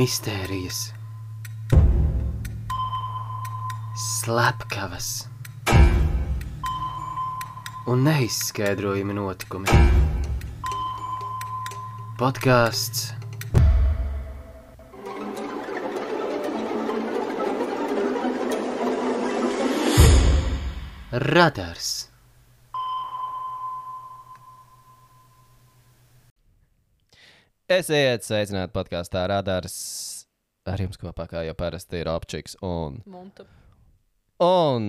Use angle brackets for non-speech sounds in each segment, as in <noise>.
mistērijas, slepkavas un neizskaidrojami notikumi. Podkāsts Radars. Esiet sveicināti podkāstā Radars. Ar jums kopā, kā jau parasti, ir Opčiks. Un, Monta. un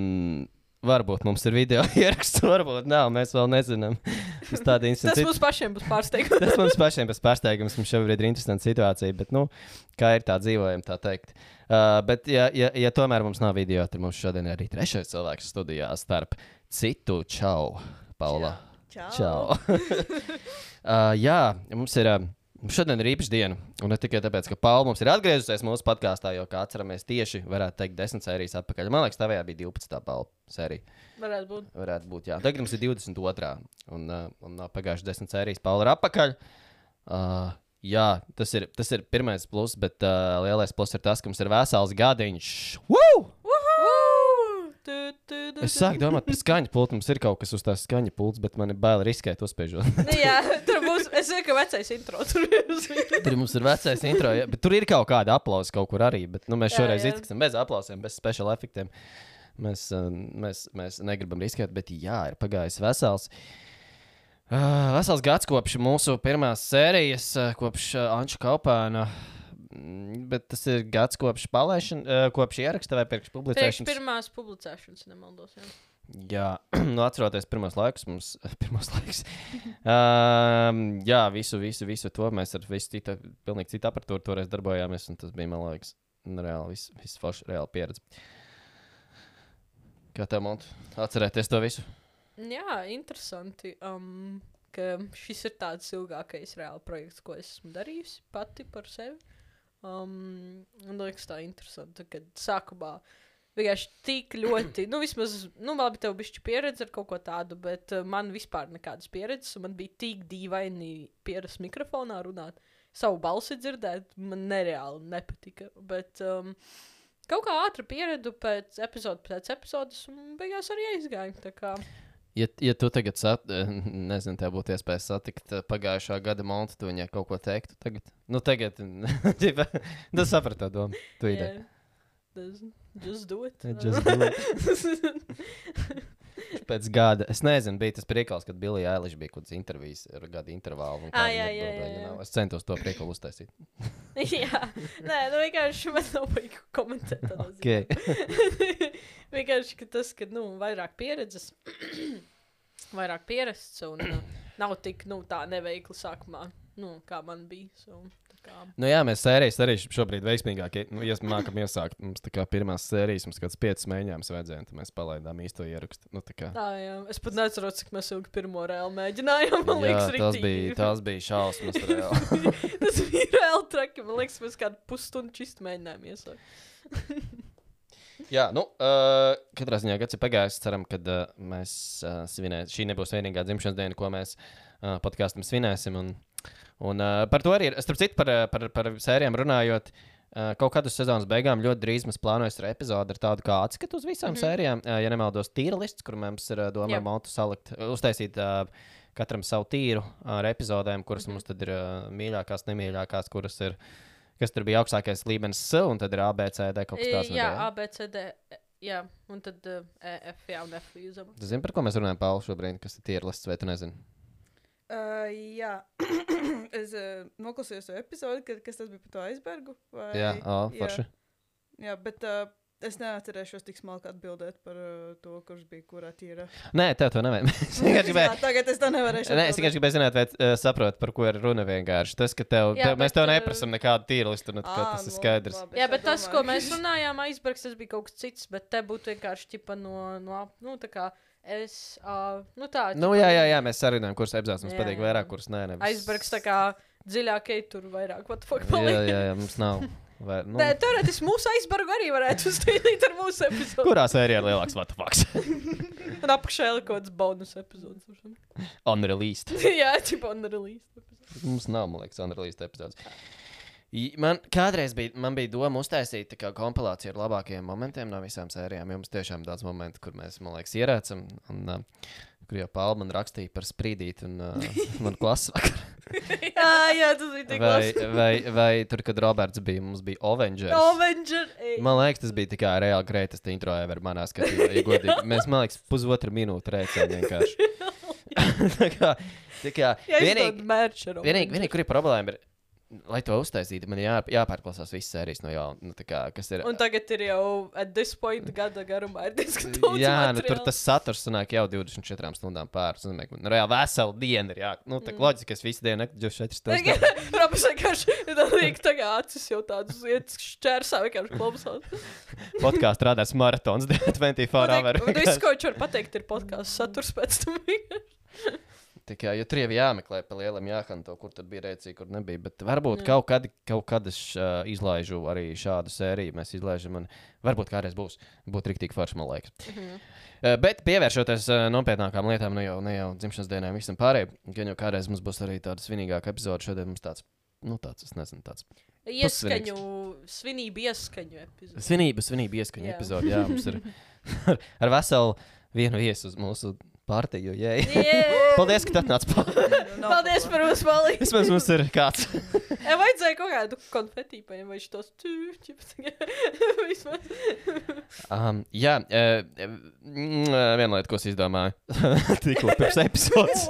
varbūt mums ir video <laughs> ieraksts, varbūt nav. Mēs vēl nezinām. Tas institūcija. mums pašiem būs pārsteigums. Tas mums pašiem būs pārsteigums. Mums šobrīd ir interesanta situācija, bet, nu, kā ir tā dzīvojama, tā teikt. Uh, bet, ja, ja, ja tomēr mums nav video, tad mums šodien ir arī trešais cilvēks studijā starp citu. Čau, Paula. Čau. Čau. <laughs> uh, jā, mums ir. Uh, Šodien ir īpaša diena. Un ne tikai tāpēc, ka Paula mums ir atgriezusies mūsu podkāstā, jo, kā atceramies, tieši varētu teikt, desmit sērijas atpakaļ. Man liekas, tavējā bija 12. Paula sērija. Varētu būt. Varētu būt, jā. Tagad mums ir 22. Un, uh, un pagājušas desmit sērijas Paula ir atpakaļ. Uh, jā, tas ir, tas ir pirmais pluss, bet uh, lielais pluss ir tas, ka mums ir vesels gadiņš. Woo! Es sāku domāt par skaņu pultu. Mums ir kaut kas uz tās skaņa pults, bet man ir bail riskēt, uzspiežot. <laughs> Nu, jā, tur būs. Es zinu, ka vecais intro tur ir. Tur mums ir vecais intro, ja, bet tur ir kaut kāda aplausa kaut kur arī. Bet nu, mēs Jā, šoreiz jā. iztiksim bez aplausiem, bez special efektiem. Mēs, uh, mēs, mēs negribam riskēt, bet jā, ir pagājis vesels. Uh, vesels gads kopš mūsu pirmās sērijas, uh, kopš uh, Anča Kaupāna. Mm, Bet tas ir gads kopš uh, kopš ieraksta vai pirms publicēšanas. pirmās publicēšanas, nemaldos. Jā. Jā, <clears throat> nu, atceroties pirmos laikus, mums <laughs> pirmos laikus. Um, jā, visu, visu, visu to mēs ar visu citu, pilnīgi citu aparatūru toreiz darbojāmies, un tas bija, man liekas, nu, reāli, viss, viss forši, reāli pieredze. Kā tev, Mont, atcerēties to visu? jā, interesanti. Um, ka šis ir tāds ilgākais reāli projekts, ko es esmu darījusi pati par sevi. Um, man liekas, tā interesanti, ka sākumā vienkārši tik ļoti, nu, vismaz, nu, labi, tev bija pieredze ar kaut ko tādu, bet uh, man vispār nekādas pieredzes, un man bija tik dīvaini pieredze mikrofonā runāt. Savu balsi dzirdēt, man nereāli nepatika. Bet um, kaut kā ātri pieredu pēc epizodes, pēc epizodes, un beigās arī aizgāju. Ja, ja tu tagad, sat, eh, <laughs> nezinu, tev būtu iespēja satikt eh, pagājušā gada monētu, tu viņai kaut ko teiktu tagad. Nu, tagad, <laughs> ģipa, <laughs> tu saprati to domu. Tu ideja. yeah, just do it. Just do it. Pēc gada, es nezinu, bija tas priekals, kad Bilija Eiliša bija kaut kāds intervijas ar gada intervālu. viņa jā, jā, jā, jā. know. Es centos to priekalu uztaisīt. <laughs> Jā, nē, nu vienkārši man nav baigi komentēt. Okay. <laughs> vienkārši ka tas, ka nu, vairāk pieredzes, <clears throat> vairāk pieredzes un uh, nav tik nu, tā neveikli sākumā, nu, kā man bija. So, Nu, jā, mēs sērijas arī šobrīd veiksmīgāk. Nu, ja mākam iesākt, mums tā kā pirmās sērijas, mums kāds piecas mēģinājums vajadzēja, tad mēs palaidām īsto ierakstu. Nu, tā kā. tā, jā. Es pat neatceros, cik mēs ilgi pirmo reāli mēģinājām. Man Jā, liekas, tas bija, tas bija šausmas. <laughs> tas bija reāli traki. Man liekas, mēs kādu pusstundu čist mēģinājām iesākt. <laughs> Jā, nu, uh, katrā ziņā gads ir pagājis. Ceram, ka uh, mēs uh, svinēsim. Šī nebūs vienīgā dzimšanas diena, ko mēs uh, podkāstam svinēsim. Un, un uh, par to arī, ir- starp citu, par, par, par sērijām runājot. Uh, kaut kādu sezonas beigām ļoti drīz mēs plānojam ar epizodi ar tādu kā atskatu uz visām mm -hmm. sērijām. Uh, ja nemaldos, tīra lists, kur mums ir uh, ar montu salikt, uztaisīt uh, katram savu tīru ar epizodēm, kuras mm -hmm. mums tad ir uh, mīļākās, nemīļākās, kuras ir. Kas tur bija augstākais līmenis, un tad ir ABCD kaut kas tāds. Jā, nebija, ja? A, B, C, D. e, Jā, un tad uh, E, F, jā, un F. Tu zini, par ko mēs runājam, Pāvils, šobrīd, kas ir tīrlists, vai tu nezini? Uh, jā, <clears throat> es uh, noklausījos to epizodi, kad, kas tas bija par to aizbergu. Vai... Jā, o, forši. jā, bet uh, es neatcerēšos tik smalki atbildēt par uh, to, kurš bija kurā tīra. Nē, tev to nevajag. <laughs> Es vienkārši gribēju. Jā, tagad es to nevarēšu. Nē, es vienkārši gribēju zināt, vai uh, saproti, par ko ir runa vienkārši. Tas, ka tev, Jā, tev mēs tev neprasām nekādu tīrlistu, nu, Ā, tā, tas ir nu, skaidrs. labi, Jā, bet tas, ko mēs runājām, aizbergs, tas bija kaut kas cits, bet te būtu vienkārši ķipa no, no, nu, tā kā es, uh, nu tā. Nu, jā, jā, no- jā, mēs sarunājam, kuras epizodes mums Jā, patīk jā. vairāk, kuras nē. Nevis... Aizbergs tā kā dziļāk, ej tur vairāk, what the fuck, Jā, paliek. jā, jā, mums nav. <laughs> Vai, nu, Nē, teorētiski mūsu aizbergu arī varētu uztaisīt ar mūsu epizodu. kurā sērijā ir lielāks vatafaks? <laughs> Un apakšā ir kaut kāds bonus epizodes. Unreleased. <laughs> jā, release. epizodes. Mums nav, man liekas, unreleased epizodes. Man kādreiz bija, man bija doma uztaisīt kompilāciju ar labākajiem momentiem no visām sērijām. jo Mums tiešām daudz momentu, kur mēs, man liekas, ierēcam. Un, uh, kur jau Pāvils man rakstīja par sprīdīti un uh, <laughs> man klases vakarā. <laughs> jā, jā, tas bija tik Vai, labi. vai, vai tur, kad Roberts bija, mums bija Avengers. Avenger. ej. Man liekas, tas bija tikai reāli greatest intro ever manā skatījumā. Ja godīgi. Mēs, man liekas, pusotru minūtu rēcām vienkārši. <laughs> tā kā, tā kā, vienīgi, vienīgi, vienīgi, vienīgi, kur ir problēma, ir, lai to uztaisītu, man jā, jāpārklausās visas sērijas no jauna. Nu, tā kā, kas ir? Un tagad ir jau at this point gada garumā ir diezgan daudz. Jā, nu, tur tas saturs sanāk jau 24 stundām pāri. Tas nozīmē, ka nu, reāli veselu dienu ir jā. Nu, tā mm. loģiski, ka es visu dienu nekadu 24 stundas. Robs vienkārši tā liek tagad acis jau tādus iet šķērsā vienkārši klausās. Podkāsts strādās maratons <laughs> 24 hour. Un viss, ko viņš var pateikt, ir podkāsts saturs pēc tam. Kā, jo tur jau jāmeklē pa lielam jāhanto, kur tad bija rēcīgi, kur nebija. Bet varbūt Jā. kaut kad, kaut kad es uh, izlaižu arī šādu sēriju. Mēs izlaižam, un varbūt kādreiz būs. Būtu rīktīgi forši, man liekas. Mhm. Uh, bet pievēršoties uh, nopietnākām lietām, nu jau, ne jau dzimšanas dienām, visam pārējiem, gan jau kādreiz mums būs arī tāda svinīgāka epizode. Šodien mums tāds, nu tāds, es nezinu, tāds Ieskaņu, svinību ieskaņu epizodi. svinību, svinību ieskaņu Jā. epizode. Jā, mums ir <laughs> ar, ar veselu vienu viesu uz mūsu partiju. jē. Yeah! <laughs> Paldies, ka tu atnāc <laughs> pāri. Paldies par mūsu palīdzību. Vismaz mums ir kāds. <laughs> Ja vajadzēja kaut kādu konfeti vai šitos. Vismaz. Um, jā, uh, viena lieta, ko es izdomāju, tikko pirms epizodes,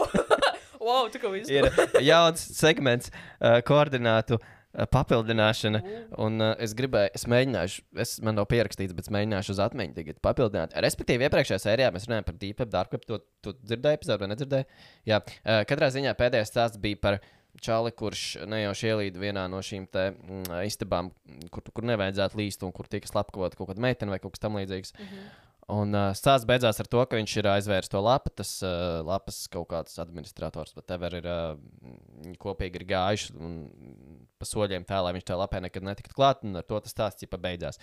wow, tu ko visu. ir jauns segments, uh, koordinātu uh, papildināšana. Un uh, es gribēju, es mēģināšu, es man nav pierakstīts, bet es mēģināšu uz atmiņu tagad papildināt. Respektīvi, iepriekšējā sērijā mēs runājām par Deep Web, Dark Web. To, to dzirdēju, epizodē, nedzirdēju? Jā, uh, katrā ziņā pēdējais stāsts bija par čali, kurš nejauši ielīda vienā no šīm te, mm, istabām, kur, kur nevajadzētu līst un kur tika slepkavot kaut kāda meitene vai kaut kas tamlīdzīgs. Un uh, stāsts beidzās ar to, ka viņš ir aizvērs to lapu. Tas uh, lapas kaut kāds administrators, bet tev ir uh, kopīgi ir gājuši un pa soļiem tā, lai viņš tajā lapē nekad netiktu klāt. Un ar to tas stāsts jau beidzās.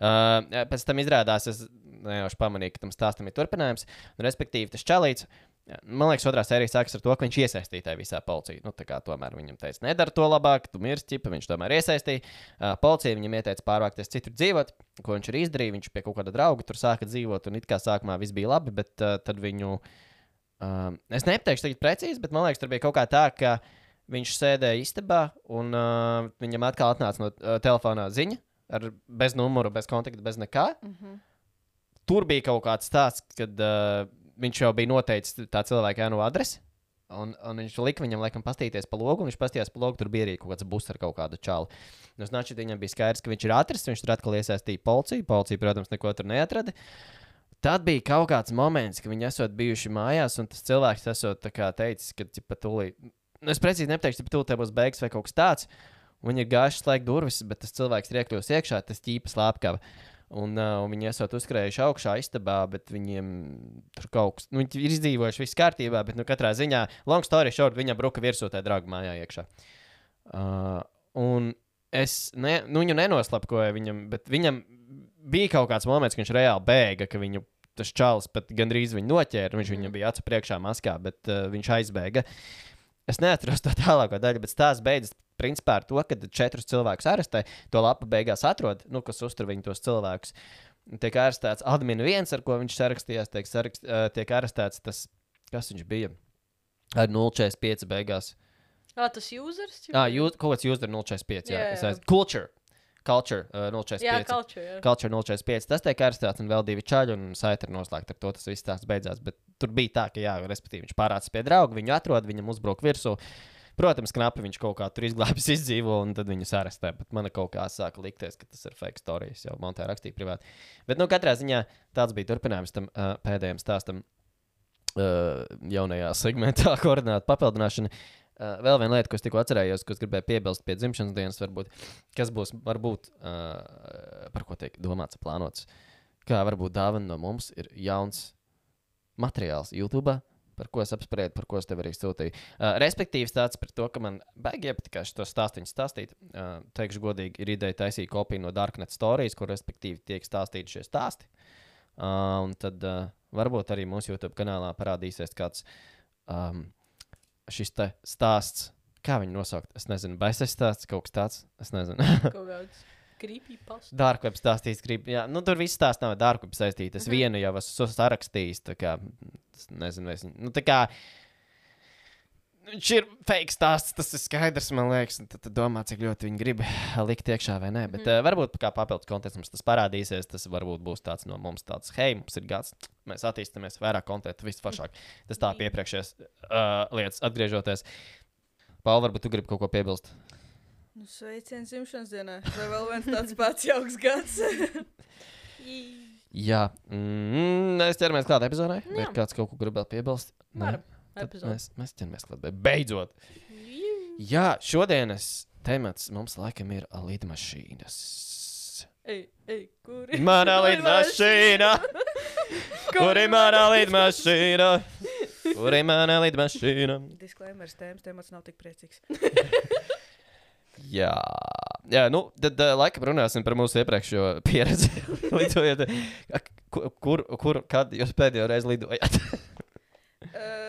Uh, pēc tam izrādās, es nejauši pamanīju, ka tam stāstam ir turpinājums. Un, respektīvi, tas čalīts. Man liekas, otrā sērija sākas ar to, ka viņš iesaistīja visā policijā. Nu, tā kā tomēr viņam teica, nedara to labāk, tu mirsti, ķipa, viņš tomēr iesaistīja. Uh, policija viņam ieteica pārvākties citur dzīvot, ko viņš arī izdarīja. Viņš pie kaut kāda drauga tur sāka dzīvot, un it kā sākumā viss bija labi, bet uh, tad viņu. Um, es nepateikšu tagad precīzi, bet man liekas, tur bija kaut kā tā, ka viņš sēdēja istabā, un uh, viņam atkal atnāca no uh, telefonā ziņa ar bez numuru, bez kontakta, bez nekā. Mm -hmm. Tur bija kaut kāds stāsts, kad uh, viņš jau bija noteicis tā cilvēka jānu adresi. Un, un viņš lika viņam, laikam, pastīties pa logu, un viņš pastījās pa logu. Tur bija arī kaut kāds bus ar kaut kādu čālu. Nu, Znači, viņam bija skaidrs, ka viņš ir atrasts. Viņš tur atkal iesaistīja policiju. Policija, protams, neko tur neatrada. Tad bija kaut kāds moments, kad viņi esot bijuši mājās, un tas cilvēks esot teicis, ka pat tūlīt, nu, es precīzi nepateikšu, bet tūlīt būs beigas vai kaut kas tāds. Viņi ir gājuši slēgt durvis, bet tas cilvēks ir iekļuvis iekšā, tas ķīpas lāpkava. Un, uh, un viņi esat uzkrājuši augšā istabā, bet viņiem tur kaut kas, nu, viņi ir izdzīvojuši, viss kārtībā, bet, nu, katrā ziņā, long story short, viņam bruka virsū tajā draugu mājā iekšā. Uh, un es ne, nu, viņu nenoslapkoju viņam, bet viņam bija kaut kāds moments, kad viņš reāli bēga, ka viņu tas čalis pat gandrīz viņu noķēra. Viņš viņam bija acu priekšā maskā, bet uh, viņš aizbēga. Es neatceros to tālāko daļu, bet tās beidzas principā ar to, ka četrus cilvēkus arestē. To lapu beigās atrod, nu, kas uztur viņu tos cilvēkus. Tiek arestēts admin viens, ar ko viņš sarakstījās, tiek, sarakst, uh, tiek arestēts tas, kas viņš bija. Ar 0,45 beigās. Ah, tas users? Ah, jū, kaut kāds user 0,45. Jā, Jā, jā. jā. Culture. Uh, 0,45. Jā, culture. Jā. Culture 045. Tas tiek arestēts un vēl divi čaļi, un saita ir noslēgta. Ar to tas viss tās beidzās. Bet tur bija tā, ka, jā, respektīvi, viņš pārācis pie drauga, viņu atrod, viņam uzbruk virsū. Protams, knapi viņš kaut kā tur izglābis, <laughs> izdzīvo, un tad viņu arestē. Bet man kaut kā sāka likties, ka tas ir fake stories. Jau Montē rakstīja privāti. Bet, nu, katrā ziņā tāds bija turpinājums tam uh, pēdējiem stāstam uh, jaunajā segmentā, <laughs> koordināta papildināšana. Uh, vēl viena lieta, ko es tikko atcerējos, ko gribēju piebilst pie dzimšanas dienas, varbūt, kas būs, varbūt, uh, par ko tiek domāts, plānots. Kā varbūt dāvana no mums ir jauns materiāls YouTube, par ko es apspriedu, par ko es tev arī sūtīju. Uh, respektīvi, tāds par to, ka man baigi iepatika šo stāstīņu stāstīt. Uh, teikšu godīgi, ir ideja taisīt kopiju no Darknet Stories, kur respektīvi tiek stāstīti šie stāsti. Uh, un tad uh, varbūt arī mūsu YouTube kanālā parādīsies kāds um, šis te stāsts, kā viņu nosaukt? Es nezinu, baisais stāsts, kaut kas tāds. Es nezinu. Dārgveids stāstījis, grib. Jā, nu, tur viss tās nav dārgveids saistīts. Es Mhm. vienu jau esmu sarakstījis. Tā kā, es nezinu, vai es. Nu, tā kā, Viņš ir fake stāsts, tas ir skaidrs, man liekas. un Tad, tad domā, cik ļoti viņi grib likt iekšā vai nē. Bet Mhm. mm. uh, varbūt kā papildus konteksts mums tas parādīsies. Tas varbūt būs tāds no mums, tāds, hei, mums ir gads, mēs attīstāmies, vairāk konteksta, viss foršāk. Tas tā piepriekšējās uh, lietas, atgriežoties. Paul, varbūt tu gribi kaut ko piebilst. Nu, sveiciens dzimšanas dienā. Vai vēl viens tāds pats jauks gads? <laughs> Jā, mm, mēs ķeramies klāt epizodē. Vai kāds kaut ko grib vēl piebilst? Nē? Varam. Epizode. Mēs, mēs ķeramies klāt. Beidzot! Jā, šodienas temats mums laikam ir lidmašīnas. Ej, ej, kur ir? <laughs> Manā lidmašīnā! <laughs> Kur ir manā lidmašīna? Kur ir manā lidmašīna? Disclaimers tēmas, temats nav tik priecīgs. <laughs> Jā, Jā nu, tad uh, laikam runāsim par mūsu iepriekšējo pieredzi. Lidojot, kur, kur, kad jūs pēdējo reizi lidojāt? Uh,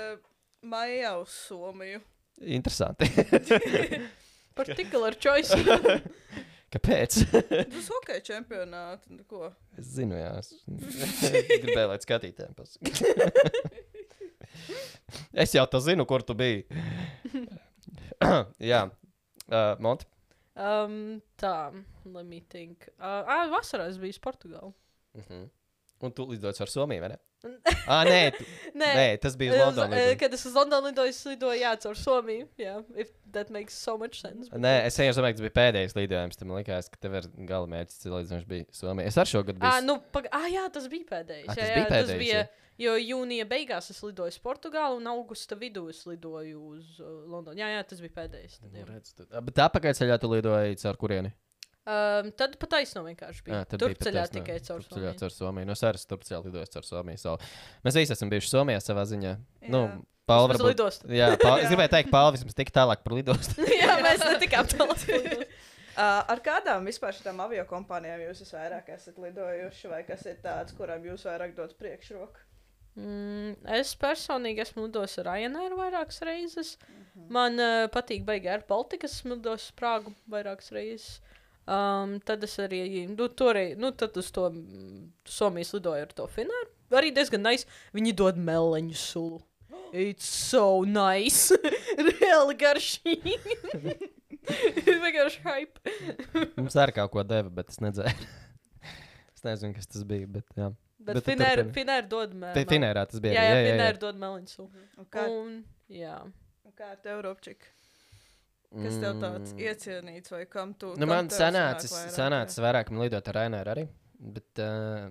Maijā uz Somiju. Interesanti. <laughs> Particular choice. <laughs> Kāpēc? Uz hokeja čempionātu. Nu, ko? Es zinu, jā. Es <laughs> gribēju, lai skatītājiem pasakā. es jau tā zinu, kur tu biji. <clears throat> jā, uh, Monti. um, tā, let me think. Uh, ah, vasarā es biju Portugālē. Uh -huh. Un tu lidoji ar Somiju, vai ne? <laughs> Ah, nē, Nē, nē, tas bija uz Londonas. eh, Kad es uz Londonu lidoju, es lidoju jā, caur Somiju. Jā, if that makes so much sense. bet- Nē, es jau domāju, ka tas bija pēdējais lidojums. Tad man liekas, ka tev ir gala mērķis, viņš bija Somijā. Es ar šo gadu biju. Ah, nu, pag... ah, jā, tas bija pēdējais. Ah, jā, tas jā, bija tas pēdējais, bija, jā. jo jūnija beigās es lidoju uz Portugālu un augusta vidū es lidoju uz uh, Londonu. Jā, jā, tas bija pēdējais. Tad, Nu, jā. redz, tu- Ah, Bet atpakaļ ceļā tu lidoji caur kurieni? Um, tad pat taisno vienkārši bija. Jā, Tur bija ceļā tikai caur Somiju. caur Somiju. No Sēras turpceļā lidojis caur Somiju. So. Mēs visi esam bijuši Somijā savā ziņā. Nu, Jā. Paula Vismaz varbūt. lidostu. Jā, es Jā. gribēju teikt, Paula vismaz tik tālāk par lidostu. <laughs> jā, mēs netikām tālāk. <laughs> Uh, ar kādām vispār šīm avio kompānijām jūs esat vairāk esat lidojuši, vai kas ir tāds, kurām jūs vairāk dodat priekšroku? Mm, es personīgi esmu lidojis ar Ryanair vairākas reizes. Mhm. Man uh, patīk baigi ar Baltiku. Esmu lidojis uz Prāgu vairākas reizes. Um, tad es arī, nu, toreiz, nu, tad uz to mm, Somijas lidoju ar to Finēru. Arī diezgan nice. Viņi dod meleņu sulu. It's so nice. <laughs> Reāli garšīgi. <laughs> Vienkārši hype. Mums arī kaut ko deva, bet es nedzēru. <laughs> es nezinu, kas tas bija. Bet, jā. Bet, Bet Finēra. Finēra dod meleņu. Finērā tas bija. Jā, arī, jā, jā, jā, Finēra dod meleņu sulu. Un Kā, Un, jā. un kā ar tev, Robčik? Kas tev tāds Mm. iecienīts vai kam tu? Nu, kam man sanācis, vairāk, sanācis vairāk man lidot ar Rainēru arī. Bet uh,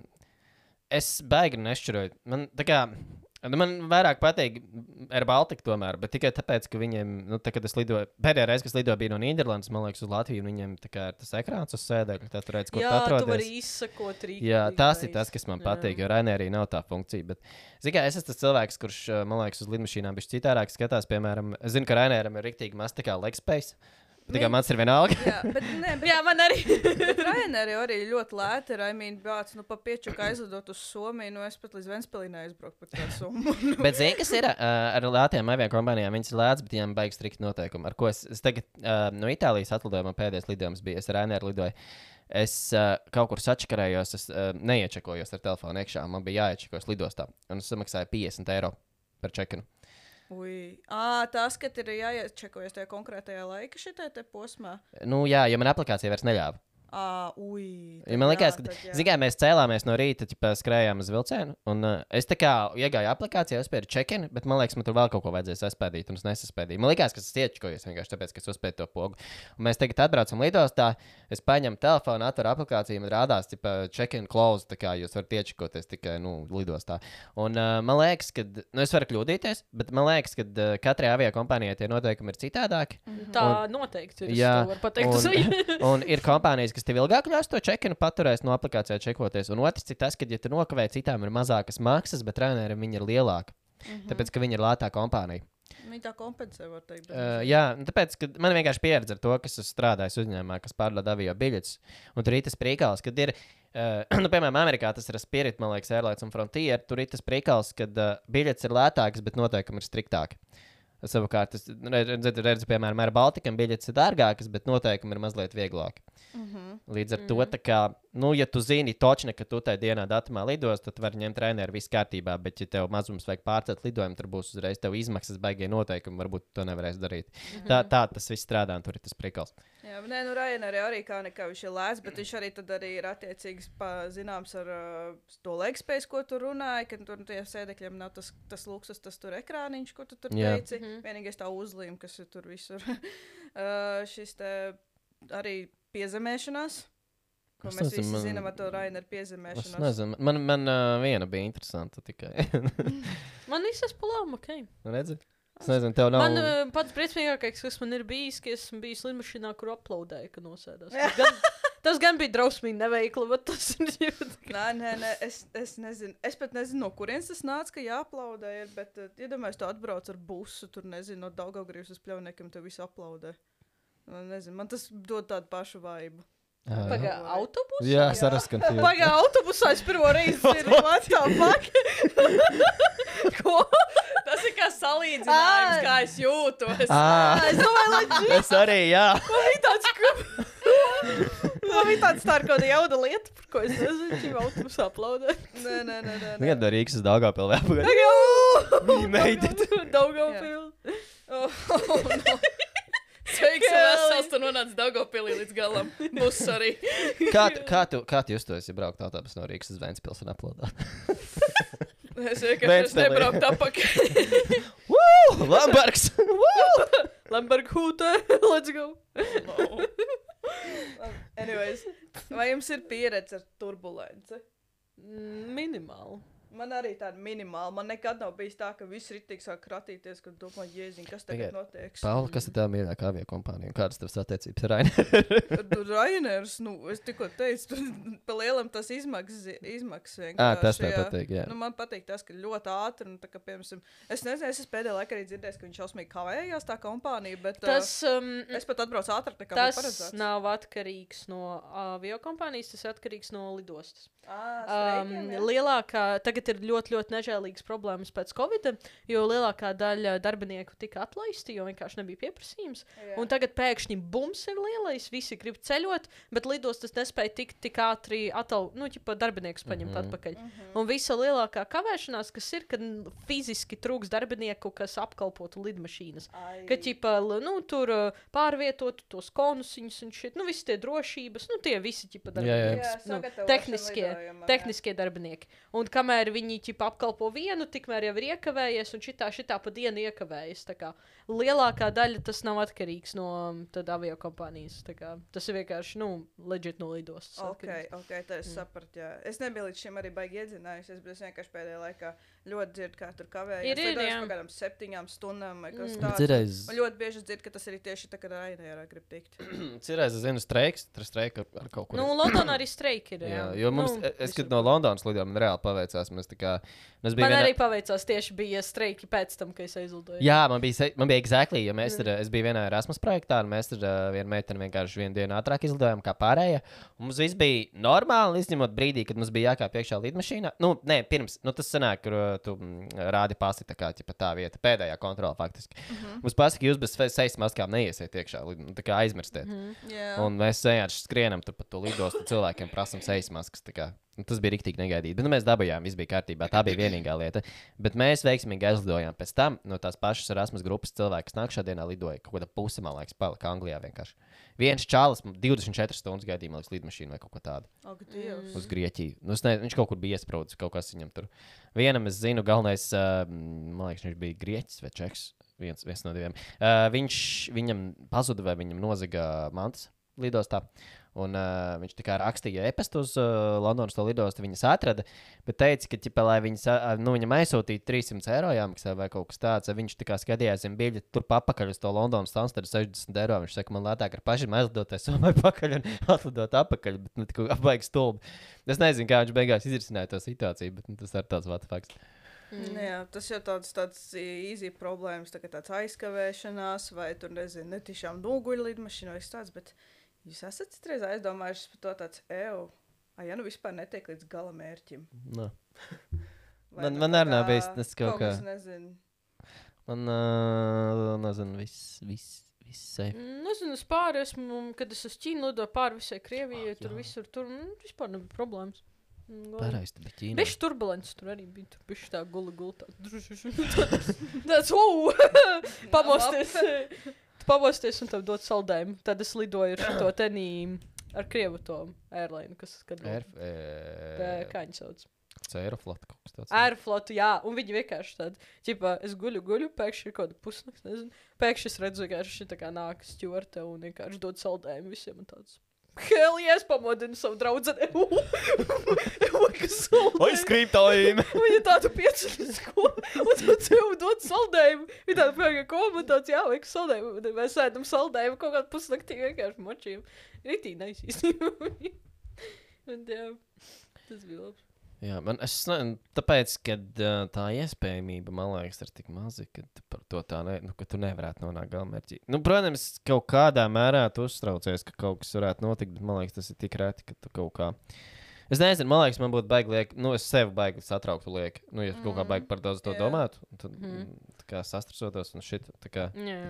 es baigi nešķiroju. Man, tā kā, man vairāk patīk ar Baltiku tomēr, bet tikai tāpēc, ka viņiem, nu, tā, kad es lidoju, pēdējā reize, kad es lidoju, bija no Nīderlandes, man liekas, uz Latviju, un viņiem kā ir tas ekrāns uz sēdekļa, tad tur redz, kur jā, tu tu atrodies. vari izsakot rīku. Jā, tas ir tas, kas man Jā. patīk, jo Rainērī nav tā funkcija. Bet, zini, kā es esmu tas cilvēks, kurš, man liekas, uz lidmašīnām bija citādāk skatās. Piemēram, es zinu, ka Rainēram ir rīktīgi maz tā kā leg space. Bet, tā kā man ir vienalga. Jā, bet, nē, bet Jā, man arī. Jau arī ļoti lēti ir. I mean, bāc, nu, pa piečuku aizlidot uz Somiju, nu, es pat līdz Ventspēlī neaizbraucu par tādu summu. Nu, Bet, zini, kas ir uh, ar lētām avio kompānijām? Viņas ir lētas, bet viņām baigs strikt noteikumi. Ar ko es, es tagad uh, no Itālijas atlidoju, man pēdējais lidojums bija, es ar Rainēru lidoju. Es uh, kaut kur sačakarējos, es uh, neiečekojos ar telefonu iekšā. Man bija jāiečakojas lidostā, un es samaksāju 50 eiro par čekinu. Ui, à, tas, ka ir jāiečekojas tajā konkrētajā laika te posmā. Nu, jā, jo man aplikācija vairs neļāva. À, ui. Ja man liekas, ka tad zigā, mēs cēlāmies no rīta, ķipā, skrējām uz vilcienu. Un, uh, es tā kā iegāju aplikācijā, uzspēju check-in, bet man liekas, man tur vēl kaut ko vajadzēja saspēdīt, un es nesaspēdīju. Man liekas, ka es iečkojos vienkārši tāpēc, ka es uzspēju to pogu. Un mēs tagad atbraucam lidostā, es paņemu telefonu, atveru aplikāciju, man rādās, ka check-in close, tā kā jūs varat iečkoties tikai nu, lidostā. Un uh, man liekas, ka, nu, es varu kļūdīties, bet man liekas, ka uh, katrai avio kompānijai tie noteikumi ir citādāki. Tā noteikti ir. Jā, var pateikt, tas un, ir. <laughs> un ir kompānijas, kas tev ilgāk ļaus to čekinu paturēs no aplikācijā čekoties. Un otrs ir tas, ka, ja tu nokavē citām ir mazākas maksas, bet Rainēram viņi ir lielāki. Mhm. Tāpēc, ka viņi ir lētā kompānija. Viņi tā kompensē, var teikt. Uh, jā, nu tāpēc, ka man vienkārši pieredze ar to, kas es strādāju uzņēmumā, kas pārdod avio biļetes. Un tur ir tas prīkāls, kad ir, uh, <clears throat> nu, piemēram, Amerikā tas ir Spirit, man liekas, Airlines un Frontier. Tur ir tas prīkāls, kad uh, biļetes ir lētākas, bet noteikumi ir striktāki. Savukārt, es redzu, redzu piemēram, ar Baltiku biļetes ir dārgākas, bet noteikumi ir mazliet vieglāki. Mhm. Līdz ar to, tā kā, nu, ja tu zini, točni, ka tu tajā dienā datumā lidos, tad vari ņemt treniņu, viss kārtībā. Bet, ja tev mazums vajag pārcelt lidojumu, tad būs uzreiz tev izmaksas, baigie noteikumi, varbūt to nevarēs darīt. Tā, tā tas viss strādā, un tur ir tas prikals. Jā, nē, nu, Rainerī arī kā nekā viņš ir lēts, bet viņš arī, tad arī ir attiecīgs pa, zināms ar uh, to legspēju, ko tu runāji, ka tur tie sēdekļiem nav tas, tas luksus, tas tur ekrāniņš, ko tu tur Jā. teici. Mm -hmm. Vienīgais tā uzlīme, kas ir tur visur. uh, <laughs> šis te arī piezemēšanās. Ko Es mēs nezinu, visi man- zinām ar to Raineru Es piezemēšanos. nezinu, man, man uh, viena bija interesanta tikai. <laughs> Man visas palām, ok. Redzi? Es nezinu, tev nav. Man uh, pats briesmīgākais, kas man ir bijis, ka esmu bijis lidmašīnā, kur aplaudēju, ka nosēdās. <laughs> Gan, tas gan bija drausmīgi neveikli, bet tas ir jūtas. Nē, nē, nē es, es nezinu. Es pat nezinu, no kurienes tas nāca, ka jāaplaudē. Ir, bet, uh, iedomājieties, tu atbrauc ar busu, tur nezinu, no Daugaugrības uz pļauniekam, tev viss aplaudē. Man, nezinu, man tas dod tādu pašu vaibu. Jā, jā. Pagaidā, autobusā? Jā, Jā. saraskan. Pagaidā, autobusā es pirmo reizi <laughs> dzirdu, what the fuck? <laughs> Ko? Tas ir kā salīdzinājums, kā es jūtos. Es domāju, lai es arī, jā. bija tāds, ka... <laughs> Man bija tāds tā kā jauda lieta, par ko es nezinu, šī autobusā aplaudē. Nē, nē, nē. nē, nē. No Rīgas Dāngāpilsē apgādāja. We made it. Daugavpils. Oh, no. Sveiks, Vesels, tu nonāc Daugopilī līdz galam. Būs arī. Kā, kā, tu, kā tu justos, ja brauktu autobusā no Rīgas uz Vēncpils un aplaudētu? Es vienkārši nebrauktu apakaļ. <laughs> Woo! Lambergs! Lamberg hūte, let's go. Anyways, vai jums ir pieredze ar turbulenci? Mm, Minimāli. Man arī tāda minimāla. Man nekad nav bijis tā, ka viss tik sāk kratīties, ka domā, jēziņ, kas tagad Tikai- notiek. Pauli, kas ir tā mīļākā avio kompānija? un Kādas tavas attiecības ar Rainu? <laughs> Tur Rainers, nu, es tikko teicu, tur <laughs> pa lielam tas izmaksas. izmaksas Ah, tas tev jā. patīk, jā. Nu, man patīk tas, ka ļoti ātri, un tā kā, piemēram, es nezinu, es esmu pēdējā laikā arī dzirdējis, ka viņš šausmīgi kavējās tā kompānija, bet Tas, um, uh, es pat atbraucu ātrāk nekā tas paredzēts. nav atkarīgs no avio kompānijas, tas atkarīgs no lidostas. Ah, Um, lielākā, tagad ir ļoti, ļoti nežēlīgas problēmas pēc Covid, jo lielākā daļa darbinieku tika atlaisti, jo vienkārši nebija pieprasījums. Jā. Un tagad pēkšņi bums ir lielais, visi grib ceļot, bet lidostas nespēja tikt tik ātri atal, nu, ķipa, darbiniekus paņemt mm. -hmm. atpakaļ. Un visa lielākā kavēšanās, kas ir, kad fiziski trūks darbinieku, kas apkalpotu lidmašīnas. Ai. Ka ķipa, nu, tur pārvietotu tos konusiņus un šit, nu, visi tie drošības, nu, tie visi ķipa darbinieki. Nu, sagatavošana tehniskie, jā. darbinieki. Un kamēr viņi ķipa, apkalpo vienu, tikmēr jau ir iekavējies, un šitā, šitā pa dienu iekavējies. Lielākā daļa tas nav atkarīgs no um, avio kompānijas. tā kā Tas ir vienkārši nu, leģit no lidostas. Ok, atkarīgs. ok, tā es Mm. sapratu. Jā. Es nebiju līdz šim arī baigi iedzinājusies, bet es vienkārši pēdējā laikā ļoti dzirdu, kā tur kavējas. Ir, jā. Kaut kādām septiņām stundām vai kas Mm. tāds. Cerēs, Man ļoti bieži dzird, ka tas ir tieši tā, kad Rainērā grib tikt. <clears throat> cerēs, es zinu, streiks, tur streika ar, ar kaut ko. Nu, Londonā arī streiki ir. Jā, Jā, jo mums, nu, es, visur. kad no Londonas lidojām, man reāli paveicās. Mēs tā kā, mēs Man bijām arī paveicās tieši bija streiki pēc tam, kad es aizlidoju. Jā, man bija, man bija exactly, ja mēs tur, es biju vienā Erasmus projektā, un mēs tur uh, vienu meiteni vienkārši vienu dienu ātrāk izlidojām kā pārējie. Un mums viss bija normāli, izņemot brīdī, kad mums bija jākāp iekšā lidmašīnā. Nu, nē, pirms, nu, tas sanāk, kur uh, tu mm, rādi pasi, tā kā ķipa, tā vieta, pēdējā kontrola faktiski. Mhm. -huh. Mums pasaka, jūs bez sejas maskām neiesiet iekšā, tā kā aizmirstiet. Mhm. -huh. Jā, Un mēs vienkārši skrienam tur pa to lidostu, cilvēkiem prasām sejas maskas. Tas bija rīktīgi negaidīti. Bet nu, mēs dabūjām, viss bija kārtībā. Tā bija vienīgā lieta. Bet mēs veiksmīgi aizlidojām. Pēc tam no tās pašas Erasmus grupas cilvēki, kas nākamā dienā lidoja, kaut kāda puse, man liekas, palika Anglijā vienkārši. Viens čalis mums 24 stundas gaidīja, man liekas, lidmašīnu vai kaut ko tādu ak, Dievs. uz Grieķiju. Nu, ne, viņš kaut kur bija iesprūdis, kaut kas viņam tur. Vienam es zinu, galvenais, uh, man liekas, viņš bija Grieķis vai Čeks. Viens, viens no diviem. Uh, viņš viņam pazuda vai viņam nozaga mantas lidostā. Un, uh, viņš tikai rakstīja e-pastu uz uh, Londonas to lidostu. Viņas atrada, bet teica, ka, ķipa, lai viņas, uh, nu, viņam aizsūtītu 300 eiro jāmaksā vai kaut kas tāds, tad viņš tā kā skatījās zem biļeti tur papakaļ uz to Londonas standartu 60 eiro. Viņš saka, man lētāk ar pašiem aizlidoties <laughs> sommai pakaļ un atlidot apakaļ, bet nu, tā kā apbaigs stulbi. Es nezinu, kā viņš beigās izrisināja to situāciju, bet nu, tas ir tāds vats fakts. Mm. Nu Jā, tas jau tāds, tāds īsi problēmas, tā kā tāds aizkavēšanās, vai tur nezinu, netiešām noguļ lidmašīna vai kas tāds. Bet jūs esat citreiz aizdomājušies par to tāds, eju, ah, ja nu vispār netiek līdz gala mērķim. Nu. <laughs> Vai Man- nu man arī nav bijis tas kaut kā- kas, nezinu. Man, uh, nezinu, viss, viss. Mm, Nezinu, es pāri esmu, kad es uz Ķīnu lidoju pāri visai Krievijai, Ah, tur visur tur mm, vispār nebija problēmas. Mm, Parasti bija Ķīna. Bišķi turbulents tur arī bija. Tur bija tā gula gulta. Tas wow! Pamosties. <laughs> Pamosties un tev dod saldējumu. Tad es lidoju ar to tenī ar Krievu to airline, kas kad Pē, e, Kā viņi sauc? Aeroflot kaut kas tāds. Airflotu, jā, un viņi vienkārši tādi, ķipā, es guļu, guļu, pēkšņi ir kaut kāda pusnakts, nezinu. Pēkšņi es redzu, ka šī tā kā nāk stjorte un vienkārši dod saldējumu visiem un tāds. Hell, ja es pamodinu savu draugu. Oi, skriptojumi! Viņa tādu pieceļas, ko, un tad tev dod saldējumu. Viņa tāda pēkšņi komentāts, jā, vajag saldējumu. Mēs ēdam saldējumu kaut kādu pusnaktī vienkārši močījām. Ritī neizsīstījām. <laughs> Un jā, tas bija labi. Jā, man es nezinu, tāpēc, ka uh, tā iespējamība, man liekas, ir tik maza, ka par to tā ne, nu, ka tu nevarētu nonākt galamērķī. Nu, protams, kaut kādā mērā tu uztraucies, ka kaut kas varētu notikt, bet man liekas, tas ir tik reti, ka tu kaut kā. Es nezinu, man liekas, man būtu baigi liek, nu, es sev baigi satrauktu liek. Nu, ja mm. kaut kā baigi par daudz to Jā. domātu, tad Mhm. mm. tā kā sastrasotos un šit. tā Kā, Jā.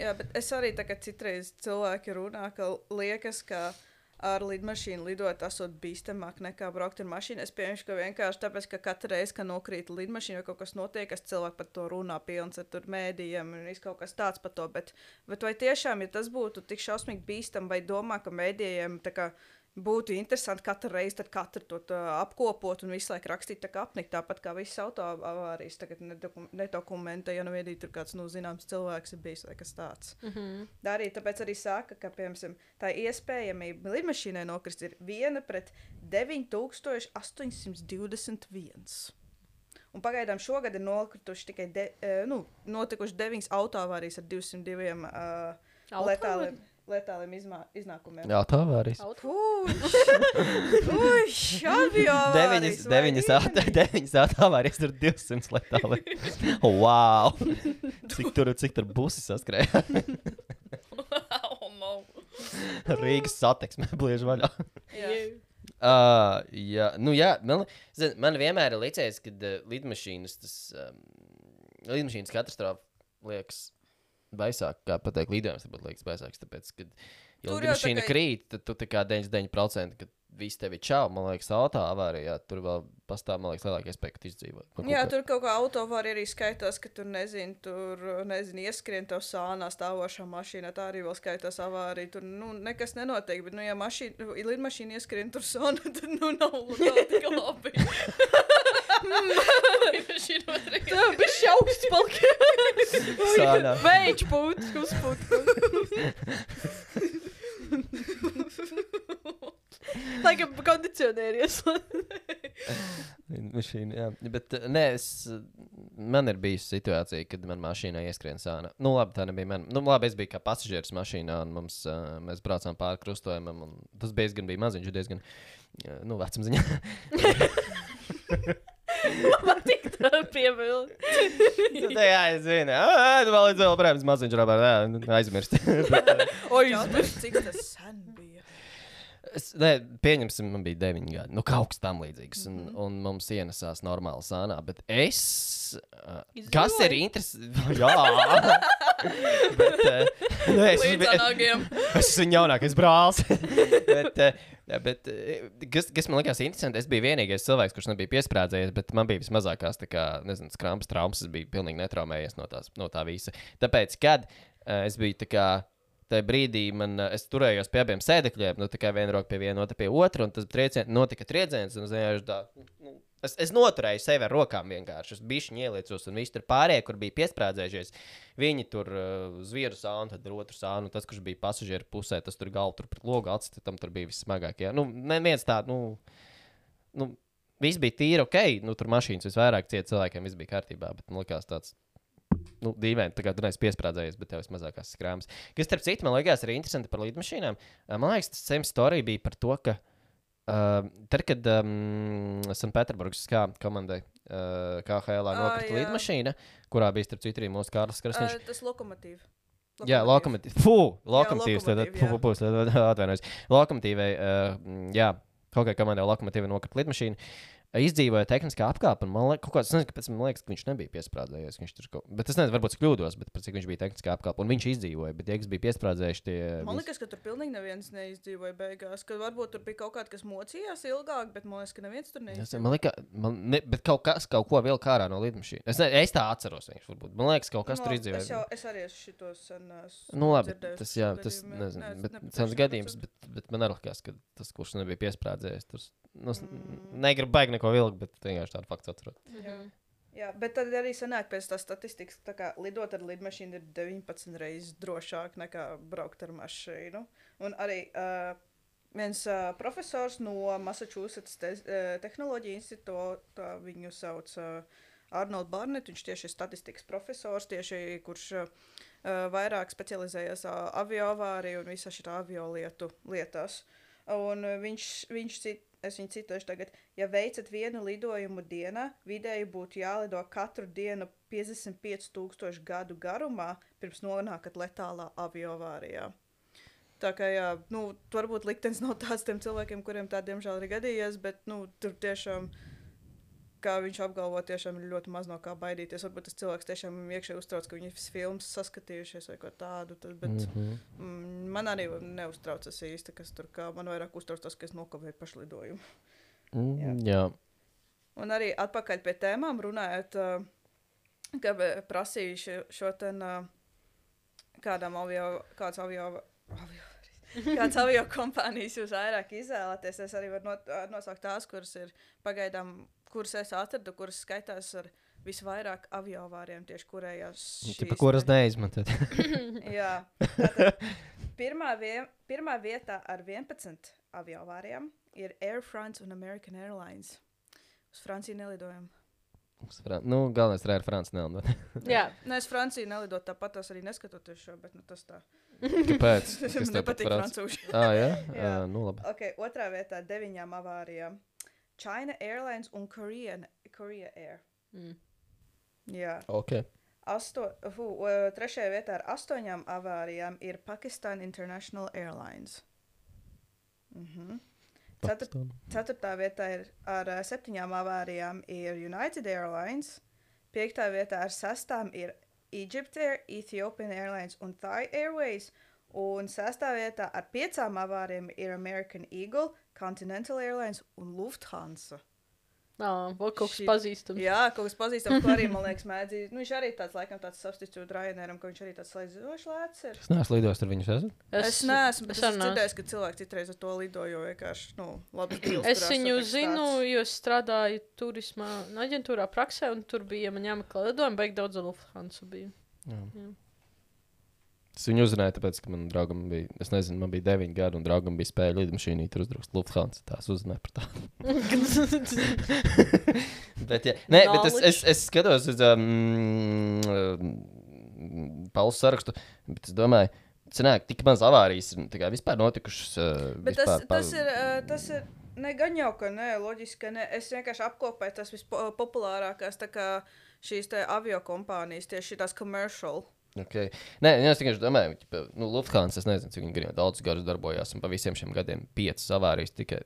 Jā, bet es arī tā kā citreiz cilvēki runā, ka liekas, ka ar lidmašīnu lidot esot bīstamāk nekā braukt ar mašīnu. Es pieņemu, ka vienkārši tāpēc, ka katru reizi, kad nokrīt lidmašīna vai kaut kas notiek, es cilvēki par to runā, pilns ar tur mēdījiem un viss kaut kas tāds par to. Bet, bet vai tiešām, ja tas būtu tik šausmīgi bīstam, vai domā, ka mēdījiem tā kā būtu interesanti katru reizi katru to tā apkopot un visu laiku rakstīt tā kā apnikt, tāpat kā visas auto avārijas tagad nedokum- nedokumentē, ja nu viedī tur kāds, nu, zināms cilvēks ir bijis vai kas tāds. Mm -hmm. Arī tāpēc arī saka, ka piemēram, tā iespējamība lidmašīnai nokrist ir viena pret 9821. Un pagaidām šogad ir nokrituši tikai de, eh, nu, notikuši 9 autoavārijas ar 202 uh, letāliem, letāliem izmā, iznākumiem. jā, tā. Ui, šādi jau Deviņas, deviņas, ātrā, <laughs> deviņas ātrās tur 200 letāli. <laughs> wow! Cik tur, cik tur busi saskrēja? oh, no. Rīgas satiksme <laughs> bliež vaļā. Jā. Uh, jā, nu jā, man, zin, man vienmēr ir licies, ka uh, lidmašīnas, tas, um, lidmašīnas katastrofa liekas baisāk, kā pateikt, lidojums varbūt liekas baisāks, tāpēc, kad ja Tur jau tā lidmašīna kā- krīt, tad tu tā kā 99%, kad viss tevi čau, man liekas, auto avārijā, tur vēl pastāv, man liekas, lielāka iespēja, ka tu izdzīvo. Nu, Jā, tur kaut kā autovari arī skaitās, ka tur nezinu, tur nezinu, ieskrien tev sānā stāvošā mašīnā. Tā arī vēl skaitās avārija. Tur nu, nekas nenotiek. Bet, nu, ja mašīna, lidmašīna ieskrien tur sānā, <laughs> tad nu nav nav tik labi. <laughs> <laughs> Tā bija šausmas palika. Sānā. Veids pūts, uzpūts. Tagad kondicionieri ieslēdz. Mašīna, jā. Bet, nē, es, man ir bijusi situācija, kad man mašīnā ieskrien sāna. Nu, labi, tā nebija man. Nu, labi, es biju kā pasažieris mašīnā, un mums, uh, mēs braucām pāri krustojumam. un Tas diezgan bija maziņš, diezgan, uh, nu, vecumziņā. <laughs> <laughs> Man tik tā piebilst. Nu, tā jā, es zinu. Ah, tu vēl līdz vēl brēmas maziņš, Robert, jā, nu, aizmirst. <laughs> <laughs> Oi, Jautājums, cik tas sen? Es, ne, pieņemsim, man bija 9 gadi. Nu, kaut kas tam līdzīgs. Un, un mums ienesās normāli sānā. Bet es. Uh, kas ir interesants? <laughs> <laughs> Jā, bet. Uh, <laughs> nē, es, es, es esmu jaunākais brālis. bet, uh, bet uh, kas, kas man likās interesanti, es biju vienīgais cilvēks, kurš nebija piesprādzējies, bet man bija vismazākās, tā kā, nezinu, skrampas traumas. Es biju pilnīgi netraumējies no, tās, no tā visa. Tāpēc, kad uh, es biju tā kā. Tajā brīdī man, uh, es turējos pie abiem sēdekļiem, nu, tā kā viena roka pie viena, otra pie otra, un tas triecien, notika trieciens. un vienkārši tā, nu, Es, es noturēju sevi ar rokām vienkārši. Es biju ieliecos, un visi tur pārējie, kur bija piesprādzējušies, viņi tur uh, uz vienu sānu, tad otru sānu. un Tas, kurš bija pasažieru pusē, tas tur galvu tur pret logu acis, tam tur bija vissmagākie. Nu, neviens tāds, nu, nu, viss bija tīri ok. Nu, tur mašīnas visvairāk cieta cilvēkiem, viss bija kārtībā. Bet man liekas, tāds nu, dīvaini. Tā kā tu neesi piesprādzējies, bet tev ir mazākās skrāmas. Kas, starp citu, man liekas, arī interesanti par lidmašīnām. Uh, Man liekas, tas same story bija par to, ka. Uh, tad, kad um, Sanktpēterburgas kā komandai uh, KHL Ā, nokrita jā. lidmašīna, kurā bija starp citu arī mūsu Kārlis Krasniņš. Uh, tas lokomotīvs. Jā, lokomotīvs. Fū, lokomotīvs. Būs atvainojos. Lokomotīvai, uh, jā, kaut kā komandai lokomotīvai nokrita lidmašīna. Izdzīvoja tehniskā apgāde. Man liekas, kāds, nezinu, kāpēc man liekas, ka viņš nebija piesprādzējies. Viņš tur kaut Bet es nezinu, varbūt es kļūdos, bet cik viņš bija tehniskā apgāde. Un viņš izdzīvoja, bet tie, kas bija piesprādzējuši, tie. Man liekas, ka tur pilnīgi neviens neizdzīvoja beigās. Ka varbūt tur bija kaut kāds, kas mocījās ilgāk, bet man liekas, ka neviens tur neizdzīvoja. man liekas, man ne, bet kaut kas, kaut ko vēl kā ārā no lidmašīnas. Es, ne, es tā atceros, viņš varbūt. Man liekas, kaut kas Nu, tur labi, Es, jau, izdzīvoja. es arī esmu šito sen. esmu Nu, labi, tas, jā, tas nezinu, Nē, es bet sens gadījums, 100%. bet, bet man arī liekas, ka tas, kurš nebija piesprādzējis, tur nu, Mm. negribu baigt neko vilkt, bet vienkārši tādu faktu atceros. Mhm. Jā, bet tad arī sanāk pēc tā statistikas, kā lidot ar lidmašīnu ir 19 reizes drošāk nekā braukt ar mašīnu. Un arī uh, viens uh, profesors no Massachusetts te uh, Tehnoloģija institūta, viņu sauc uh, Arnolds Barnett, viņš tieši ir statistikas profesors, tieši kurš uh, vairāk specializējas uh, avio avāriju un visā šī avio lietu lietās. Un viņš, viņš cit, es viņu citēšu tagad, ja veicat vienu lidojumu dienā, vidēji būtu jālido katru dienu 55,000 gadu garumā, pirms nonākat letālā avio avārijā. Tā kā jā, nu, varbūt liktenis nav tāds tiem cilvēkiem, kuriem tā diemžēl ir gadījies, bet nu, tur tiešām, kā viņš apgalvo, tiešām ir ļoti maz no kā baidīties. Varbūt tas cilvēks tiešām iekšēji uztrauc, ka viņi ir filmas saskatījušies vai ko tādu. Tad, bet, Mm -hmm. mm, man arī neuztraucas īsti, kas tur kā. Man vairāk uztrauc tas, ka es nokavēju pašlidojumu. mm, jā. Un arī atpakaļ pie tēmām runājot, ka prasīju šo, šo ten, kādām avio, kāds avio, avio, <laughs> kāds avio kompānijas jūs vairāk izvēlaties. Es arī varu nosaukt tās, kuras ir pagaidām, kuras es atradu, kuras skaitās ar visvairāk avio avāriem tieši kurējās. Tipa, šīs kuras te- neizmantot. <laughs> <laughs> Jā, tātad pirmā, vie, pirmā vietā ar 11 avio avārijām ir Air France un American Airlines. Uz Franciju nelidojam. Fran- nu, galvenais ir ar <laughs> Franciju nelidot. Jā, Nē, es Franciju nelidoju tāpat, tas arī neskatoties šo, bet nu, tas tā. Kāpēc? <laughs> Man nepatīk Franc- francūži. Ah, jā, <laughs> Jā. jā. nu labi. Okay, otrā vietā deviņām avārijām. China Airlines un Korean, Korea Air. Mm. Jā. Okay. Asto, hu, trešajā vietā ar astoņām avārijām ir Pakistan International Airlines. Mhm. Ceturt, ceturtā vietā ir ar ā, septiņām avārijām ir United Airlines. Piektā vietā ar sestām ir Egypt Air, Ethiopian Airlines un Thai Airways. Un sestā vietā ar piecām avārijām ir American Eagle, Continental Airlines un Lufthansa. Nā, vēl kaut kas Šī- pazīstams. Jā, kaut kas pazīstams, ko arī <laughs> man liekas, mēdz. Nu, viņš arī tāds, laikam, tāds substitūts Ryanēram, ka viņš arī tāds slēdzošs lēts ir. Es neesmu lidojis ar viņus. Esmu? Es, es neesmu, bet es es dzirdējis, ka cilvēki citreiz ar to lidoju, jo vienkārši, nu, labi. <clears throat> Es viņu zinu, jo es strādāju turismā aģentūrā praksē, un tur bija man jāmeklē lidojumi, beig daudz Lufthansa bija. Jā. Jā. Es viņu uzrunāju, tāpēc, ka manam draugam bija, es nezinu, man bija 9 gadi, un draugam bija spēja lidmašīnā, tur uzdraust Lufthansa. Tās uzrunāja par tādu. <laughs> Bet, jā, nē, bet es, es, es skatos uz um, um, Pauls sarakstu, bet es domāju, Cenāk, tik maz avārijas ir tā vispār notikušas. Uh, Bet vispār, tas, tas ir, ā, tas ir, ne gan jau, ka nē, loģiski, ka nē. Es vienkārši apkopoju tas vispopulārākās, tā kā šīs te avio kompānijas, tieši tās commercial. Okay. Nē, es tikai domāju, ka nu, Lufthansa, es nezinu, cik viņi gadiem daudz gadus darbojās, un pa visiem šiem gadiem piecas avārijas tikai.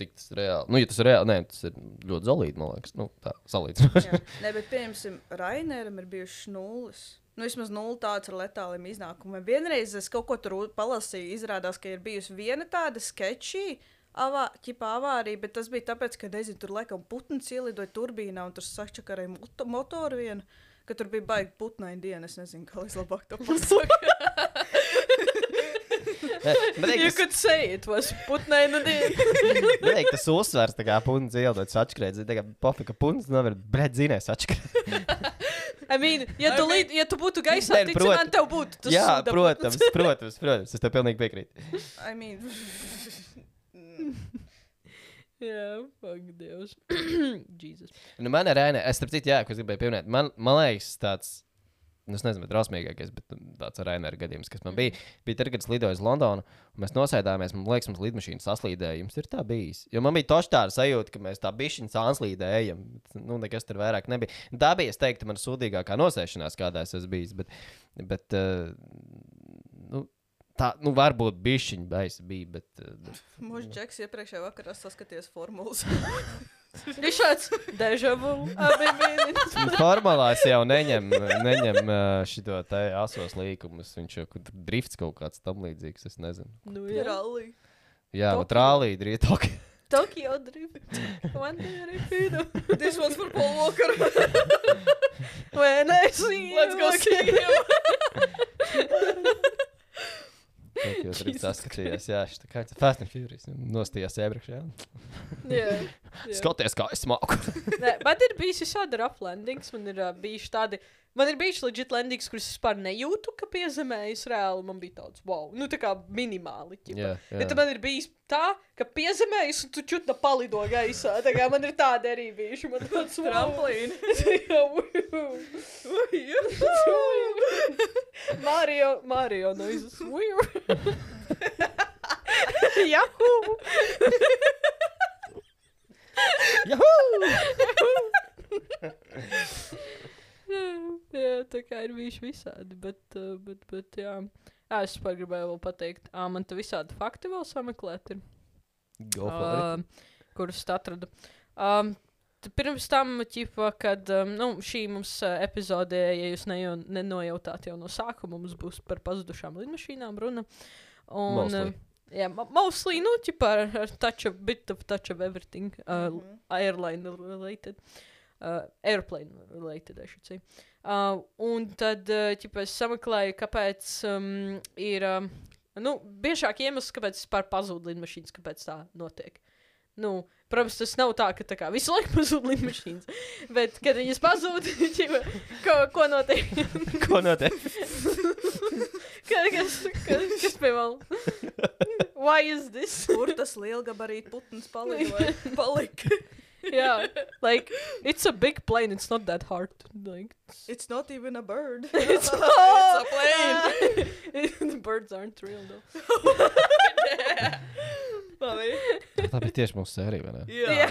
Cik tas ir reāli? Nu, ja tas ir reāli, nē, tas ir ļoti zelīgi, man liekas. Nu, tā, salīdzinoši. <laughs> Nē, bet, piemēram, Rainēram ir bijušas nulles. Nu, vismaz nulle tāds ar letāliem iznākumiem. Vienreiz es kaut ko tur palasīju, izrādās, ka ir bijusi viena tāda sketčī. Avā, ķipā avārija, bet tas bija tāpēc, ka, nezinu, tur laikam putns ielidoja turbīnā un tur sakčakarēja moto, motoru vienu, ka tur bija baigi putnaini diena. Es nezinu, kā es labāk to pasaku. Nē, bet You tas, could say it was putnaina diena. bet tas uzsvars, tā kā puns ieldots atšķirēts. Tā kā pofika puns, nav ir bret zinājis atšķirēts. I mean, ja tu, lid, ja tu būtu gaisā, Nē, tad prot- man tev būtu tas Jā, protams, protams, protams, es tev pilnīgi piekrītu. I mean, <laughs> Jā, fuck, Dievs. <clears throat> Jesus. Nu, man ir ēna, es starp citu, jā, ko es gribēju pieminēt. Man, man liekas, tāds, nu, es nezinu, drausmīgākais, bet nu, tāds ar ēnu gadījums, kas man bija, bija tad, kad es lidoju uz Londonu, un mēs nosēdāmies, man liekas, mums lidmašīna saslīdēja. Jums ir tā bijis. Jo man bija toši tāda sajūta, ka mēs tā bišķiņa sanslīdējam. Nu, nekas tur vairāk nebija. Tā bija, es teiktu, man sūdīgākā nosēšanās, kādā es esmu bijis. Bet, bet uh, tā, nu, varbūt bišķiņa baisa bija, bet. Uh, Mūžs Džeks iepriekšējā vakarā saskaties formulas. <laughs> Ir šāds deja vu. Abi bija. Nu, Formālās jau neņem, neņem šo te asos līkumus. Viņš jau kur drifts kaut kāds tam līdzīgs. Es nezinu. Nu, jā. Rallī. Jā, Tokio. vat rālī drītok. Tokyo drift. One day repeat. This one's for Paul Walker. <laughs> When I see Let's go you see him. <laughs> Tokio drifts saskatījās. Jā, tā kā Fast and Furious. Nostījās iepriekšējā. Jā. <laughs> jā. Skaties, kā es māku. Nē, man ir bijis visādi rough landings. Man ir uh, bijuši tādi. Man ir bijis legit landings, kurus es vispār nejūtu, ka piezemējas reāli. Man bija tāds, wow, nu tā kā minimāli. Jā, jā. Bet man ir bijis tā, ka piezemējas un tu čutna palido gaisā. Tā kā man ir tādi arī bijuši. Man tāds Tramplīni. <laughs> <laughs> Mario, Mario noises. <laughs> Yahoo! <laughs> jā, tā kā ir bijuši visādi, bet, uh, bet, bet jā. Ā, es vispār gribēju vēl pateikt, ā, man te visādi fakti vēl sameklēt ir, Go for it. ā, kurus atradu. Um, pirms tam, ķipa, kad um, nu, šī mums uh, epizode, ja jūs nejo, nenojautāt jau no sākuma, mums būs par pazudušām lidmašīnām runa. Un, Mostly. uh, Jā, mo- mostly, nu, ķipa, ar, ar touch of, bit of touch of everything. Uh, Mhm. airline related. Uh, airplane related, I should say. Uh, un tad, uh, ķipa, es sameklēju, kāpēc um, ir, um, nu, biežāk iemesls, kāpēc vispār pazūd lidmašīnas, kāpēc tā notiek. Nu, protams, tas nav tā, ka tā kā visu laiku <laughs> pazūd lidmašīnas, bet, kad viņas pazūd, <laughs> ķipa, ko, ko notiek? <laughs> Ko notiek? Ka- kas, kas, kas pie malas? Why is this? Kur tas lielgabarīt putns palika? palika? Yeah, <laughs> like it's a big plane. It's not that hard. Like It's not even a bird. <laughs> <laughs> it's, a plane. the birds aren't real though. Labi. Tā bija tieši mūsu sērija, vai ne? Jā.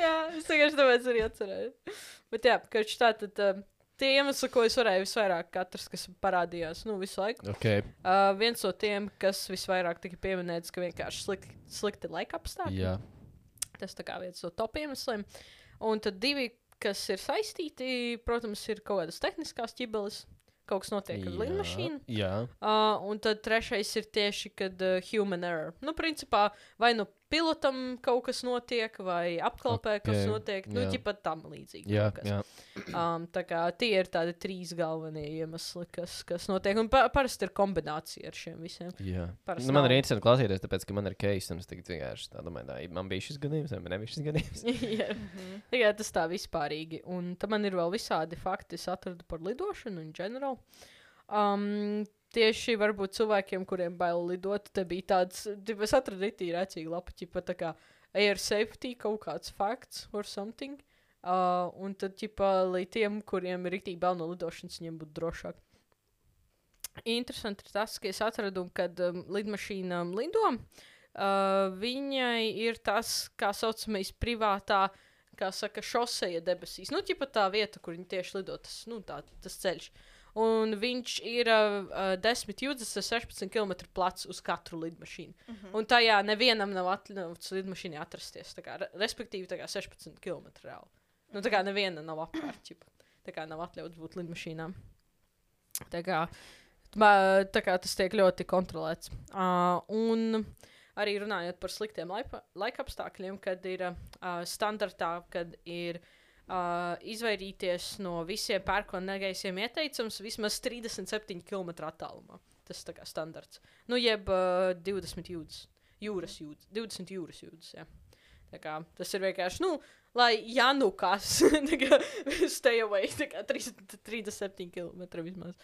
jā, es vienkārši tāpēc arī atcerējos. Bet jā, ka tā tad. Uh, Tie iemesli, ko es varēju visvairāk, katrs, kas parādījās, nu, visu laiku. Ok. Uh, viens no tiem, kas visvairāk tika pieminēts, ka vienkārši slikti, slikti laika apstākļi. Jā. Tas kā viens no top iemesliem. Un tad divi, kas ir saistīti, protams, ir kaut kādas tehniskās ķibeles. Kaut kas notiek ar lidmašīnu. Jā. Uh, un tad trešais ir tieši, kad uh, human error. Nu, principā, vai nu pilotam kaut kas notiek, vai apkalpē okay. kas notiek. Nu, jā. ģipat tam līdzīgi. Jā, jā. Um, tā kā tie ir tādi trīs galvenie iemesli, kas, kas notiek. Un pa, parasti ir kombinācija ar šiem visiem. jā. Parasti Nu, man ir interesanti klausīties, tāpēc, ka man ir case, un es tagad vienkārši tā domāju, tā, man bija šis gadījums, vai man nebija šis gadījums. <laughs> Jā, Tikai tas tā vispārīgi. Un tam man ir vēl visādi fakti, es atradu par lidošanu un ģenerālu. Um, tieši varbūt cilvēkiem, kuriem bail lidot, te bija tāds, es atradu itī rēcīgi lapu, ķipa tā kā air safety kaut kāds fakts or something. Uh, un tad, ķipa, lai tiem, kuriem ir rītīgi bail no lidošanas, viņiem būtu drošāk. Interesanti ir tas, ka es atradu, kad um, lidmašīna lido, uh, viņai ir tas, kā saucamais, privātā, kā saka, šoseja debesīs. Nu, ķipa tā vieta, kur viņi tieši lido, tas, nu, tā, tas ceļš. Un viņš ir uh, uh, 10 jūdzes, 16 km plats uz katru lidmašīnu. Mm -hmm. Un tajā nevienam nav atļauts lidmašīnai atrasties. Kā, re- respektīvi, kā 16 km reāli. Nu, tā kā neviena nav apkārt. Tā kā nav atļauts būt lidmašīnām. Tā kā, tā kā tas tiek ļoti kontrolēts. Uh, un arī runājot par sliktiem laika apstākļiem, kad ir uh, standartā, kad ir uh, izvairīties no visiem pērkona-negaisiem ieteicams vismaz 37 km attālumā. Tas ir standarts. Nu, jeb uh, 20 jūdzes. Jūras jūdzes, 20 jūras jūdzes. Jā. Kā, tas ir vienkārši, nu, lai ja nu kas, <laughs> tā kā stay away, kā 30, 37 km vismaz.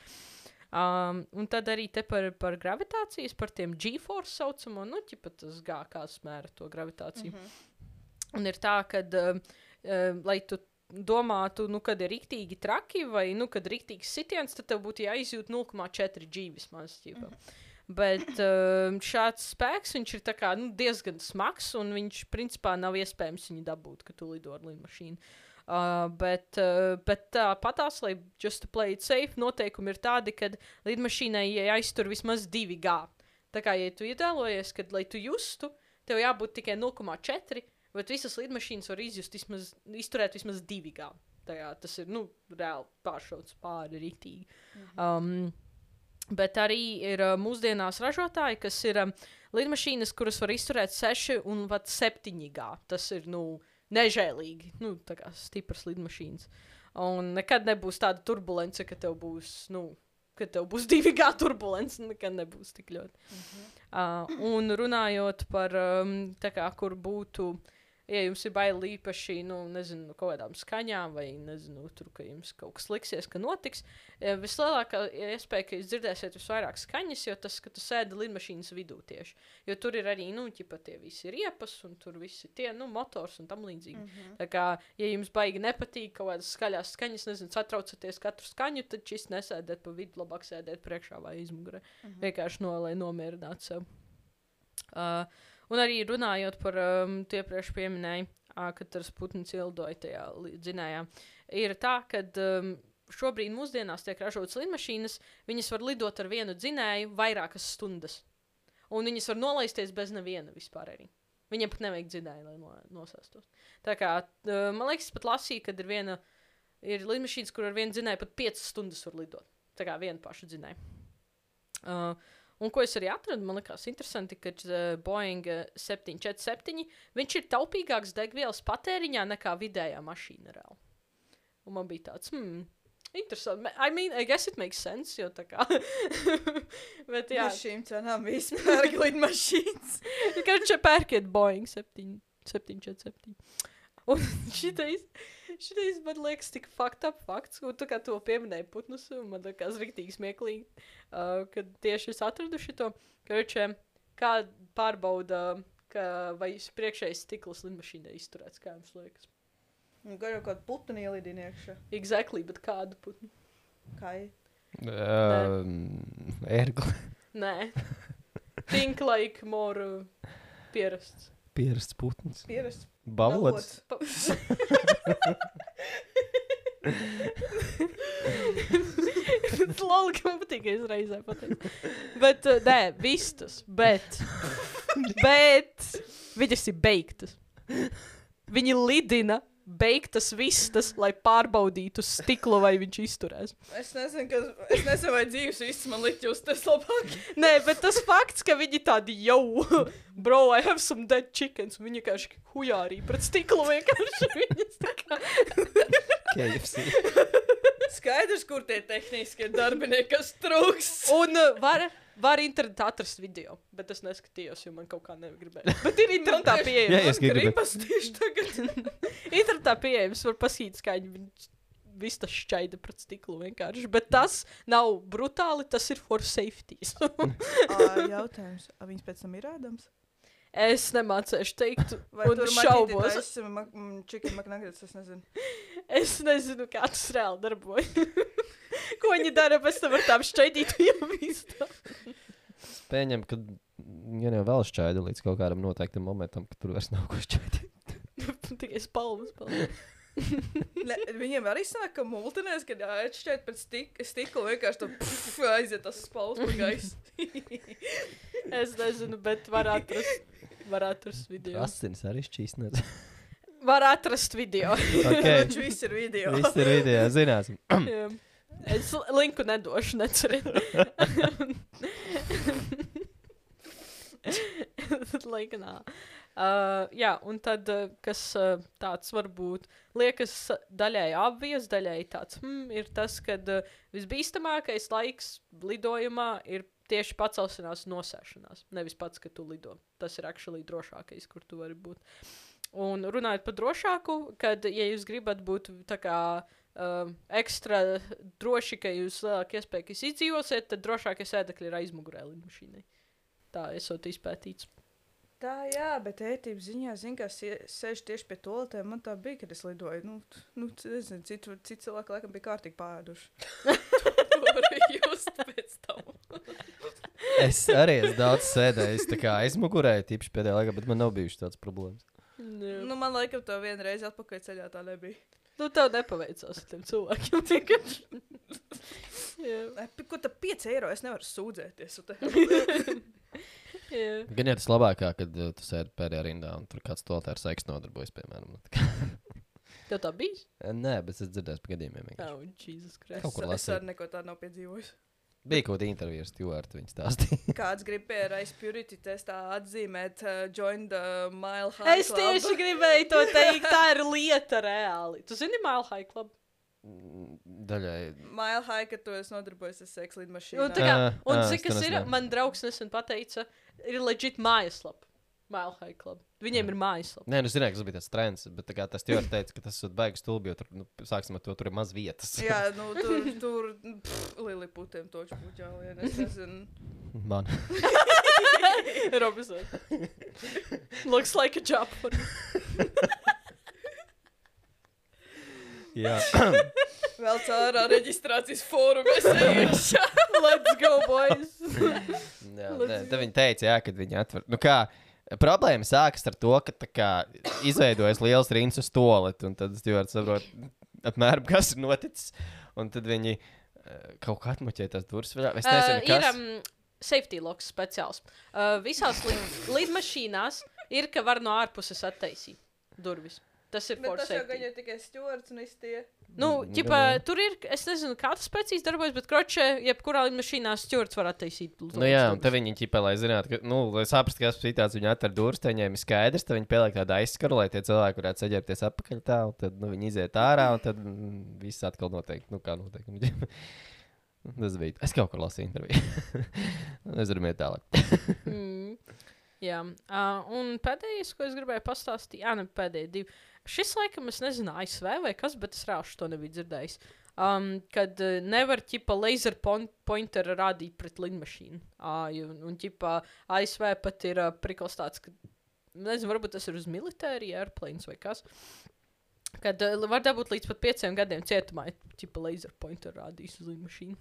Um, un tad arī te par, par gravitācijas, par tiem G-force saucamo, nu, ķipa tas gā, kā smēra to gravitāciju. Mm -hmm. Un ir tā, ka, uh, uh, lai tu domātu, nu, kad ir rīktīgi traki vai, nu, kad ir rīktīgs sitiens, tad tev būtu jāizjūt 0,4 G vismaz. Ķipa. Mm -hmm. Bet uh, šāds spēks viņš ir tā kā, nu, diezgan smags, un viņš principā nav iespējams viņu dabūt, kad tu lido ar lidmašīnu. Uh, bet, uh, bet tāpatās, lai just to play it safe, noteikumi ir tādi, ka lidmašīnai jāiztur vismaz divi G. Tā kā, ja tu iedēlojies, kad, lai tu justu, tev jābūt tikai 0,4, bet visas lidmašīnas var izjust vismaz, izturēt vismaz 2 gā. Tajā tas ir, nu, reāli pāršauts pāri rītīgi. Um, bet arī ir uh, mūsdienās ražotāji, kas ir um, lidmašīnas, kuras var izturēt 6 un pat 7 gā. Tas ir, nu, nežēlīgi, nu, tā kā stipras lidmašīnas. Un nekad nebūs tāda turbulence, ka tev būs, nu, ka tev būs <laughs> divi gadi turbulence, nekad nebūs tik ļoti. Uh, un runājot par um, tā kā, kur būtu, ja jums ir bail īpaši, nu, nezinu, kaut kādām skaņām, vai, nezinu, tur, ka jums kaut kas liksies, ka notiks, eh, vislielākā iespēja, ka jūs dzirdēsiet visvairāk skaņas, jo tas, ka tu sēdi lidmašīnas vidū tieši. Jo tur ir arī, nu, ķipa tie visi riepas, un tur visi tie, nu, motors un tam līdzīgi. Mm -hmm. Tā kā, ja jums baigi nepatīk kaut kādas skaļās skaņas, nezinu, satraucaties katru skaņu, tad šis nesēdēt pa vidu, labāk sēdēt priekšā vai izmugurē. Mm -hmm. Vienkārši no, lai nomierinātu sev. Uh, un arī runājot par um, tie priekš pieminēju, uh, kad tas putns ildoja tajā dzinējā, ir tā, ka um, šobrīd mūsdienās tiek ražotas lidmašīnas, viņas var lidot ar vienu dzinēju vairākas stundas. Un viņas var nolaisties bez neviena vispār arī. Viņam pat nevajag dzinēju, lai no, nosēstos. Tā kā, uh, man liekas, pat lasīja, kad ir viena, ir lidmašīnas, kur ar vienu dzinēju pat 5 stundas var lidot. Tā kā viena paša dzinēja. Uh, un ko es arī atradu, man liekas, interesanti, ka uh, Boeing uh, 747 viņš ir taupīgāks degvielas patēriņā nekā vidējā mašīna. Reāli. Un man bija tāds, hmm, interesanti. I mean, I guess it makes sense, jo tā kā. <laughs> Bet jā, Jā, šīm cenām vispār <laughs> lidmašīnas. <laughs> Kad šeit pērkiet Boeing 7, 747. Un <laughs> šitais, šitais man liekas tik fakt up fakts, un tā kā to pieminēja putnus, un man liekas riktīgi smieklīgi, uh, kad tieši es atradu šito, ka viņš kā pārbauda, ka vai priekšējais stikls lidmašīnai izturēts, kā jums liekas. Gan jau kādu putnu ielidina iekšā. Exactly, bet kādu putnu? Kā ir? Um, Ergli. <laughs> Nē. Think like more uh, pierasts. Pierasts putns. Pierasts. Balots. Pa Lol, ka man patīk, ka es reizē pateicu. Bet, uh, nē, vistas, bet, bet, viņas ir beigtas. Viņi lidina beigtas vistas, lai pārbaudītu stiklu, vai viņš izturēs. Es nezinu, kas. Es nezinu, vai dzīves viss man likt justies labāk. Nē, bet tas fakts, ka viņi tādi jau, <laughs> bro, I have some dead chickens, viņi vienkārši hujā arī pret stiklu vienkārši <laughs> viņas tā kā. KFC. Skaidrs, kur tie tehniskie darbinieki, kas trūks. Un uh, var, var internetā atrast video, bet es neskatījos, jo man kaut kā negribēja. Bet ir internetā <laughs> Jā, <laughs> pieejams. es gribu. Tieši tagad. internetā pieejams, var pasīt, kā viņi visu tas šķaida pret stiklu vienkārši. Bet tas nav brutāli, tas ir for safety. <laughs> Jautājums, vai viņas pēc tam ir ēdams? Es nemācēšu teikt, Vai un tur šaubos. šaubos? Chicken McNuggets, es nezinu. <laughs> Es nezinu, kā tas reāli darbojas. <laughs> Ko viņi dara pēc tam ar tām šķaidītajām vistām? Es pieņemu, ka ja jau vēl šķaida līdz kaut kādam noteiktam momentam, ka tur vairs nav ko šķaidīt. <laughs> Tikai spalvas. spalvas. Ne, viņiem arī sanāk, ka multinēs, kad atšķiet pēc stik stikla, vienkārši tur aiziet tas spalvas pa gaisu. Es nezinu, bet var atrast, var atrast video. Asins arī šķīsnēs. <laughs> Var atrast video. ok, <laughs> Viņš viss ir video. viss ir video, zināsim. Es linku nedošu, neceriet. Laika <laughs> nā. Uh, jā, un tad, uh, kas uh, tāds varbūt liekas daļai apvies, daļai tāds hmm, ir tas, ka uh, visbīstamākais laiks lidojumā ir tieši pacelšanās nosēšanās. Nevis pats, ka tu lido. Tas ir actually drošākais, kur tu vari būt. Un runājot par drošāku, kad, ja jūs gribat būt kā um, ekstra droši, ka jūs lielāka iespēja, ka jūs izdzīvosiet, tad drošākie sēdekļi ir aizmugurē lidmašīnai. Tā esot izpētīts. Tā, jā, bet ētības ziņā, zinu, sie- sēž tieši pie toaletēm. Man tā bija, kad es lidoju. Nu, nu nezinu, citu, citu cilvēku laikam bija kārtīgi pāēduši. <laughs> to varēja just pēc tam. Es arī esmu daudz sēdējis, tā kā aizmugurēju, tīpaši pēdējā laikā, bet man nav bijušas tādas problēmas. Nu, Nu, man laikam to vienreiz atpakaļ ceļā tā nebija. nu tev nepaveicās ar tiem cilvēkiem. <laughs> Jā. Ko tā 5 eiro es nevaru sūdzēties? <laughs> Jā. Gan jau tas labākā, kad uh, tu sēdi pēdējā rindā un tur kāds to ar seksu nodarbojas, piemēram. Tā <laughs> kā- Tev tā bija? Nē, bet es dzirdēju par gadījumiem. Oh, Jesus Christ. Kaut kur Es lasīju. arī neko tādu nav piedzīvojis. Bija kaut kāda intervija ar Stuartu, viņš stāstīja. <laughs> Kāds grib pie Race Purity testā atzīmēt, uh, join the Mile High Es Club? tieši gribēju to teikt, tā ir lieta reāli. Tu zini, Mile High Club? Daļai. Mile High, ka tu esi nodarbojies ar seksu lidmašīnu. Un, Nu, tā kā, un es to kas ir? Man draugs nesen pateica, ir legit mājaslapa. Mile High Club. Viņiem ir mājaslapa. Nē, nu, zināju, ka tas bija tas trends, bet kā tas Stuarts teica, ka tas ir baigs stulbi, jo tur, nu, sāksim ar to, tur ir maz vietas. Jā, <laughs> nu tur, tur pff, Liliputiem toču jālien. Es nezinu. Man. <laughs> Robinson. Looks like a job for me. <laughs> Jā. <coughs> Vēl caurā reģistrācijas fórumā es. Let's go, boys. Jā, nē, tad viņi teica, jā, kad viņi atver. Nu, kā, problēma sākas ar to, ka tā kā, izveidojas liels rīns uz toaletu, un tad es jau saprotu, apmēram, kas ir noticis. Un tad viņi eh, kaut kā atmuķēja tās durvis. Es nezinu, Uh, kas. ir um, safety locks speciāls. Uh, visās lid lidmašīnās ir, ka var no ārpuses attaisīt durvis. Tas ir Bet for tas jau gan safety. jau tikai stūrts un iztie. Nu, gan jau. tur ir, es nezinu, kā tas precīzi darbojas, bet kročē, jebkurā lidmašīnā stūrts var attaisīt. Nu, jā, un tad viņi ķipā, lai zinātu, ka, nu, lai saprastu, kas ir tāds, viņi atver durvis, tad viņiem ir skaidrs, tad viņi pieliek tādu aizskaru, lai tie cilvēki varētu saģērbties atpakaļ tā, un tad, nu, viņi iziet ārā, un tad mm, viss atkal notiek, nu, kā notiek. Nu. <laughs> Tas bija. Es kaut kur lasīju interviju. <laughs> varu iet tālāk. Mm. Jā, uh, un pēdējais, ko es gribēju pastāstīt, jā, ne pēdējie divi. Šis laikam, es nezinu, ASV vai kas, bet es rāšu to nebiju dzirdējis. Um, kad uh, nevar ķipa laser pointeru rādīt pret lidmašīnu. Uh, un, un ķipa ASV pat ir uh, prikals tāds, ka, nezinu, varbūt tas ir uz militāriju airplanes vai kas. Kad uh, var dabūt līdz pat pieciem gadiem cietumā, ja ķipa laser pointeru rādīs uz lidmašīnu.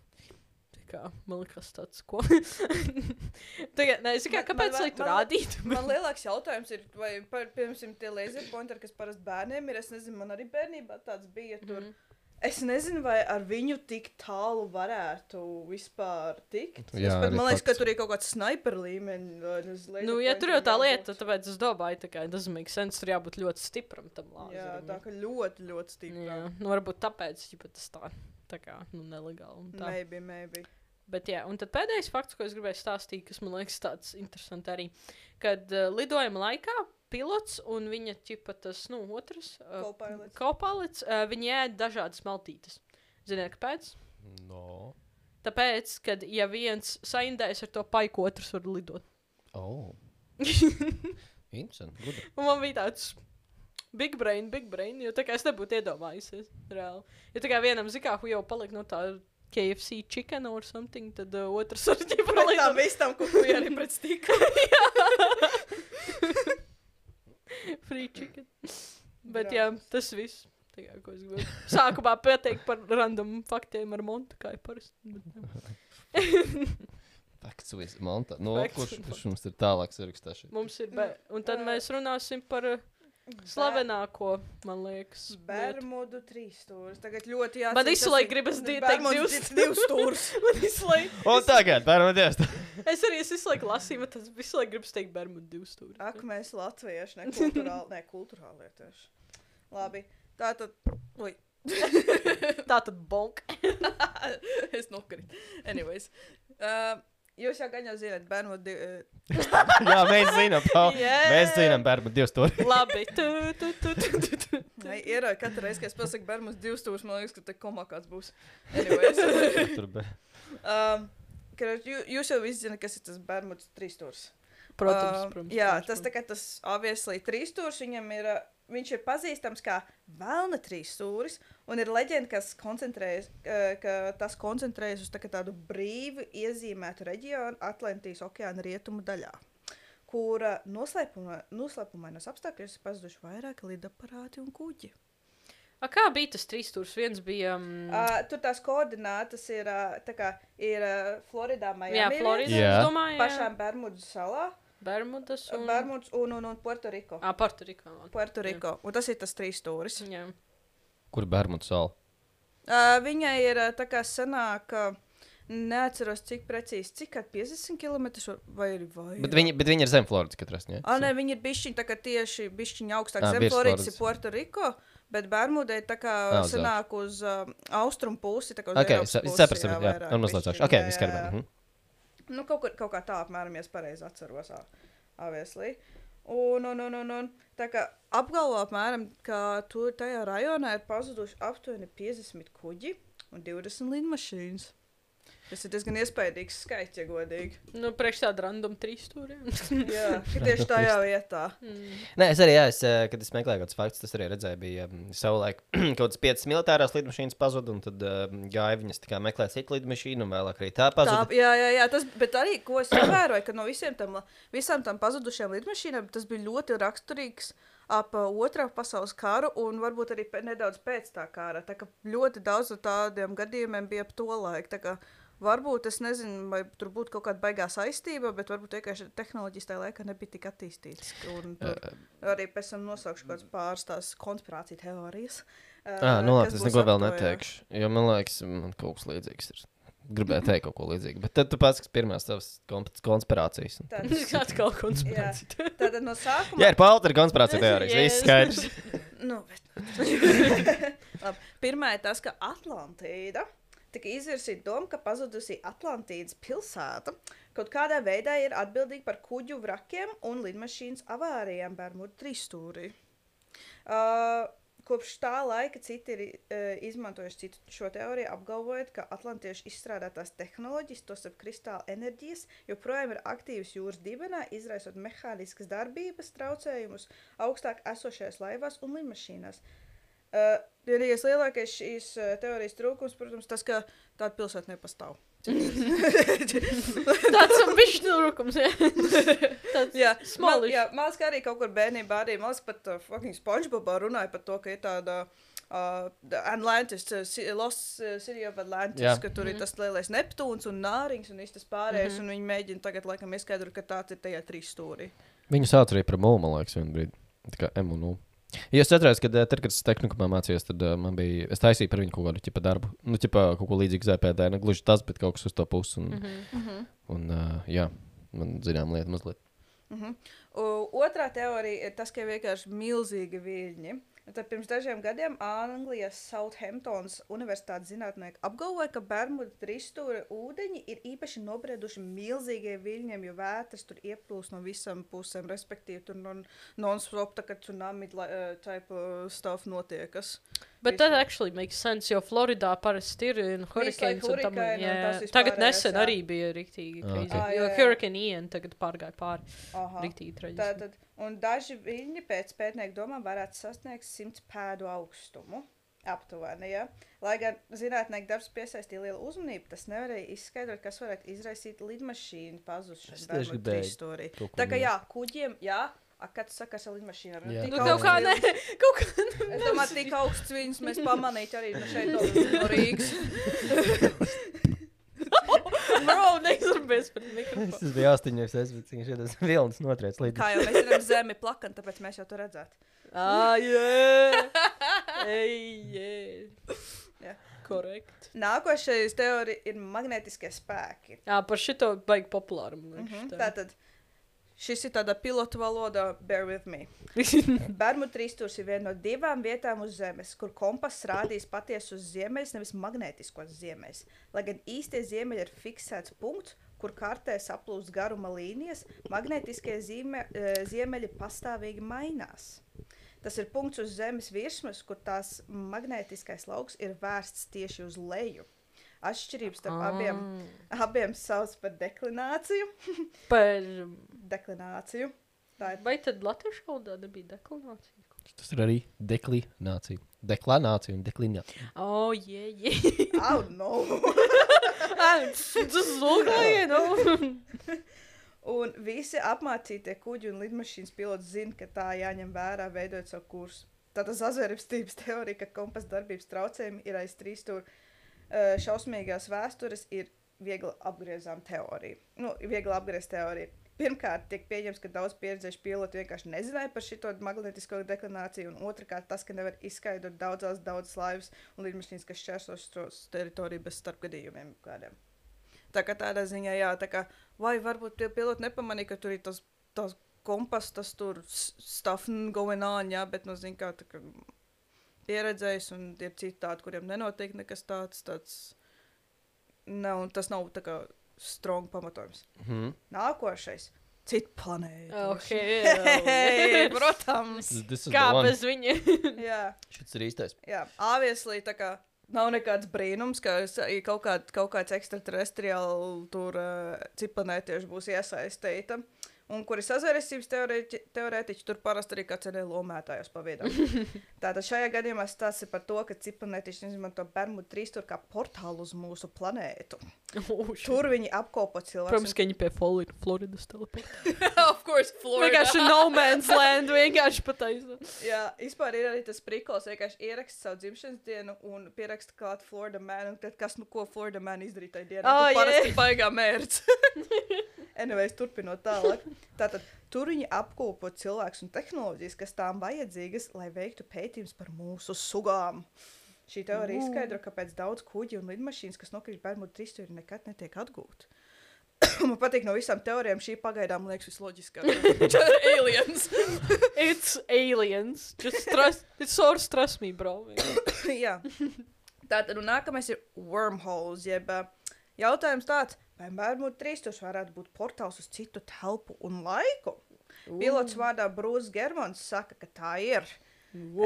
Tā Kā, man liekas, tas ko. <laughs> Tagad, ne, es tikai Man- kāpēc man- lai tu man- rādītu? Man lielāks jautājums ir, vai, par- piemēram, tie laser pointeri, kas parasti bērniem ir, es nezinu, man arī bērnībā tāds bija tur. Mhm. Es nezinu, vai ar viņu tik tālu varētu vispār tikt. Jā, es pat, man liekas, ka tur ir kaut kāds sniper līmenis. vai uz laser Nu, ja tur jau tā lieta, tāpēc es domāju, tā kā tas make sense, tur jābūt ļoti stipram tam Jā, lāzeram. tā kā ļoti, ļoti stipri. Jā, nu varbūt tāpēc, ja tas tā, tā kā, nu, nelegāli. un Tā. Maybe, maybe. Bet, jā, un tad pēdējais fakts, ko es gribēju stāstīt, kas man liekas tāds interesants arī, kad uh, lidojuma laikā pilots un viņa ķipa tas, nu, otrs, uh, kopalits, uh, viņi ēd dažādas maltītes. Ziniet, kāpēc? No. Tāpēc, kad ja viens saindēs ar to paiku, otrs var lidot. Oh. <laughs> Interesanti. Man bija tāds big brain, big brain, jo tā kā es nebūtu iedomājusies. Reāli. Ja tā kā vienam zikā, jau palika no tā KFC chicken or something, tad uh, otrs <laughs> ar ģipa Pret tām palika. visām, ko tu arī pret stiklu. <laughs> Free chicken. Bet jā, tas viss. Tā kā, ko es gribēju. Sākumā pateikt par random faktiem ar Montu, kā ir parasti. Bet. <laughs> Fakts viss. Monta. No, Fakts. kurš, kurš mums ir tālāk sarakstā šeit? Mums ir, be... un tad mēs runāsim par uh, slavenāko, man liekas. Bermudu trīs stūris. Tagad ļoti jāatcerās. Man visu laiku gribas teikt divus- divus stūrus. Man visu laiku. Un tagad, pērmēties. Es arī es visu laiku lasīju, bet tas visu laiku gribas teikt Bermudu divu stūri. Ak, mēs latvieši, ne kulturāli, ne kulturāli lietieši. Labi, tā tad. Ui, <laughs> Tā tad bonk. <laughs> es nokrītu. Anyways. Uh, jūs jau gan jau zināt, Bermudu divi. <laughs> Jā, mēs zinām. Pau. Yeah. Mēs zinām, bērnu divas tur. <laughs> Labi. Tu, tu, tu, tu, tu, tu. Nē, ir katru reizi, kad es pasaku Bermudu divus stūrus, man liekas, ka te komā kāds būs. <laughs> Anyways. um, kad jū, jūs jau visi zināt, kas ir tas Bermudu trīs stūris. Protams, Um, protams. jā, protams, tas tā kā tas obviously trīs stūris, viņam ir, uh, viņš ir pazīstams kā vēlna trīs stūris, un ir leģenda, kas koncentrējas, uh, ka tas koncentrējas uz tā kā tādu brīvi iezīmētu reģionu Atlantijas okeāna rietumu daļā, kura noslēpuma, noslēpumainos apstākļos ir pazuduši vairāki lidaparāti un kuģi. A, kā bija tas trīs stūris? Viens bija. Um, Uh, tur tās koordinātas ir, uh, tā kā ir uh, Floridā, Miami. jā, viens, Florida. Jā. Domāju, Pašām Bermudu salā, Bermudas un. Bermudas un, un, un Puerto Rico. Ah, Porturikā. Puerto Rico. Un tas ir tas trīs stūris. Jā. Kur Bermudu sala? Uh, viņai ir uh, tā kā senāka. Neatceros, cik precīzi, cik at 50 km vai vairāk. Bet viņi, bet viņi ir zem Floridas katrā ziņā. Ah, nē, viņi ir bišķiņi, tā kā tieši bišķiņi augstāk Ā, zem Floridas ir Puerto Rico, bet Bermudē tā kā Ā, uz sanāk uz uh, austrumu pusi, tā kā uz Ok, Eiropas pusi, sapratu, jā, jā, un mazliet sākšu. Ok, viss kārtībā. Nu, kaut, kur, kaut kā tā, apmēram, ja es pareizi atceros. Obviously. Un, un, un, un, un tā kā apgalvo apmēram, ka tur tajā rajonā ir pazuduši aptuveni 50 kuģi un 20 lidmašīnas. Tas ir diezgan iespaidīgs skaits, ja godīgi. Nu, priekš tāda random trīs stūriem. <laughs> Jā, <laughs> tieši tajā vietā. Nē, es arī, jā, es, eh, kad es meklēju kaut kādus faktus, tas arī redzēju, bija um, savulaik <clears throat> kaut kādas piecas militārās lidmašīnas pazuda, un tad um, gāja viņas tā kā meklēt citu lidmašīnu, un vēlāk arī tā Tā, pazuda. jā, jā, jā, tas, bet arī, ko es ievēroju, ka no visiem tam, visām tam pazudušajām lidmašīnām tas bija ļoti raksturīgs ap uh, otrā pasaules karu un varbūt arī nedaudz pēc tā kara. Tā kā ļoti daudz no tādiem gadījumiem bija ap to laiku. Varbūt es nezinu, vai tur būtu kaut kāda baigā saistība, bet varbūt vienkārši tehnoloģijas tajā laikā nebija tik attīstītas. Arī pēc tam nosaukšu kaut kādas pāris tās konspirāciju teorijas. Uh, nu labi, kas es neko vēl to, jā. neteikšu. Jo man liekas, man kaut kas līdzīgs ir. Gribēju teikt kaut ko līdzīgu. Bet tad tu pasaki pirmās tavas kons- konspirācijas. un- Tad, <laughs> Atkal konspirācija. tātad no sākuma. Jā, ir palta, ir konspirācija teorijas. Viss skaidrs. Nu, bet... <laughs> Labi, Pirmā ir tas, ka Atlantīda tika izvirzīta doma, ka pazudusī Atlantīdas pilsēta kaut kādā veidā ir atbildīga par kuģu vrakiem un lidmašīnas avārijām Bermudu trīsstūrī. Uh, kopš tā laika citi ir uh, izmantojuši citu šo teoriju, apgalvojot, ka atlantiešu izstrādātās tehnoloģijas, tostarp kristāla enerģijas, joprojām ir aktīvas jūras dibenā, izraisot mehāniskas darbības traucējumus augstāk esošajās laivās un lidmašīnās. Uh, Vienīgais lielākais šīs uh, teorijas trūkums, protams, tas, ka tāda pilsēta nepastāv. <laughs> Tāds ir bijis nurukums. jā. <laughs> Tāds Jā, man, Smallish. jā, man liekas, ka arī kaut kur bērnībā arī liekas, pat uh, fucking SpongeBobā runāja par to, ka ir tāda uh, Atlantis, uh, Lost uh, City of Atlantis, jā. ka tur ir tas lielais Neptūns un Nārings un viss tas pārējais, mm -hmm. un viņi mēģina tagad laikam izskaidrot, ka tāds ir tajā trīs stūrī. Viņu sauc arī par mūlu, man liekas, vienā brīdī. Tā kā M un U. Ja es atceros, ka tad, kad es tehnikumā mācījos, tad uh, man bija. Es taisīju par viņu kaut kādu ķipa darbu. Nu, ķipa kaut ko līdzīgu ZPD. Ne gluži tas, bet kaut kas uz to pusi. Un, mm -hmm. un uh, jā, man zinām lieta mazliet. Mm -hmm. Otrā teorija ir tas, ka ir vienkārši milzīgi viļņi. Tad pirms dažiem gadiem Anglijas Southamptonas Universitātes zinātnieki apgalvoja, ka Bermuda trīsstūra ūdeņi ir īpaši nobrieduši milzīgiem viļņiem, jo vētras tur ieplūst no visām pusēm, respektīvi tur non- non-stop tā kā tsunami eh, type uh, stuff notiekas. Bet that actually makes sense, jo Floridā parasti ir un hurricanes. un tam- jā, tas jā. Tagad nesen jā. arī bija rīktīgi. Ah, crazy. ok. Ah, Jo jā, jā. Hurricane Ian tagad pārgāja pāri. Aha. Rīktīgi traģiski. Un daži viļņi pēc pētnieku domām varētu sasniegt 100 pēdu augstumu. Aptuveni, ja? Lai gan zinātnēki darbs piesaistīja lielu uzmanību, tas nevarēja izskaidrot, kas varētu izraisīt lidmašīnu pazušanu. tieši gribēju trīsstūrī. kaut ko Tā kā jā, kuģiem, jā, a, kad tu sakās ar lidmašīnu, Jā. tik Nu, kaut kā, ne, <laughs> kaut kā. viļņus- Es domāju, tik augsts viņus mēs pamanītu arī no šeit no, <laughs> Rīgas. Bro, neizrunājies par mikrofonu. Tas <laughs> bija astoņos, es biju šeit vilnis notriec līdzi. Kā jau mēs zinām, zemi plakan, tāpēc mēs jau to redzētu. Ah, <laughs> jā. Ej, jā. Jā. Korrekt. Nākošais teorija ir magnetiskie spēki. Jā, par šito baigi populāru. liekas, Mhm. tā. Tātad šis ir tādā pilotu valodā, bear with me. <laughs> Bermuda trīsstūris ir viena no divām vietām uz Zemes, kur kompass rādīs patiesu uz ziemeļus, nevis magnētiskos ziemeļus. Lai gan īstie ziemeļi ir fiksēts punkts, kur kartē saplūst garuma līnijas, magnētiskie zīme, eh, ziemeļi pastāvīgi mainās. Tas ir punkts uz Zemes virsmas, kur tās magnētiskais lauks ir vērsts tieši uz leju. Atšķirības starp Ah. abiem, abiem sauc par deklināciju. Par... deklināciju. Tā ir Vai tad latviešu valodā nebija deklarācija? Tas ir arī deklinācija. Deklanācija un deklinācija. Oh, jā, jā. Oh, no! Tas zogāja, nu. <laughs> Un visi apmācītie kuģi un lidmašīnas piloti zina, ka tā jāņem vērā, veidojot savu kursu. Tātad zazvērstības <laughs> teorija, ka kompasa darbības traucējumi ir aiz trīs stūra uh, šausmīgās vēstures, ir viegli apgriezām teorija. Nu, viegli apgriezt teorija. Pirmkārt, tiek pieņemts, ka daudz pieredzējuši piloti vienkārši nezināja par šo magnetisko deklināciju, un otrkārt, tas, ka nevar izskaidrot daudzās, daudzas laivas un lidmašīnas, kas šķērsos teritoriju bez starpgadījumiem kādiem. Tā kā tādā ziņā, jā, tā kā, vai varbūt tie piloti nepamanīja, ka tur ir tas, tas kompas, tas tur stuff going on, jā, bet, nu, zin kā, tā kā pieredzējis, un ir citi tādi, kuriem nenotiek nekas tāds, tāds, nav, tas nav tā kā strong pamatojums. Mhm. Nākošais, cita planēta. Hell. <laughs> protams. Kā bez viņa? <laughs> jā, Šis ir īstais. jā, obviously, tā kā nav nekāds brīnums, ka kaut, kād, kaut kāds ekstraterrestriāls tur uh, ciplanētieši būs iesaistīta. Un kuri sazvērestības teorēti- teorētiķi tur parasti arī kāds ir lomētājos pa vidu. <laughs> Tātad šajā gadījumā tas ir par to, ka ciplanētieši izmanto Bermudu trīsstūri kā portālu uz mūsu planētu. Oh. Tur viņi apkopo cilvēkus. Protams, ka viņi pie Florida, Floridas teleporta. <laughs> of course, Vienkārši no man's land, vienkārši pataisa. Jā, vispār ir arī tas prikals, vienkārši ieraksta savu dzimšanas dienu un pieraksta klāt Florida man. Un tad kas, nu, ko Florida man izdarīja tajā dienā? Oh, parasti baigā mērķis. <laughs> Anyways, turpinot tālāk. Tātad tur viņi apkopo cilvēkus un tehnoloģijas, kas tām vajadzīgas, lai veiktu pētījumus par mūsu sugām. Šī teorija izskaidro, kāpēc daudz kuģi un lidmašīnas, kas nokrīt Bermudu trīsstūrī, nekad netiek atgūti. <coughs> Man patīk no visām teorijām, šī pagaidām liekas visloģiskākā. <laughs> <laughs> Aliens! It's aliens. Just trust, it's of trust me, bro. <coughs> Jā. Tātad un nākamais ir wormholes, jeb ā, jautājums tāds, vai Bermudu trīsstūrs varētu būt portāls uz citu telpu un laiku? Pilots vārdā Brūss Germans saka, ka tā ir.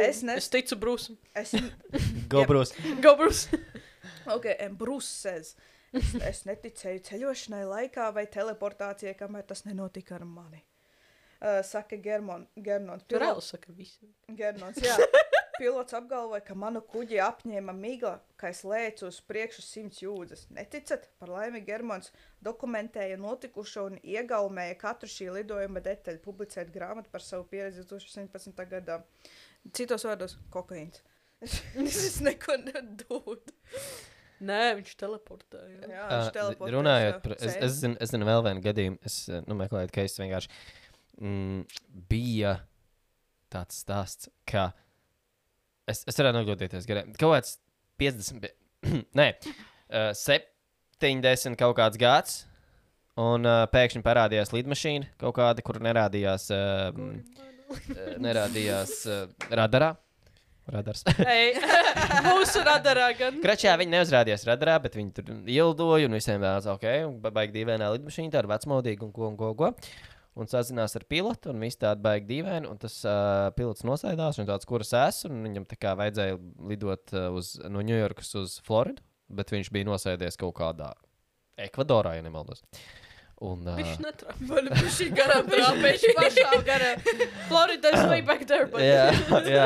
Es ne- Es ticu Brūsam. Es, <laughs> Go, Bruce. Go, Brūs. <laughs> ok, and Bruce says, es, es neticēju ceļošanai laikā vai teleportācijai, kamēr tas nenotika ar mani. Uh, saka Germon, Gernons. Tur vēl saka visu. Gernons, jā. <laughs> Pilots apgalvoja, ka manu kuģi apņēma migla, ka es lēcu uz priekšu simts jūdzes. Neticat? Par laimi Germans dokumentēja notikušo un iegaumēja katru šī lidojuma detaļu, publicēt grāmatu par savu pieredzi 2017. gadā. Citos vārdos - kokaīns. <laughs> es neko nedodu. Nē, viņš teleportēja. Jā, viņš teleportēs, Runājot jā, par, es, es, zinu, es zinu vēl vienu gadījumu, es nu, meklēju, ka es vienkārši mm, bija tāds stāsts, ka es, es varētu noglūdīties garām. Kaut kāds 50, bi- <clears throat> nē, uh, 70 kaut kāds gads, un uh, pēkšņi parādījās lidmašīna kaut kāda, kur nerādījās, uh, nerādījās uh, radarā. Radars. <laughs> <laughs> Mūsu radarā gan. Kračā viņi neuzrādījās radarā, bet viņi tur ielidoja un visiem bija ok, baigi dīvainā lidmašīna, tāda vecmodīga un ko un ko. ko. Un sazinās ar pilotu, un viss tāda baigi dīvaina. Un tas uh, pilots nosēdās, un tāds, kuras esmu, un viņam tā kā vajadzēja lidot uh, uz, no Ņujorkas uz Floridu, bet viņš bija nosēdies kaut kādā Ekvadorā, ja nemaldos. Un, uh, Viņš netrāpa. Vai nu šī garām Viņš pašā garā. Florida's way back there. But... jā, jā,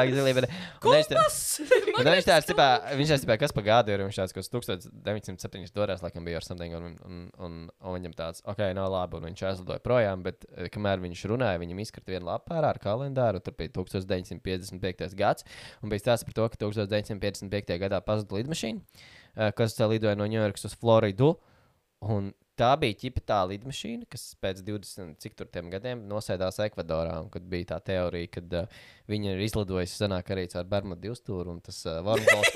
un viņš viņš tāds, tipā, viņš tāds, tipā, kas pa gadu ir, viņš tāds, kas 1907 dorās, laikam bija ar something, un, un, un, un viņam tāds, ok, nav labi, un viņš aizlidoja projām, bet eh, kamēr viņš runāja, viņam izkrita viena lapā ārā ar kalendāru, tur bija 1955. gads, un bija stāsts par to, ka 1955. gadā pazuda lidmašīna, eh, kas eh, lidoja no Ņujorkas uz Floridu, un tā bija ķipa tā lidmašīna, kas pēc 20 cik tur tiem gadiem nosēdās Ekvadorā, un kad bija tā teorija, kad uh, Viņa ir izlidojusi senāk arī caur Bermudu divstūru, un tas uh, varbūt <laughs>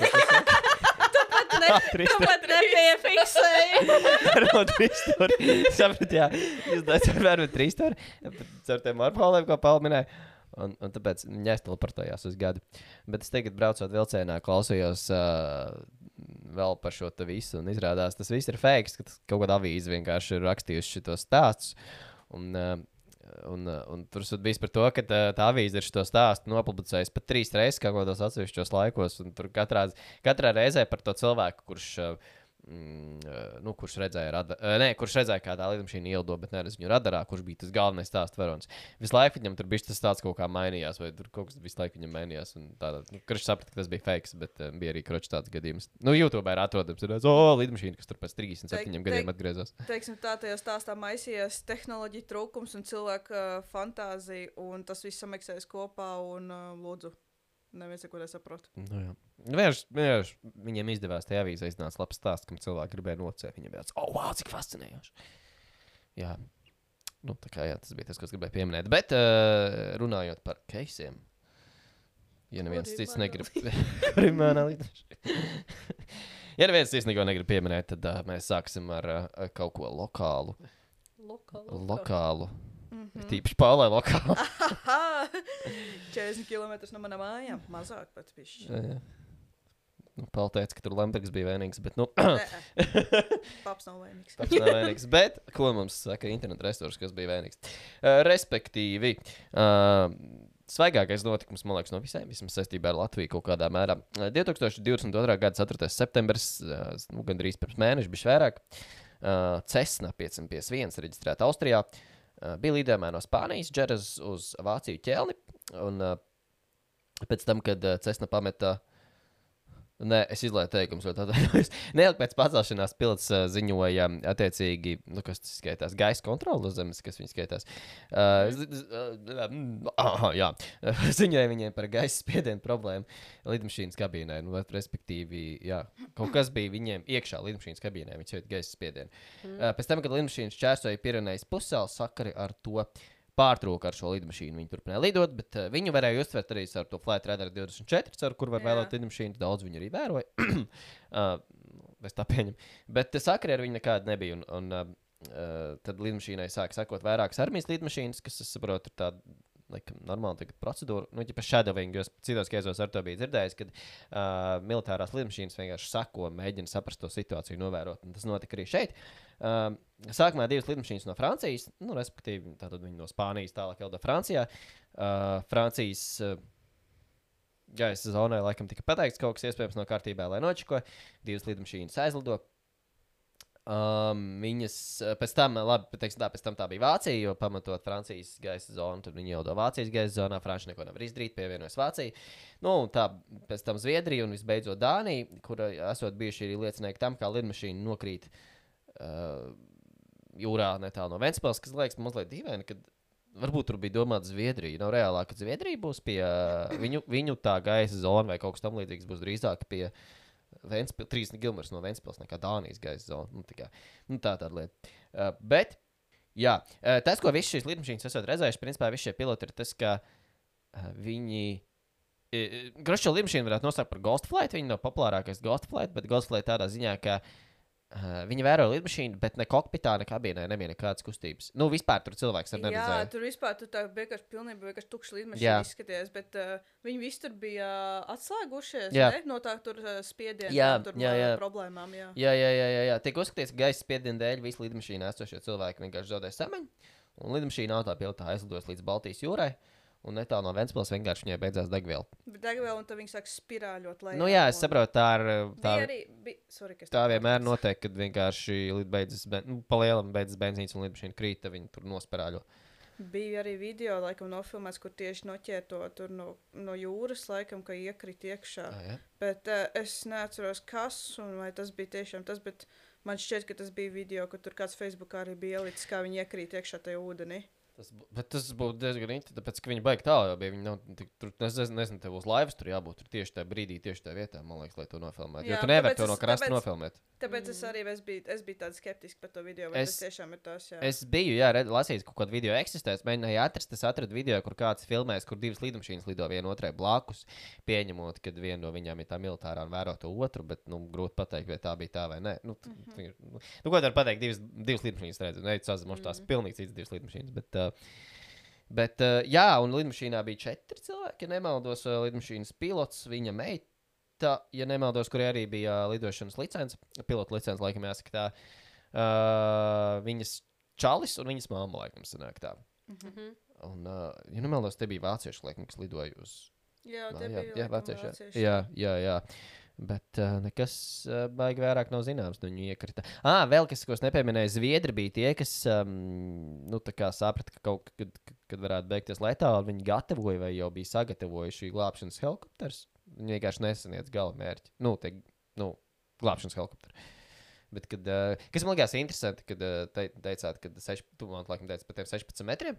Pat nepiefiksēja. <laughs> <laughs> Bermudu trīsstūri. Sapratu, jā, izdodas caur Bermudu trīsstūri, caur tiem varpoliem, ko palminēja. Un, un tāpēc viņi aizteleportējās uz gadu. Bet es tagad braucot vilcienā, klausījos uh, vēl par šo visu, un izrādās, tas viss ir fake, ka kaut kāda avīze vienkārši ir rakstījusi šos stāstus. Un, uh, Un, un tur bija par to, ka tā, tā avīze ir šo stāstu nopublicējusi pat trīs reizes, kaut kādos atsevišķos laikos. katrā, katrā reizē par to cilvēku, kurš, uh, mm, uh, nu, kurš redzēja, rada, uh, ne, kurš redzēja kā tā lidmašīna ielido, bet neredz viņu radarā, kurš bija tas galvenais stāstu varonis. Visu laiku viņam tur bija tas tāds kaut kā mainījās, vai tur kaut kas visu laiku viņam mainījās. Tādā, nu, kurš saprata, ka tas bija fake, bet um, bija arī kroķis tāds gadījums. Nu, YouTube ir atrodams, ir tāds, oh, lidmašīna, kas tur pēc 37 Teik- gadiem teik- atgriezās. teiksim, tā tajā stāstā maisījās tehnoloģija trūkums un cilvēka uh, fantāzija, un tas viss samiksējas kopā, un uh, lūdzu, neviens neko nesaprot. Nu, jā. Vienkārši, vienkārši viņiem izdevās tajā avīzē iznāca labs stāsts, kam cilvēki gribēja nocēt. Viņam bija tāds, oh, wow, cik fascinējoši. Jā, nu, tā kā jā, tas bija tas, ko es gribēju pieminēt. Bet uh, runājot par keisiem, <laughs> <laughs> ja neviens cits negrib. Ja neviens īstenībā negrib pieminēt, tad uh, mēs sāksim ar uh, kaut ko lokālu. Lokā, Lokālu. Mhm. Tīpaši Paulai lokālu. Aha! <laughs> 40 km no manām mājām. Mazāk pats bišķi. Nu, Pauli teica, ka tur Lamberts bija vainīgs, bet, nu. <clears throat> Paps nav vainīgs. tas nav vainīgs. Bet, ko mums saka internet resurs, kas bija vainīgs? Uh, respektīvi, uh, svaigākais notikums, man liekas, no visiem, vismaz saistībā ar Latviju kaut kādā mērā. Uh, 2022. gada 4. septembris, uh, nu, gandrīz pirms mēneša, bija vairāk. Uh, Cessna 551 reģistrēta Austrijā. Uh, bija lidojumā no Spānijas, Džeras uz Vāciju ķelni. Un uh, pēc tam, kad uh, Cessna pameta. Nē, es izlaidu teikumus, ļoti atvainojos. <laughs> Neilgi pēc pacelšanās pilots uh, ziņoja, attiecīgi, nu, kas tas skaitās, gaisa kontrole uz zemes, kas viņi skaitās. Uh, uh, jā, <laughs> ziņoja viņiem par gaisa spiedienu problēmu lidmašīnas kabīnē. Nu, respektīvi, jā, kaut kas bija viņiem iekšā lidmašīnas kabīnē, viņi jūtas gaisa spiedienu. Uh, pēc tam, kad lidmašīna šķērsoja Pirenējas pusēlu, sakari ar to pārtrūka ar šo lidmašīnu. Viņi turpināja lidot, bet uh, viņu varēja uztvert arī ar to Flight Radar 24, ar kur var vēlēt lidmašīnu. Daudz viņi arī vēroja. uh, <clears throat> es tā pieņemu. Bet sakari ar viņu nekāda nebija. Un, un, uh, tad lidmašīnai sāk sekot vairākas armijas lidmašīnas, kas, es saprotu, ir tāda. Laikam, normāli tagad procedūra, nu, ja shadowing, jo citos kezos ar to biju dzirdējis, kad uh, militārās lidmašīnas vienkārši sako, mēģina saprast to situāciju, novērot. Un tas notika arī šeit. Uh, sākumā divas lidmašīnas no Francijas, nu, respektīvi, no Spānijas tālāk do Francijā. Uh, Francijas uh, gaisa zonai laikam tika pateikts kaut kas iespējams no kārtībā, lai nočiko. Divas lidmašīnas aizlido. Um, viņas uh, pēc tam, labi, teiksim, tā, pēc tam tā bija Vācija, jo pamatot Francijas gaisa zonu, tad viņi jau do Vācijas gaisa zonā, Frančija neko nevar izdarīt, pievienojas Vācija. Nu, tā pēc tam Zviedrija un visbeidzot Dānija, kur uh, esot bijuši arī liecinieki tam, kā lidmašīna nokrīt uh, jūrā netālu no Ventspils, kas liekas mazliet dīvaini, varbūt tur bija domāts Zviedrija. Nav reālāk, ka Zviedrija būs pie uh, viņu, viņu tā gaisa zona vai kaut kas tamlīdzīgs būs drīzāk pie Ventspils, 30 km no Ventspils nekā Dānijas gaisa zona. Nu, tā, kā, nu, tā tāda lieta. Uh, bet, jā, uh, tas, ko visas šīs lidmašīnas esat redzējuši, principā visi šie piloti ir tas, ka uh, viņi. Grunča lidmašīna varētu nosaukt par Ghost Flight. Viņa nav populārākais Ghost Flight, bet Ghost Flight tādā ziņā, ka uh, viņi vēro lidmašīnu, bet ne kokpitā, ne kabīnē nebija nekādas kustības. Nu, vispār tur cilvēks ar Jā, neredzēju. tur vispār tur tā vienkārši pilnībā vienkārši tukša Jā. lidmašīna izskatījās, bet uh, viņi visi tur bija uh, atslēgušies Jā. ne? no tā tur uh, spiediena, Jā, tur jā, jā. uh, problēmām. Jā. Jā, jā, jā, jā, jā. Tiek uzskatīts, ka gaisa spiediena dēļ visi lidmašīnā esošie cilvēki vienkārši zaudē samaņu. Un lidmašīna autopilotā aizlidos līdz Baltijas jūrai. Un netālu no Ventspils vienkārši viņai beidzās degviela. Bet degviela, un tad viņi sāk spirāļot. lejā, Nu, jā, es saprotu, tā ir. Tā, Bija arī, bija, sorry, tā vienmēr notiek, kad vienkārši beidzas, nu, palielam beidzas benzīns un lidmašīna krīt, tad viņi tur nosperāļo. Bija arī video, laikam, nofilmēts, kur tieši noķēto tur no, no jūras, laikam, ka iekrita iekšā. Ah, ja? Bet uh, es neatceros, kas un vai tas bija tiešām tas, bet man šķiet, ka tas bija video, kur tur kāds Facebookā arī bija ielicis, kā viņi iekrīt iekšā tajā ūdenī. Tas, tas būtu diezgan interesanti, tāpēc, ka viņi baigi tālu bija. Viņi nav tik, tur, nezinu, nezinu, tev uz laivas tur jābūt tur tieši tajā brīdī, tieši tajā vietā, man liekas, lai to nofilmētu. Jo tu nevari to no krasta tāpēc- nofilmēt. Tāpēc es arī es biju, es biju tāds skeptisks par to video, vai Es- tas tiešām ir tas. Jā. Es biju, jā, red, lasījis, ka kaut kāda video eksistē. Es mēģināju atrast, es atradu video, kur kāds filmēs, kur divas lidmašīnas lido viena otrai blakus, pieņemot, ka viena no viņām ir tā militārā un vēro to otru, bet, nu, grūti pateikt, vai tā bija tā vai nē. Nu, mm. -hmm. nu, nu, ko var pateikt? Divas, divas lidmašīnas redzu, ne tas mums tās Mhm. pilnīgi citas divas lidmašīnas. Bet, uh, bet uh, jā, un lidmašīnā bija četri cilvēki, ja nemaldos, uh, lidmašīnas pilots, viņa meita, ja nemaldos, kurai arī bija uh, lidošanas licence, pilota licence, laikam jāsaka tā. Uh, viņas čalis un viņas mamma, laikam, sanāk tā. Mhm. Un, uh, ja nemaldos, te bija vācieši, laikam, kas lidoja uz. jā, jā, bija jā, vācieši. vācieši. Jā, jā, jā. Bet uh, nekas uh, baigi vairāk nav zināms. Nu, viņi iekrita. Ah, vēl kas, ko es nepieminēju, Zviedri bija tie, kas um, nu, saprata, ka kaut kad, kad, varētu beigties letāli, viņi gatavoja vai jau bija sagatavojuši glābšanas helikopterus. Viņi vienkārši nesaniedz gala mērķi. Nu, tie, nu, glābšanas helikopteri. Bet, kad, uh, kas man liekas interesanti, kad uh, te, teicāt, ka seši, tu man laikam teici par tiem 16 metriem,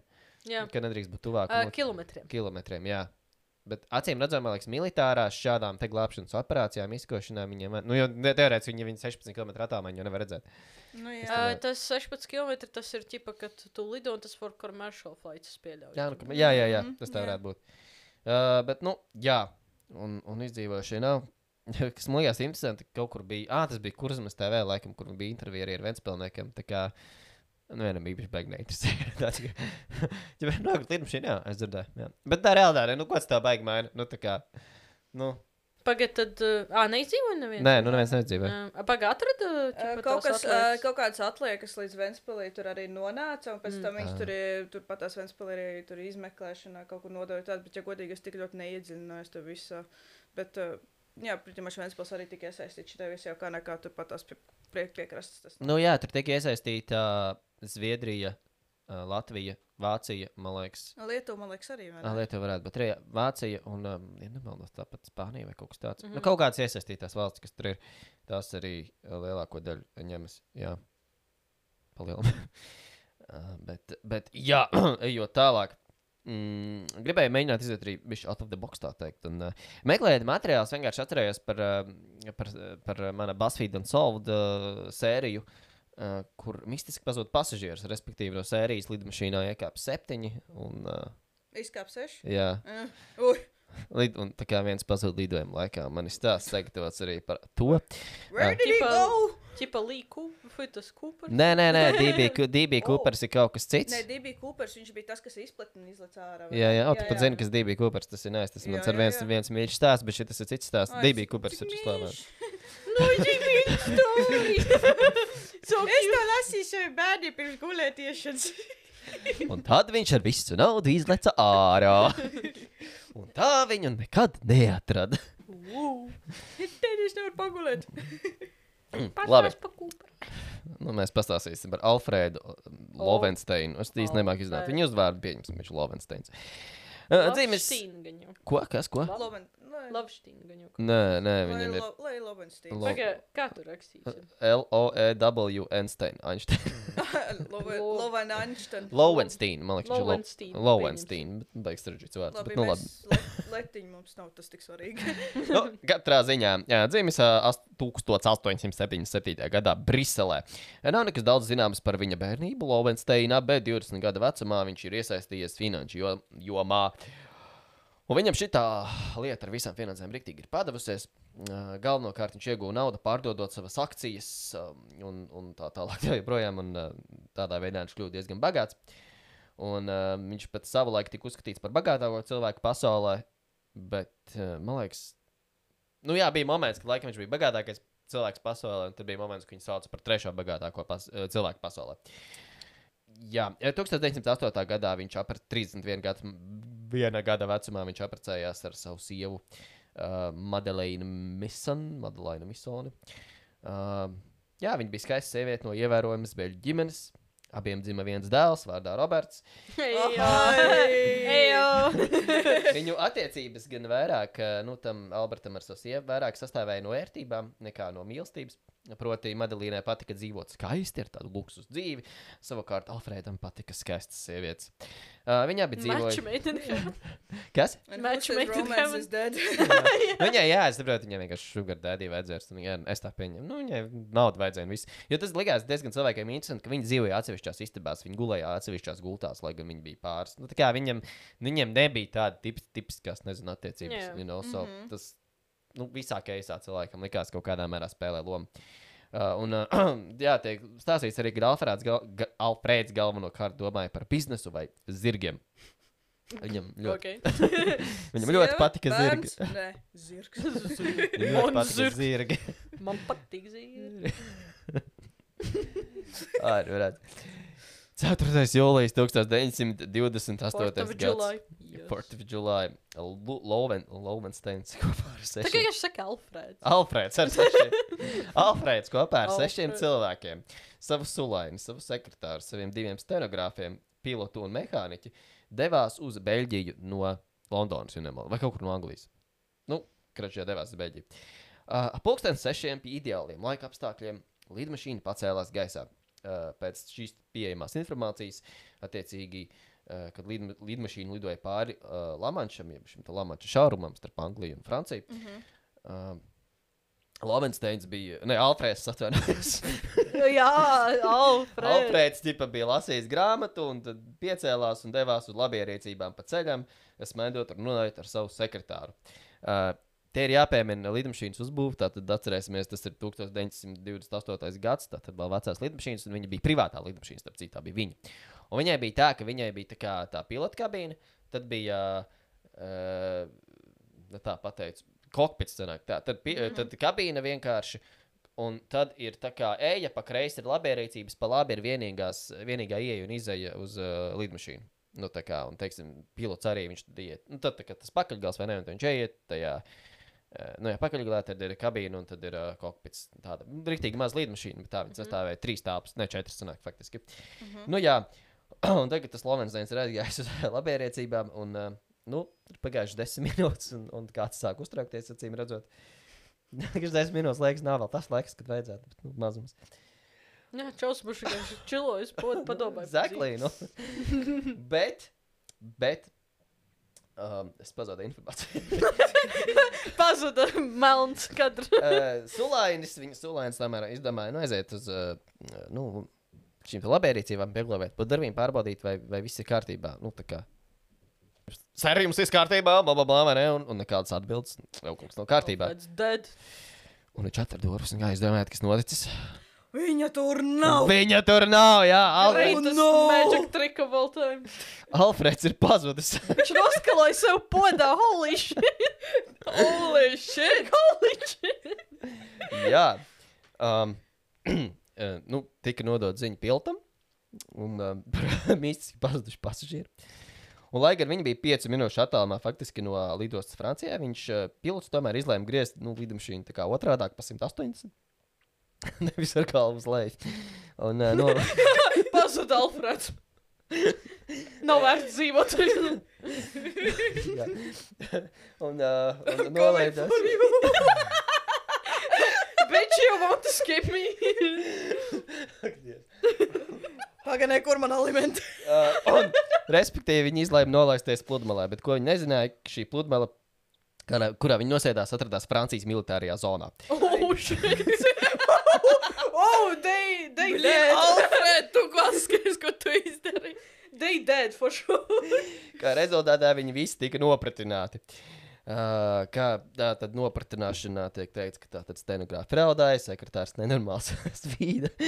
Jā, ka nedrīkst būt tuvāk uh, kilometriem. kilometriem. Jā. Bet acīm redzamā, man liekas, militārās šādām te glābšanas operācijām, izkošanām viņiem, nu, jau ne- teorētiski viņi, viņi 16 km attālumā jau nevar redzēt. Nu, jā. Uh, tas 16 km tas ir ķipa, kad tu lido un tas for commercial flights pieļauj. Jā, nu, jā, jā, jā Mhm, tas tā varētu būt. Uh, bet, nu, jā, un, un izdzīvošie nav. <laughs> kas man liekas interesanti, ka kaut kur bija, ah, tas bija Kurzmas TV, laikam, kur bija intervija arī ar Ventspilniekiem. Tā kā, nu, vienam īpaši baigi <laughs> neinteresē. Ja vēl nāk lidmašīna, jā, es dzirdēju. Jā. Bet tā reāli, nu, ko tas tā baigi maina? Nu, tā kā, nu, Pagaidā, tad. Uh, ah, neizdzīvoja neviens. nē, nu, neviens nedzīvē. Uh, Pagaidā, atrada Uh, kaut, kas, uh, kaut kādas atliekas līdz Vēnspilī tur arī nonāca, un pēc Mm. tam viņš tur, ir- tur pat tās Vēnspilī arī tur izmeklēšanā kaut kur nodeļa tādu, bet, ja godīgi, es tik ļoti neiedziļinājos to visu. Bet, uh, jā, protams, Vēnspils arī tika iesaistīts šitā visā, jau kā nekā tur pat tās pie, pie, piekrastes. Tas. Nu, jā, tur tika iesaistīta uh, Zviedrija, uh, Latvija, Vācija, man liekas. Lietuva, man liekas, arī. ne? Lietuva varētu būt arī Vācija un, um, ja nemaldos, tāpat Spānija vai kaut kas tāds. Mm -hmm. nu, Mhm. kaut kādas iesaistītās valsts, kas tur ir, tās arī lielāko daļu ņemas. Jā, palielināt. <laughs> uh, bet, bet, jā, <clears throat> ejot tālāk. Mm, gribēju mēģināt iziet arī bišķi out of the box, tā teikt. Un, uh, meklējot materiālus, vienkārši atcerējos par, uh, par, par mana BuzzFeed un Solved uh, sēriju, uh, kur mistiski pazūd pasažieris, respektīvi no sērijas lidmašīnā iekāpa septiņi. Un, uh, Izkāp seši. jā, Uh, Lid, un tā kā viens pazuda lidojuma laikā, man ir stāsts sagatavots arī par to. where did he Ķipa- go? Čipa Līku, vai tas Cooper? Nē, nē, nē, DB, Ku- <laughs> DB Oh. Ir kaut kas cits. Nē, DB Coopers, viņš bija tas, kas izplatīja un izlaica ārā. vai Jā, jā, o, tu pat zini, kas DB Coopers tas ir. Nē, tas Jā, jā, ar viens, jā. viens mīļš stāsts, bet šis ir cits stāsts. Coopers cik ir slavēts. mīļš. <laughs> Jimmy story! <laughs> so Es to lasīju savai bērniem pirms gulētiešanas. Un tad viņš ar visu naudu izleca ārā. Un tā viņu nekad neatrada. Tad es nevaru pagulēt. Labi, Pa Cooper. nu, mēs pastāstīsim par Alfredu Lovensteinu. Es īsti nemāku izdarīt. Viņu uzvārdu pieņemsim, viņš ir Lovensteins. Uh, Dzīves. Ko? Kas? Ko? Loven, jau. Nē, nē, viņam ir. lai Lovensteins. Lo- Pagaidā, kā tu rakstīsi? <laughs> L-O-E-W Einstein. <laughs> Einstein. Loven, Lo- Loven Einstein. Lowenstein. Man liekas, viņš Lowenstein, ir Lowenstein. bet Baigs sarežģīts vārds. Labi, bet Nu, labi. le, letiņi mums nav tas tik svarīgi. <laughs> nu, katrā ziņā jā, dzimis ā, ast- 1877. gadā Briselē. Nav nekas daudz zināms par viņa bērnību Lowensteinā, bet 20 gadu vecumā viņš ir iesaistījies finanšu jo- jomā. Un viņam šī lieta ar visām finansēm rīktīgi ir padavusies. Galvenokārt viņš ieguva naudu, pārdodot savas akcijas un, un tā tālāk. Tā joprojām, un tādā veidā viņš kļuva diezgan bagāts. Un uh, viņš pat savulaik tika uzskatīts par bagātāko cilvēku pasaulē. Bet, uh, man liekas, nu jā, bija moments, kad laikam viņš bija bagātākais cilvēks pasaulē, un tad bija moments, kad viņu sauca par trešo bagātāko pas uh, cilvēku pasaulē. Jā, eh, 1908. gadā viņš apar 31 gadu, viena gada vecumā viņš apprecējās ar savu sievu uh, Madeleinu Misonu. Madeleinu Misoni. Uh, jā, viņa bija skaista sieviete no ievērojamas beļģu ģimenes. Abiem dzima viens dēls, vārdā Roberts. <laughs> Viņu attiecības gan vairāk, nu, tam Albertam ar savu sievu, vairāk sastāvēja no vērtībām nekā no mīlestības. Proti, Madelīnai patika dzīvot skaisti, ar tādu luksus dzīvi. Savukārt, Alfredam patika skaistas sievietes. Uh, viņa. Maču meitene. <laughs> Kas? <laughs> <laughs> Viņai, jā, es saprotu, viņai vienkārši sugar dēdī vajadzēs. un viņa- Es tā pieņemu. Nu, viņai naudu vajadzēja. un viss. Jo tas likās diezgan cilvēkiem interesanti, ka viņi dzīvoja atsevišķās istabās, viņi gulēja atsevišķās gultās, lai gan viņi bija pāris. Nu, tā kā viņam, viņam nebija tāda tips, tipiskās, nezinu, attiecības. Jā. You know, so mm -hmm. Tas nu, visā keisā cilvēkam likās kaut kādā mērā spēlē lomu. Uh, un, uh, <clears throat> jā, tiek stāstīts arī, ka Alfrēds, gal, ga, Alfrēds galvenokārt domāja par biznesu vai zirgiem. Viņam ļoti, Okay. <laughs> viņam ļoti patika zirgi. Nē, zirgs. <laughs> Viņam ļoti patika zirgs. zirgi. Man patīk zīme. Arī varētu. 4. jūlijas 1928. gads. July. Fourth of July. Loven, Lovensteins <laughs> kopā ar sešiem. viņš saka Alfrēds. Alfrēds ar sešiem. <laughs> Alfrēds kopā ar Alfred. sešiem cilvēkiem. Savu sulaini, savu sekretāru, saviem diviem stenogrāfiem, pilotu un mehāniķi devās uz Beļģiju no Londonas, ja nemaldos, vai kaut kur no Anglijas. Nu, Kračijā devās uz Beļģiju. Uh, ap pulksten sešiem pie ideāliem laika apstākļiem lidmašīna pacēlās gaisā. Uh, pēc šīs pieejamās informācijas, attiecīgi, uh, kad lidma, lidmašīna lidoja pāri uh, Lamančam, jeb šim Lamanča šaurumam starp Angliju un Franciju. Mm -hmm. uh, Lovensteins bija, ne, Alfrēds atvainojos. <laughs> Jā, Alfrēds. Alfrēds tipa bija lasījis grāmatu un tad piecēlās un devās uz labierīcībām pa ceļam, smēdot un runājot ar savu sekretāru. Uh, Te ir jāpiemina lidmašīnas uzbūve. Tātad atcerēsimies, tas ir 1928. gads. Tātad vēl vecās lidmašīnas, un viņa bija privātā lidmašīna. Starp citu, tā bija viņa. Un viņai bija tā, ka viņai bija tā, kā tā pilota kabīne, tad bija uh, tā pateicu, kokpits. Sanāk, tā, tad, pi, tad kabīne vienkārši. Un tad ir tā kā eja pa kreisi ir labierīcības, pa labi ir vienīgās, vienīgā ieeja un izeja uz uh, lidmašīnu. Nu, tā kā, un, teiksim, pilots arī viņš tad iet. Nu, tad, kā tas pakaļgals vai ne, un viņš iet tajā. Uh, nu, jā, pakaļgalā tad ir kabīne un tad ir uh, kokpits. Tāda rīktīgi maza lidmašīna, bet tā viņa sastāvēja trīs tāpas, ne četras, sanāk, faktiski. Nu, jā, <clears throat> un tagad tas Lovensdēns ir aizgājis uz <laughs> labierīcībām, un, uh, nu, ir pagājuši desmit <laughs> minūtes, un, un kāds sāk uztraukties, acīm redzot. <laughs> Viņš desmit minūtes laiks nav vēl tas laiks, kad vajadzētu, nu, mazums. Jā, būs vienkārši čilojas, padomāju. Exactly, nu. bet, bet, um, es pazaudēju informāciju. Pazuda melns kadrs. uh, Sulainis, viņa Sulainis tomēr izdomāja, nu, aiziet uz, uh, nu, šīm labierīcībām pieglāvēt, pa darbiem pārbaudīt, vai, vai viss ir kārtībā. Nu, tā kā. Sēri jums viss kārtībā, bla, bla, bla, vai ne? Un, un nekādas atbildes. Jau kaut kas nav kārtībā. Un viņš atver durvis un gāja izdomāt, kas noticis. Viņa tur nav. Viņa tur nav, jā, Alfreds. No! magic trick of all time. Alfreds ir pazudis. Viņš noskaloja sev podā. Holy shit! Holy shit! Holy shit! jā. Um, eh, nu, tika nodot ziņa piltam. Un <laughs> um, mīstiski pazuduši pasažieri. Un, lai gan viņi bija 5 minūšu attālumā faktiski no lidostas Francijā, viņš uh, pilots tomēr izlēma griezt nu, lidmašīnu tā kā otrādi pa 180. <laughs> Nevis ar galvu uz leju. Un, uh, no, <laughs> Pazuda Alfreds. Nav vērts dzīvot. un, uh, un nolaidās. You want to skip me? Pagaidām, kur man alimenti? Uh, un, respektīvi, viņi izlēma nolaisties pludmalē, bet ko viņi nezināja, ka šī pludmale, kurā, kurā viņi nosēdās, atradās Francijas militārajā zonā. Oh shit! <laughs> Oh, they, they Bļa, dead. Alfred, tu klaskies, ko tu izdarīji. They dead for sure. Kā rezultātā viņi visi tika nopratināti. Uh, kā tā tad nopratināšanā tiek teikts, ka tā tad stenogrāfa raudāja, sekretārs nenormāls <laughs> svīda. <laughs>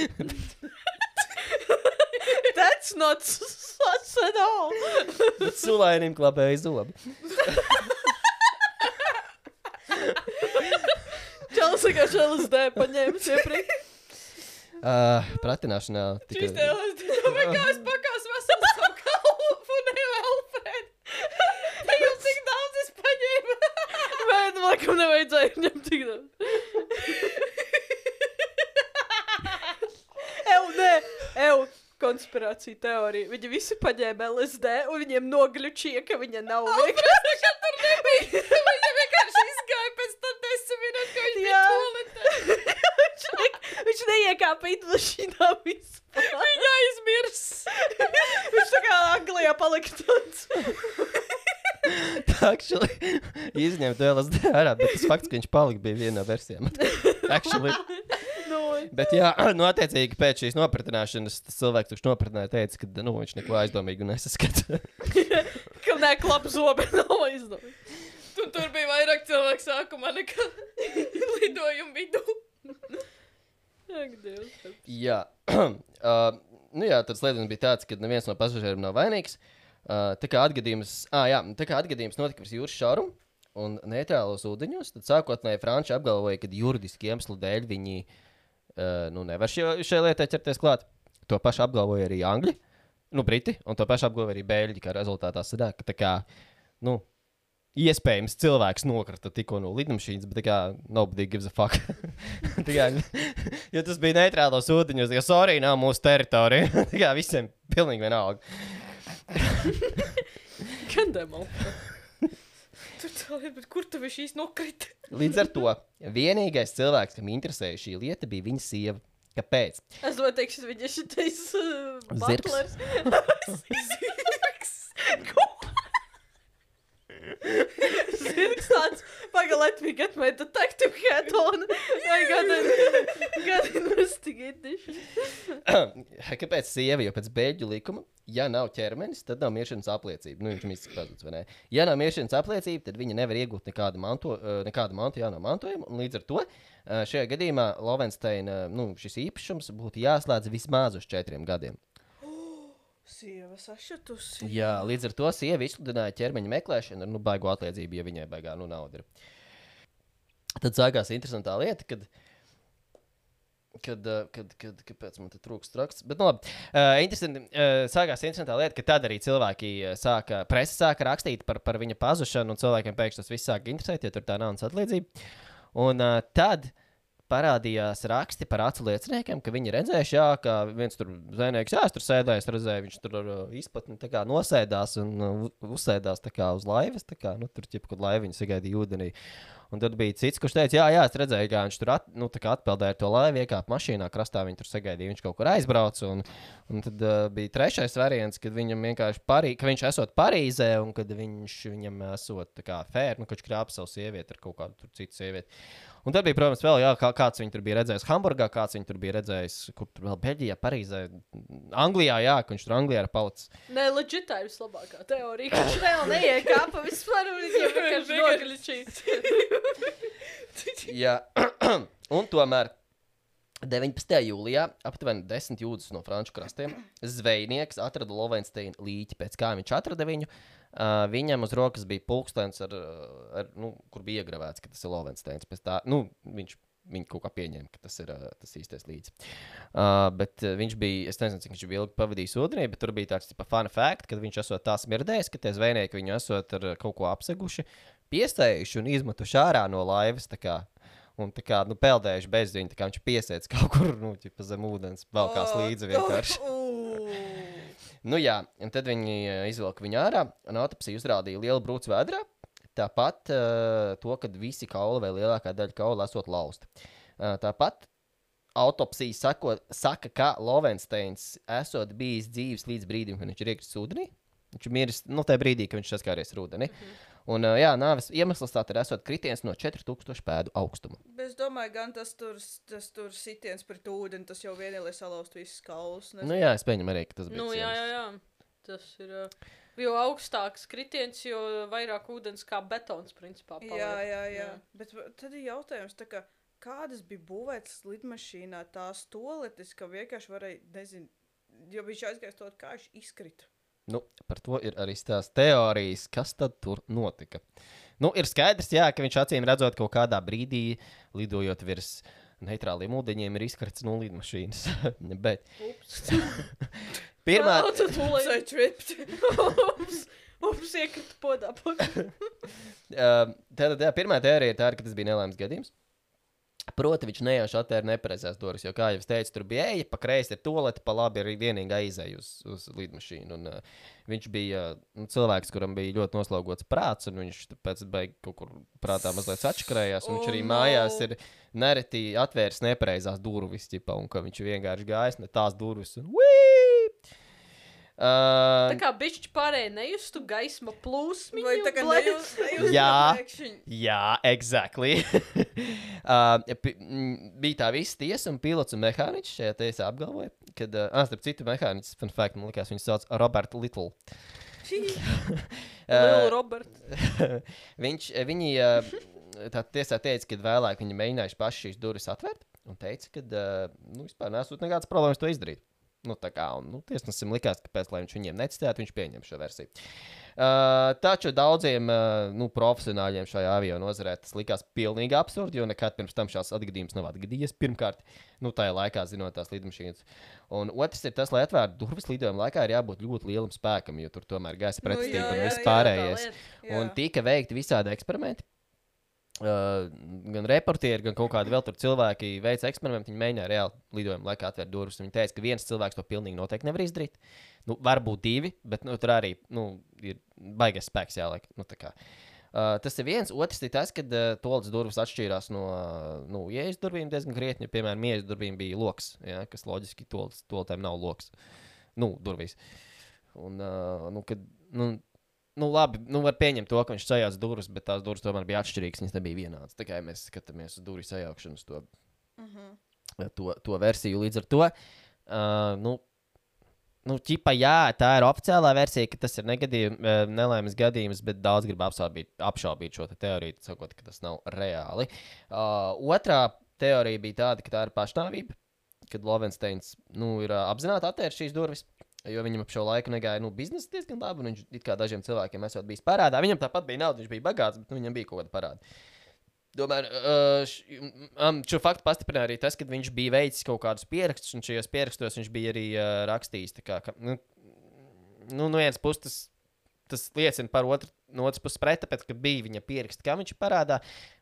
That's not such at all. bet Sulainim klapēja zobi. <laughs> Čels vienkārši LSD paņēmis iepriekš. Uh, pratināšanā Šis tika. te LSD. Vai kā es pakās veselu savu kalpu, nevis Alfred? Tagad cik daudz es paņēmu. Bet, laikam, nevajadzēja ņemt tik daudz. Ew, nē, ew. Konspirācija teorija. Viņi visi paņēma LSD un viņiem nogļučīja, ka viņa nav vienkārši. Ka tur nebija. Viņa vienkārši izgāja pēc tam desmit minūtes, ka viņa bija toaletē. viņš, ne, viņš neiekāpa idmašīnā vispār. Viņa aizmirs. viņš tā kā Anglijā palika tāds. <laughs> Actually, izņemt LSD ārā, bet tas fakts, ka viņš palika, bija viena no versijām. <laughs> Actually, no, bet jā, <clears throat> nu, attiecīgi pēc šīs nopratināšanas tas cilvēks, kurš nopratināja, teica, ka nu, viņš neko aizdomīgu nesaskata. <laughs> ka nē, klap zobe nav izdomājis. Tu tur bija vairāk cilvēku sākumā nekā lidojuma vidū. Ak, Dievs. jā, <clears throat> uh, nu, jā, tas lietums bija tāds, ka neviens no pasažieriem nav vainīgs. Uh, tā kā atgadījums, ah, jā, tā kā atgadījums notika virs jūras šaurumu un neitrālos ūdeņos, tad sākotnēji Franči apgalvoja, ka juridiski iemeslu dēļ viņi uh, nu, nevar šai, šai lietai ķerties klāt. To pašu apgalvoja arī Angļi, nu, Briti, un to pašu apgalvoja arī Bēļģi, kā rezultātā sanāk, ka tā kā, nu, iespējams cilvēks nokrita tikko no lidmašīnas, bet kā nobody gives a fuck. <laughs> Kā, jo tas bija neitrālos ūdeņos, jo sorry, nav mūsu teritorija. <laughs> tā kā visiem pilnīgi vienalga. Kandēm Tur tā lieta, bet kur tu viņš īsti nokrita? Līdz ar to vienīgais cilvēks, kam interesēja šī lieta, bija viņa sieva. Kāpēc? Es domāju, teikšu, viņš ir šitais uh, Zirgs. butlers. <laughs> Zirgs. Ko? <laughs> Zirgs tāds, pagaid, let me get my detective hat on. I got an, got investigation. Kāpēc sieviete, jo pēc beigļu likuma, ja nav ķermenis, tad nav miršanas apliecība. Nu, viņš ir pazuds, vai ne? Ja nav miršanas apliecība, tad viņa nevar iegūt nekādu manto, eh, nekādu mantu, ja nav mantojuma. un Līdz ar to eh, šajā gadījumā Lovensteina nu, šis īpašums būtu jāslēdz vismaz uz četriem gadiem. Sieva sašutusi. Jā, līdz ar to sieva izsludināja ķermeņa meklēšanu ar nu, baigo atliecību, ja viņai baigā nu, nauda. Ir. Tad sākās interesantā lieta, kad. Kad, eh, kad, kad, kāpēc man te trūkst raksts? Bet, nu, labi. Uh, interesanti, uh, sākās interesantā lieta, ka tad arī cilvēki uh, sāka, presa sāka rakstīt par, par viņa pazušanu, un cilvēkiem pēkšņi tas viss sāka interesēt, jo tur tā naudas atlīdzība. Un uh, tad parādījās raksti par acu lieciniekiem, ka viņi redzējuši, jā, ka viens tur zvejnieks, jā, tur sēdēju, es redzēju, viņš tur uh, izplatni tā kā nosēdās un uh, uzsēdās tā kā uz laivas, tā kā, nu, tur ķip, kad laiviņu sagaidīja ūdenī. Un tad bija cits, kurš teica, jā, jā, es redzēju, kā viņš tur at, nu, atpeldēja to laivu, iekāpa mašīnā, krastā viņi tur sagaidīja, viņš kaut kur aizbrauca. Un, un tad uh, bija trešais variants, kad viņam vienkārši parī, ka viņš esot Parīzē un kad viņš viņam esot kā fēr, nu, ka viņš krāpa savu sievieti ar kaut kādu citu sievieti. Un tad bija, protams, vēl jā, kā, kāds viņu tur bija redzējis Hamburgā, kāds viņu tur bija redzējis, kur tur vēl Beļģijā, Parīzē, Anglijā, jā, ka viņš tur Anglijā ir palicis. Nē, leģit tā ir vislabākā teorija. Viņš vēl neiekāpa vispār, un viņam vienkārši nogaļķīs. <laughs> Jā, <clears throat> un tomēr 19. jūlijā, aptuveni 10 jūdzes no franču krastiem, zvejnieks atrada Lovensteina līķi. Pēc kā viņš atrada viņu, uh, viņam uz rokas bija pulkstenis, ar, ar, nu, kur bija iegravēts, ka tas ir Lovensteins. Pēc tā, nu, viņš Viņi kaut kā pieņēma, ka tas ir uh, tas īstais līdzi. Uh, bet uh, viņš bija, es nezinu, cik viņš bija ilgi pavadījis ūdenī, bet tur bija tāds tipa fun fact, ka viņš esot tā smirdējis, ka tie zvejnieki viņu esot ar kaut ko apseguši, piestējuši un izmetuši ārā no laivas. tā kā, Un tā kā nu, peldējuši bez viņa, tā kā viņš piesēdz kaut kur nu, zem ūdens, vēl kāds līdzi vienkārši. <laughs> Nu, jā, un tad viņi uh, izvilka viņu ārā, un autopsija uzrādīja lielu brūci vēdrā. Tāpat uh, to, ka visi kauli vai lielākā daļa kaulu esot lausti. Uh, tāpat autopsija sako, saka, ka Lovensteins esot bijis dzīves līdz brīdim, kad viņš ir iekritis ūdenī. Viņš ir miris nu, tajā brīdī, kad viņš saskāries ar ūdeni. Mm -hmm. Un, uh, jā, nāves iemesls tā ir esot kritiens no 4000 pēdu augstuma. Bet es domāju, gan tas tur, tas tur sitiens pret ūdeni, tas jau vien ir, lai salauztu visus kaulus. nezinu. Nu, jā, es pieņemu arī, ka tas bija. Nu, tas jā, jā, jā. Tas ir. Uh, jo augstāks kritiens, jo vairāk ūdens kā betons, principā. Jā, paliek. jā, jā. Jā. Bet v- tad ir jautājums, tā kā, kādas bija būvētas lidmašīnā tās toaletes, ka vienkārši varēja, nezinu, jo viņš aizgājis to, kā viņš izkrita. Nu, par to ir arī tās teorijas, kas tad tur notika. Nu, ir skaidrs, jā, ka viņš acīm redzot, kaut kādā brīdī, lidojot virs neitrāliem ūdeņiem, ir izkrits no lidmašīnas. <laughs> Bet <laughs> pirmā, iekrita podā. pakaļ. <laughs> uh, tātad, jā, pirmā teorija ir tāda, ka tas bija nelaimes gadījums. Proti, viņš nejauši atvēra nepareizās durvis, jo, kā jau teicu, tur bija eja, pa kreisi ir tolete, pa labi ir vienīgā izēja uz, uz lidmašīnu. Un, uh, viņš bija uh, nu, cilvēks, kuram bija ļoti noslogots prāts, un viņš pēc tam kaut kur prātā mazliet atšķirējās. Oh, Viņš arī no. mājās ir nereti atvēris nepareizās durvis, ķipa, un ka viņš vienkārši gājis ne tās durvis. Un, Wii! Uh, Tā kā bišķi pārējai nejustu gaisma plūsmu. Vai tā kā nejūs, nejūs <laughs> Jā. Jā, exactly. <laughs> uh, bija tā visa tiesa, un pilots un mehāniķis šajā tiesā apgalvoja, ka, uh, ah, starp citu, mehāniķis, fun fact, man liekas, viņu sauc Roberts Little. <laughs> Robertu. Viņš, viņi uh, tā tiesā teica, ka vēlāk viņi mēģinājuši paši šīs durvis atvērt, un teica, ka, uh, nu, vispār nesot nekādas problēmas to izdarīt. Nu, tā kā, nu, tiesnesim likās, ka pēc, lai viņš viņiem neticētu, viņš pieņem šo versiju. Uh, taču daudziem uh, nu, profesionāļiem šajā avio nozarē tas likās pilnīgi absurdi, jo nekad pirms tam šāds atgadījums nav atgadījies. Pirmkārt, nu, tajā laikā zinot tās lidmašīnas. Un otrs ir tas, lai atvērtu durvis lidojuma laikā, ir jābūt ļoti lielam spēkam, jo tur tomēr gaisa Nu, pretestība jā, un jā, viss jā, pārējais. Jā. Un tika veikti visādi eksperimenti. Uh, gan reportieri, gan kaut kādi vēl tur cilvēki veica eksperimentu. Viņi mēģināja reāli lidojuma laikā atvērt durvis. Viņi teica, ka viens cilvēks to pilnīgi noteikti nevar izdarīt. Nu, varbūt divi, bet nu, tur arī nu, ir baigais spēks jāliek. Nu, uh, tas ir viens. Otrs ir tas, ka uh, tolis durvis atšķīrās no uh, nu, ielas durvīm diezgan krietni. Piemēram, ielas durvīm bija loks, ja, kas loģiski tolis, tolitēm nav loks. Nu, durvīs. Un, uh, nu, kad, nu, nu, labi, nu, var pieņemt to, ka viņš sajauc durvis, bet tās durvis tomēr bija atšķirīgas. Viņas nebija vienādas. Ja mēs skatāmies uz durvju sajaukšanu, to, Mm -hmm. to, to versiju līdz ar to. Uh, nu, Nu, ķipa, jā, tā ir oficiālā versija, ka tas ir negadījum, eh, nelaimes gadījums, bet daudz grib apšaubīt, apšaubīt šo te teoriju, sakot, ka tas nav reāli. Uh, otrā teorija bija tāda, ka tā ir pašnāvība, kad Lovensteins nu, ir uh, apzināti atvērts šīs durvis. Jo viņam ap šo laiku negāja nu, biznesa diezgan labi, un viņš it kā dažiem cilvēkiem esot bijis parādā. Viņam tāpat bija nauda, viņš bija bagāts, bet nu, viņam bija kaut kāda parāda. Domāju, uh, šo faktu pastiprināja arī tas, ka viņš bija veicis kaut kādus pierakstus, un šajos pierakstos viņš bija arī uh, rakstījis. Kā, ka, nu, nu, no vienas puses tas, tas liecina par otru, no otras puses pret, tāpēc, ka bija viņa pieraksti, kā viņš parādā,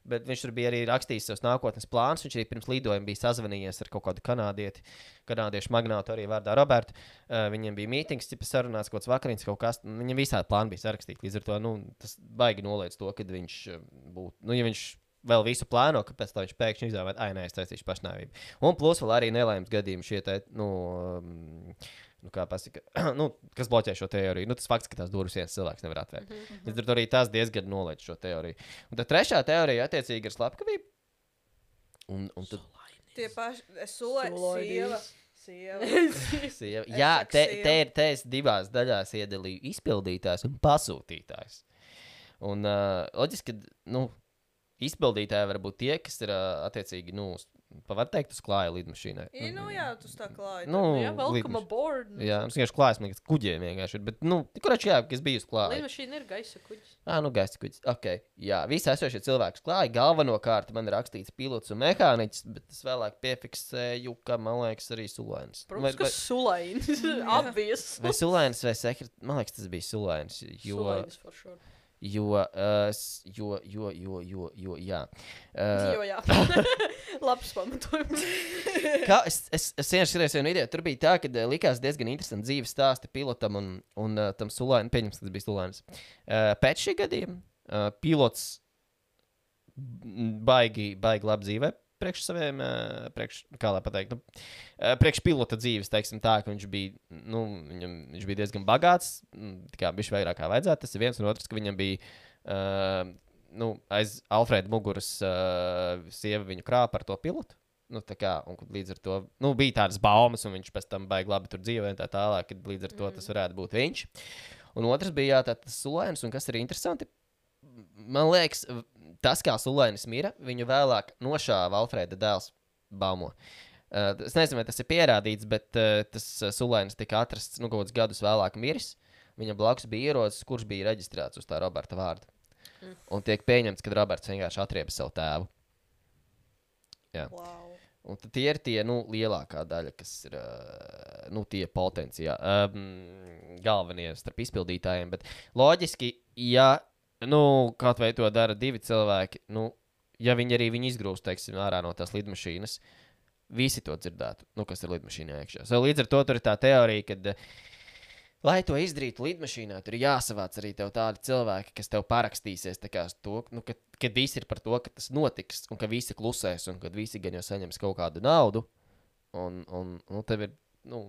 bet viņš tur bija arī rakstījis savus nākotnes plānus. Viņš arī pirms lidojuma bija sazvanījies ar kaut kādu kanādieti, kanādiešu magnātu arī vārdā Robertu. Uh, viņam bija mītings, tipa sarunās, kaut kāds vakariņas, kaut kas. nu, Viņam visādi plāni bija sarakstīti. Līdz ar to nu, tas baigi noliedz to, ka viņš uh, būtu, nu, ja viņš vēl visu plāno, kāpēc viņš pēkšņi izvēlējās, ah, nē, es taisīšu pašnāvību. Un plus vēl arī nelaimes gadījumi šie te, nu, um, nu, pasaka, <clears throat> nu, kas bloķē šo teoriju. Nu, tas fakts, ka tās durvis viens cilvēks nevar atvērt. Mm -hmm. Līdz ar to arī tas diezgan noliedz šo teoriju. Un tad trešā teorija attiecīgi ir slepkavība. Un, un tad, Tie paši sulēji, sieva. Sieva. <laughs> jā, te, te ir te es divās daļās iedalīju izpildītājs un pasūtītājs. Un uh, loģiski, ka nu, izpildītāji var būt tie, kas ir uh, attiecīgi, nu, uz- pa var teikt, uz klāja lidmašīnai. I, nu jā, tu tā klāji. Nu, Jā, welcome lidmaš- aboard. Nu, Jā, tas vienkārši klājas, man liekas, kuģiem vienkārši ir. Bet, nu, kurš jā, kas bija uz klāja? Lidmašīna ir gaisa kuģis. Ah, nu, gaisa kuģis. Ok, jā, visi esošie cilvēki klāja. Galvenokārt man ir rakstīts pilots un mehāniķis, bet es vēlāk piefiksēju, ka man liekas, arī sulainis. Protams, ka sulainis. <laughs> Apvies. Vai sulainis vai sekretārs? Man liekas, tas bija sulainis. Jo, Sulainis for sure. Jo, uh, jo, jo, jo, jo, jo, jā. Uh, Jo, jā. <laughs> Labs pamatojums. <laughs> Kā es, es, es vienkārši skatījos vienu video, tur bija tā, ka uh, likās diezgan interesanti dzīves stāsti pilotam un, un uh, tam sulainam, pieņems, ka tas bija sulainis. Uh, pēc šī gadījuma uh, pilots baigi, baigi labi dzīvē. Priekš saviem, uh, priekš, kā lai pateikt, nu, uh, priekš pilota dzīves, teiksim tā, ka viņš bija, nu, viņam, viņš bija diezgan bagāts, tā kā viņš vairāk kā vajadzētu, tas ir viens, un otrs, ka viņam bija, uh, nu, aiz Alfrēda muguras uh, sieva viņu krāpa par to pilotu. Nu, kā, un līdz ar to nu, bija tādas baumas, un viņš pēc tam baigi labi tur dzīvoja, un tā tālāk, līdz ar to tas varētu būt viņš. Un otrs bija jā, tā, tas sulēns, un kas ir interesanti, man liekas, tas, kā sulēnis mira, viņu vēlāk nošāva Alfrēda dēls Baumo. Uh, es nezinu, vai tas ir pierādīts, bet uh, tas uh, sulēnis tika atrasts nu, kaut kādus gadus vēlāk miris. Viņam blakus bija ierocis, kurš bija reģistrēts uz tā Roberta vārda. Mm. Un tiek pieņemts, ka Roberts vienkārši atrieba savu tēvu. Wow. Un tie ir tie nu, lielākā daļa, kas ir nu, tie potenciāli um, galvenie starp izpildītājiem. Bet loģiski, ja nu, kaut vai to dara divi cilvēki, nu, ja viņi arī viņu izgrūst teiksim, ārā no tās lidmašīnas, visi to dzirdētu, nu, kas ir lidmašīnā iekšā. So, līdz ar to tur ir tā teorija, ka, lai to izdarītu lidmašīnā, tur ir jāsavāc arī tādi cilvēki, kas tev parakstīsies kā to, nu, ka, kad visi ir par to, ka tas notiks, un ka visi klusēs, un kad visi gan jau saņems kaut kādu naudu. Un, un, un tev ir nu,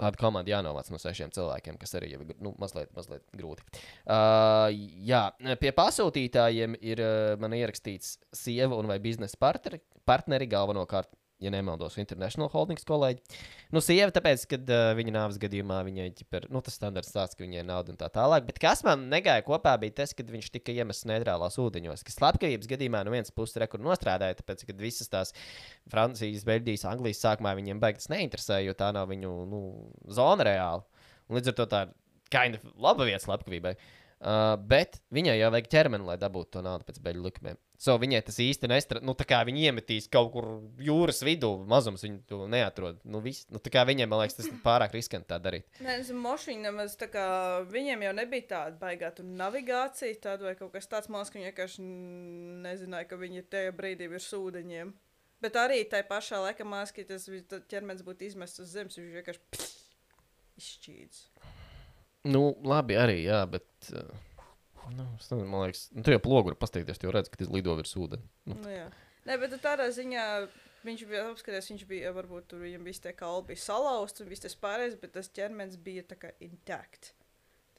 tāda komanda jānovāc no sešiem cilvēkiem, kas arī ir nu, mazliet, mazliet grūti. Uh, jā, pie pasūtītājiem ir uh, man ierakstīts sieva un vai biznesa partneri, partneri galvenokārt. Ja nemaldos, International Holdings kolēģi. Nu, sieva, tāpēc, ka uh, viņa nāves gadījumā viņai ģiper, nu, tas standarts stāsts, ka viņai ir nauda un tā tālāk. Bet kas man negāja kopā, bija tas, ka viņš tika iemests neitrālās ūdeņos. Kas slepkavības gadījumā no vienas puses rekur nostrādāja, tāpēc, ka visas tās Francijas, Beļģijas, Anglijas sākumā viņiem beigas neinteresēja, jo tā nav viņu nu, zona reāli. Un līdz ar to tā ir kind of laba vieta slepkavībai. Uh, bet viņai jau vajag ķermeni, lai dabūtu to naudu pēc beļģu likumiem. So viņai tas īsti nestrādā. Nu, tā kā viņi iemetīs kaut kur jūras vidū, mazums viņu to neatrod. Nu, vis, nu, tā kā viņiem, man liekas, tas ir <laughs> pārāk riskanti tā darīt. Nē, es mošiņu nemaz tā kā viņiem jau nebija tāda baigā tur navigācija, tāda vai kaut kas tāds mākslinieks, ka viņi vienkārši nezināja, ka viņi tajā brīdī ir sūdeņiem. Bet arī tajā pašā laikā mākslinieks, tas vi- tad ķermenis būtu izmests uz zemes, viņš vienkārši izšķīdis. Nu, labi, arī, jā, bet. Uh, nu, es nezinu, man liekas, nu, tu jau plogu var pasteikties, jo redz, ka tas lido virs ūdens. Nu, Nu, jā. Nē, bet tādā ziņā viņš bija apskatījies, viņš bija varbūt tur viņam viss tie kalbi bija salauzts un viss tas pārējais, bet tas ķermenis bija tā kā intakt.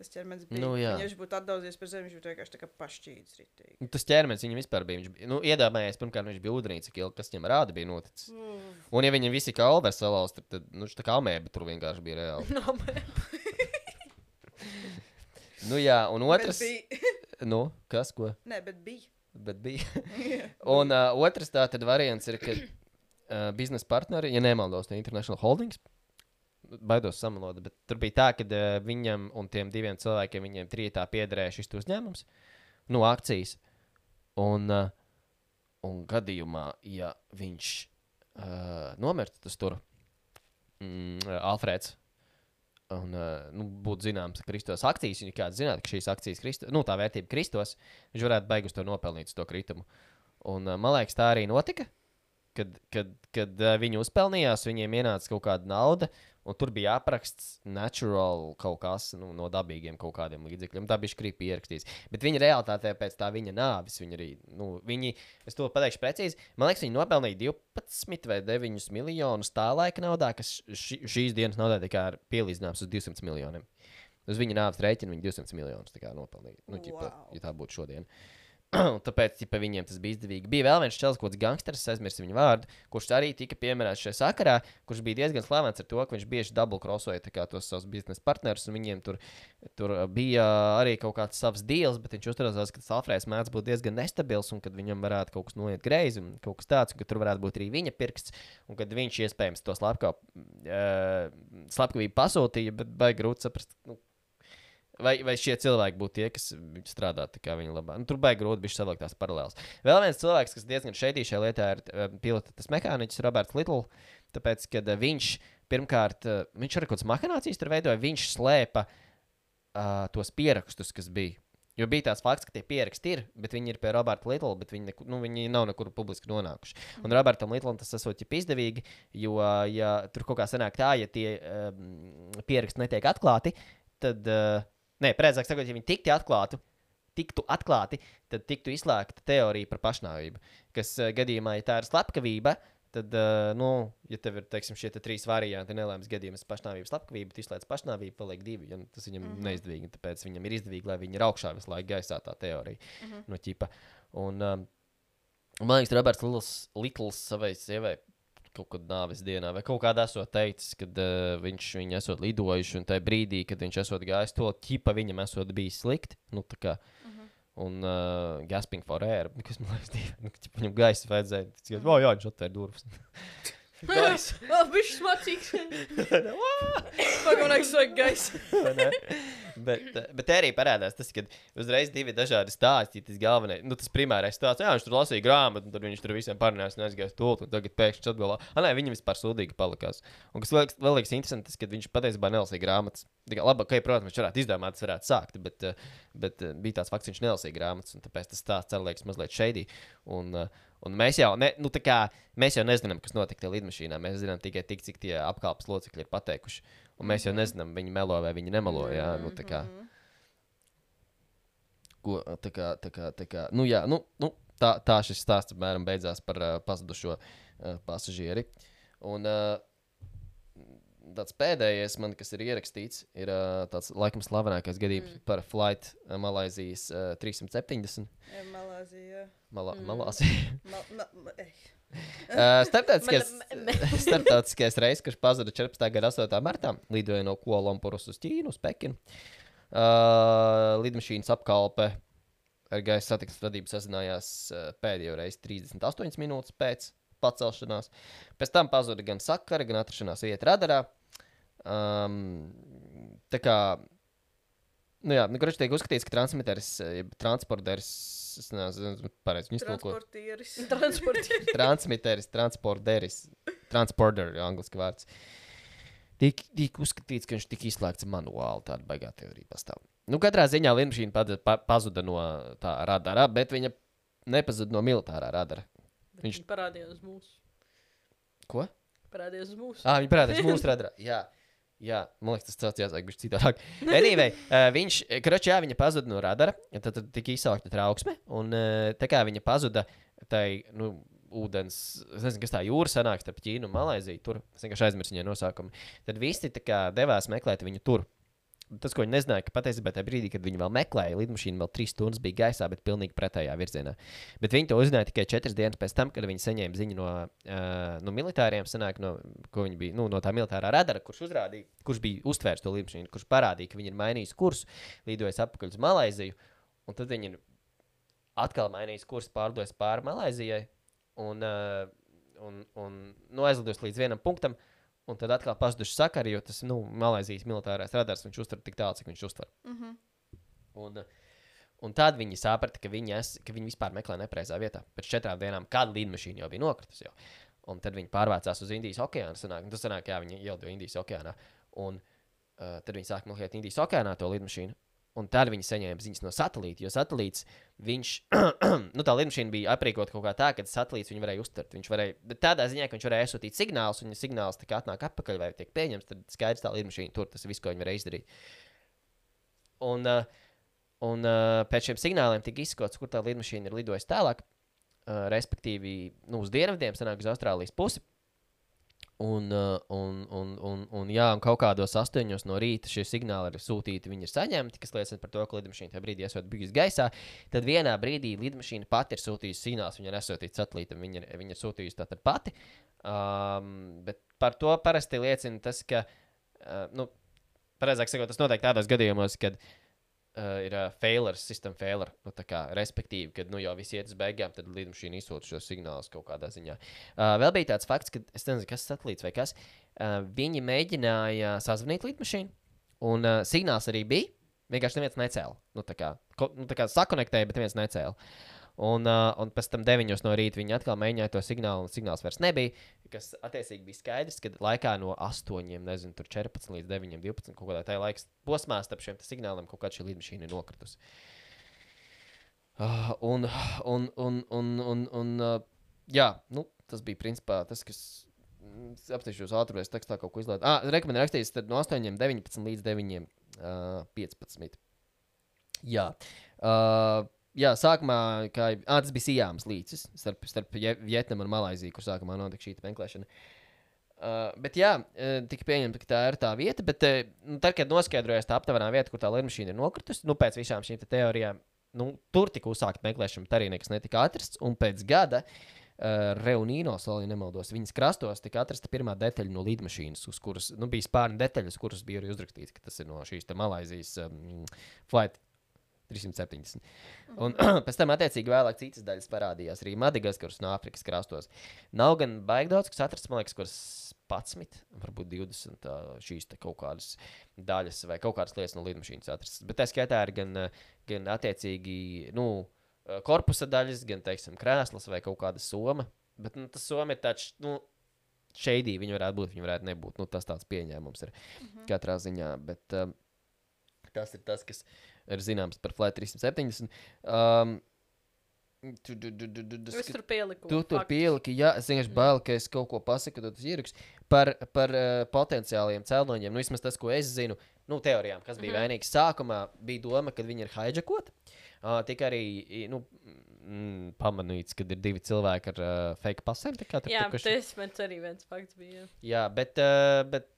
Tas ķermenis bija. Nu, jā. viņš būtu atdaudzies par zemi, viņš būtu vienkārši tā kā pašķīdis. ritīgi. Nu, Tas ķermenis viņam vispār bija. Viņš bija nu, iedomājies, pirmkārt, viņš bija ūdenī, cik ilgi kas viņam rāda bija noticis. Un, ja viņam visi kalvi salauzt, tad, tad nu, viņš tā kā amēba tur vienkārši bija reāli. <laughs> No, Nu, jā, un otrs, <laughs> nu, kas ko? Nē, bet bija. Bet bija. <laughs> un uh, otrs tā tad variants ir, ka uh, biznesa partneri, ja nemaldos, no International Holdings, baidos samalot, bet tur bija tā, ka uh, viņam un tiem diviem cilvēkiem, viņiem trijotā piederēja šis uzņēmums, nu, akcijas. Un, uh, un gadījumā, ja viņš uh, nomirst, tas tur mm, Alfrēds. Un, uh, nu, būtu zināms, ka Kristos akcijas, ja kāds zinātu, ka šīs akcijas, Kristo, nu, tā vērtība Kristos, viņš varētu beigus to nopelnīt to kritumu. Un, uh, man liekas, tā arī notika. Kad, kad, kad uh, viņi uzpelnījās, viņiem ienāca kaut kāda nauda, un tur bija apraksts natural kaut kas nu, no dabīgiem kaut kādiem līdzekļiem. Tā bija skrīpa ierakstīts. Bet viņa realitātē pēc tā viņa nāves, viņa arī, nu, viņi, es to pateikšu precīzi, man liekas, viņi nopelnīja 12 vai 9 miljonus tā laika naudā, kas ši, šīs dienas naudā tikai ir pielīdzināms uz 200 miljoniem. Uz viņa nāves rēķina viņa 200 miljonus nopelnīja. Nu, ķipa, Wow. ja tā būtu šodien. Un <clears throat> Tāpēc ķipa, viņiem tas bija izdevīgi. Bija vēl viens čels, kāds gangsters, aizmirsu viņa vārdu, kurš arī tika pieminēts šajā sakarā, kurš bija diezgan slavens ar to, ka viņš bieži kā tos savus biznesa partnerus, un viņiem tur, tur bija arī kaut kāds savs deals, bet viņš uzturējās, ka tas Alfrēds mēdz būt diezgan nestabils, un kad viņam varētu kaut kas noiet greizi, un kaut kas tāds, un ka tur varētu būt arī viņa pirksts, un kad viņš iespējams to slepkavību uh, pasūtīja, bet baigi grūti saprast. Nu, Vai, vai šie cilvēki būtu tie, kas strādā kā viņa labā? Nu, tur baigi grūti bija savilkt tās paralēlas. Vēl viens cilvēks, kas diezgan šeit šajā lietā ir uh, pilots mehāniķis Roberts Little. Tāpēc, kad uh, viņš pirmkārt, uh, viņš arī kaut kādas mahinācijas tur veidoja, viņš slēpa uh, tos pierakstus, kas bija. Jo bija tāds fakts, ka tie pieraksti ir, bet viņi ir pie Roberta Little, bet viņi, neku, nu, viņi nav nekur publiski nonākuši. Un Robertam Littlam tas esot izdevīgi, jo, ja tur kaut kā sanāk tā, ja tie um, pieraksti netiek atklāti, tad, uh, nē, precīzāk sakot, ja viņi tiktu atklāti, tiktu atklāti, tad tiktu izslēgta teorija par pašnāvību. Kas uh, gadījumā, ja tā ir slepkavība, tad, uh, nu, ja tev ir teiksim, šie te trīs varianti, nelēmas gadījums, pašnāvība, slepkavība, tad izslēdz pašnāvību, paliek divi. Ja, tas viņam mm. -hmm. neizdevīgi, tāpēc viņam ir izdevīgi, lai viņi ir augšā visu laiku gaisā tā teorija Mhm. no ķipa. Un, um, man liekas, Roberts Littles savai sievai kaut kad nāves dienā, vai kaut kādā esot teicis, kad uh, viņš viņu esot lidojuši, un tajā brīdī, kad viņš esot gājis to ķipa, viņam esot bijis slikti. Nu, kā, Un uh, gasping for air, kas man liekas, divi, nu, viņam gaisa vajadzēja. Tas ir, oh, jā, viņš atvēra durvis. <laughs> Gaisa. <laughs> Oh, viņš smacīgs. Pagaunāks vajag gaisa. bet, eh, bet te arī parādās tas, ka uzreiz divi dažādi stāsti. Tas galvenais, nu, tas primārais stāsts, jā, viņš tur lasīja grāmatu, un tad viņš tur visiem parunājās, un aizgāja stūlīt, un tagad pēkšņi atgalā. Ah, nē, viņam vispār sūdīgi palikās. Un kas vēl, vēl liekas interesanti, tas, ka viņš patiesībā nelasīja grāmatas. Tikai labi, ka, protams, viņš varētu izdomāt, tas varētu sākt, bet, eh, bet eh, bija tāds fakts, viņš nelasīja grāmatas, un tāpēc tas stāsts liekas mazliet šeidī. Un, eh, un mēs jau, ne, nu, kā, mēs jau nezinām, kas notika tajā lidmašīnā. Mēs zinām tikai tik, cik tie apkalpes locekļi ir pateikuši. Un mēs jau nezinām, viņi melo vai viņi nemelo. Jā, nu, tā kā, ko, tā kā, tā kā, tā kā, nu, jā, nu, nu, tā, tā šis stāsts apmēram beidzās par uh, pazudušo uh, pasažieri. Un uh, tāds pēdējais, man, kas ir ierakstīts, ir uh, tāds laikam slavenākais gadījums mm. par Flight uh, Malaisijas uh, 370. Jā, Malāzija. Malā, mm. Malāzija. Mal, ma, ma. Uh, <laughs> starptautiskais, <laughs> <laughs> starptautiskais reizes, kurš pazuda 14. gada 8. martā, lidoja no Kuala-Lumpūras uz Ķīnu, uz Pekinu. Uh, lidmašīnas apkalpe ar gaisa satiksmes vadību sazinājās uh, pēdējo reizi 38 minūtes pēc pacelšanās. Pēc tam pazuda gan sakara, gan atrašanās vieta radarā. Um, tā kā Nu jā, nu, kurš tiek uzskatīts, ka transmiteris, eh, jeb transporteris, es nezinu, pareizi iztulko. Transportieris. <laughs> Transporti. Transmiteris, transporteris, transporter, angļuiski vārds. Tik, tik uzskatīts, ka viņš tika izslēgts manuāli. Tāda baigā teorija pastāv. Nu, katrā ziņā lidmašīna pad- pa, pazuda no tā radara, bet viņa nepazuda no militārā radara. Viņš- Viņš parādījās mūsu. Ko? Parādījās uz mūsu. Ah, viņa parādās mūsu radarā. Jā. Jā, man liekas, tas tāds jāsaka, <laughs> viņš citādāk. Anyway, uh, viņš, kročā, jā, viņa pazuda no radara, tad, tad tika izsaukta trauksme, un uh, tā kā viņa pazuda, tai, nu, ūdens, es nezinu, kas tā jūra sanāk starp Ķīnu un Malaiziju, tur, es vienkārši aizmirsu viņa nosaukumu, tad visi kā devās meklēt viņu tur. Tas, ko viņi nezināja, ka patiesībā tajā brīdī, kad viņi vēl meklēja, lidmašīna vēl trīs stundas bija gaisā, bet pilnīgi pretējā virzienā. Bet viņi to uzzināja tikai četras dienas pēc tam, kad viņi saņēma ziņu no, uh, no militāriem, sanāk, no, bija, nu, no tā militārā radara, kurš uzrādīja, kurš bija uztvērs to lidmašīnu, kurš parādīja, ka viņi ir mainījuši kursu, lidojis atpakaļ uz Malaiziju, un tad viņi ir atkal mainījis kursu, pārdojis pāri Malaizijai un, uh, un, un nu, aizlidojis līdz vienam punktam. Un tad atkal pazuduši sakari, jo tas nu, Malaisijas militārais radars viņš uztver tik tālu, cik viņš uztver. Mm -hmm. Un, uh, un tad viņi saprata, ka viņi, es, ka viņi vispār meklē nepareizā vietā. Pēc četrām dienām kāda lidmašīna jau bija nokritusi. Un tad viņi pārvācās uz Indijas okeānu. Sanāk, tas sanāk, jā, viņi ielidoja Indijas okeānā. Un uh, tad viņi sāka meklēt Indijas okeānā to lidmašīnu. Un tad viņi saņēma ziņas no satelīta, jo satelīts, viņš, <clears throat> nu, tā lidmašīna bija aprīkota kaut kā tā, ka satelīts viņu varēja uztvert. Viņš varēja, bet tādā ziņā, ka viņš varēja sūtīt signālus, un ja signāls tā kā atnāk atpakaļ vai tiek pieņemts, tad skaidrs tā lidmašīna tur, tas viss, ko viņi varēja izdarīt. Un, uh, un uh, pēc šiem signāliem tika izskaidrots, kur tā lidmašīna ir lidojusi tālāk, uh, respektīvi, nu, uz dienvidiem, sanāk uz Austrālijas pusi. Un, uh, un, un, un, un, jā, un kaut kādos astoņos no rīta šie signāli ir sūtīti, viņi ir saņemti, kas liecina par to, ka lidmašīna tajā brīdī esot bijusi gaisā. Tad vienā brīdī lidmašīna pati ir sūtījusi signālus, viņa ir nesūtījusi satelītam, viņa viņa ir sūtījusi tātad pati. Um, bet par to parasti liecina tas, ka, uh, nu, pareizāk sakot, tas notiek tādos gadījumos, kad uh, ir uh, failures, system failure. Nu, kā, respektīvi, kad nu, jau viss iet uz beigām, tad lidmašīna izsūta šos signālus kaut kādā ziņā. Uh, vēl bija tāds fakts, ka es nezinu, kas tas satelīts vai kas. Uh, viņi mēģināja sazvanīt lidmašīnu, un uh, signāls arī bija. Vienkārši neviens necēla. Nu, tā kā, ko, nu, tā kā sakonektēja, bet neviens necēla. Un, uh, un pēc tam 9 no rīta viņi atkal mēģināja to signālu, un signāls vairs nebija. Kas attiecīgi bija skaidrs, ka laikā no 8, nezinu, 14 līdz 9, 12, kaut kādā tajā laikā posmā starp šiem signāliem kaut kāda šī lidmašīna ir nokritusi. Uh, un, un, un, un, un, un uh, jā, nu, tas bija principā tas, kas. mm, es Apstāšos ātrāk, tekstā kaut ko izlaižu. Ah, rekomendācija rakstīts tad no 8, 19 līdz 9, uh, 15. Jā. Uh, jā, sākumā kā, ah, tas bija Sijāmas līcis starp, starp Vietnamu un Malaiziju, kur sākumā notika šī meklēšana. Uh, bet jā, tika pieņemta, ka tā ir tā vieta, bet nu, tad, kad noskaidrojās tā aptuvenā vieta, kur tā lidmašīna ir nokritusi, nu, pēc visām šīm te teorijām, nu, tur tika uzsākta meklēšana, bet arī nekas netika atrasts. Un pēc gada uh, Reunīno salā, ja nemaldos, viņas krastos tika atrasta pirmā detaļa no lidmašīnas, uz kuras nu, bija spārni detaļas, kuras bija arī uzrakstīts, ka tas ir no šīs te Malaizijas um, flight 370. Un <clears throat> pēc tam, attiecīgi, vēlāk citas daļas parādījās arī Madagaskaras un Āfrikas krastos. Nav gan baigi daudz, kas atrasts, man liekas, kuras 11, varbūt 20 ā, šīs kaut kādas daļas vai kaut kādas lietas no lidmašīnas atrastas. Bet tā skaitā ir gan, gan attiecīgi, nu, korpusa daļas, gan, teiksim, krēslas vai kaut kāda soma. Bet nu, tas soma ir tāds, nu, šeidī viņi varētu būt, viņi varētu nebūt. Nu, tas tāds pieņēmums ir katrā ziņā. Bet, um, tas ir tas, kas ir zināms par Flight 370. Um, tu, tu, tu, tu, tu, tu, Es tur pieliku. Tu tur pieliki, jā, es vienkārši bailu, ka es kaut ko pasaku, tad tas ieraksts par, par uh, potenciāliem cēloņiem. Nu, vismaz tas, ko es zinu, nu, teorijām, kas bija mm -hmm. vainīgs. Sākumā bija doma, ka viņi ir hijackoti. Uh, Tik arī nu, mm, pamanīts, ka ir divi cilvēki ar uh, fake pasēm. Jā, tas man arī viens fakts bija. Jā, bet, uh, bet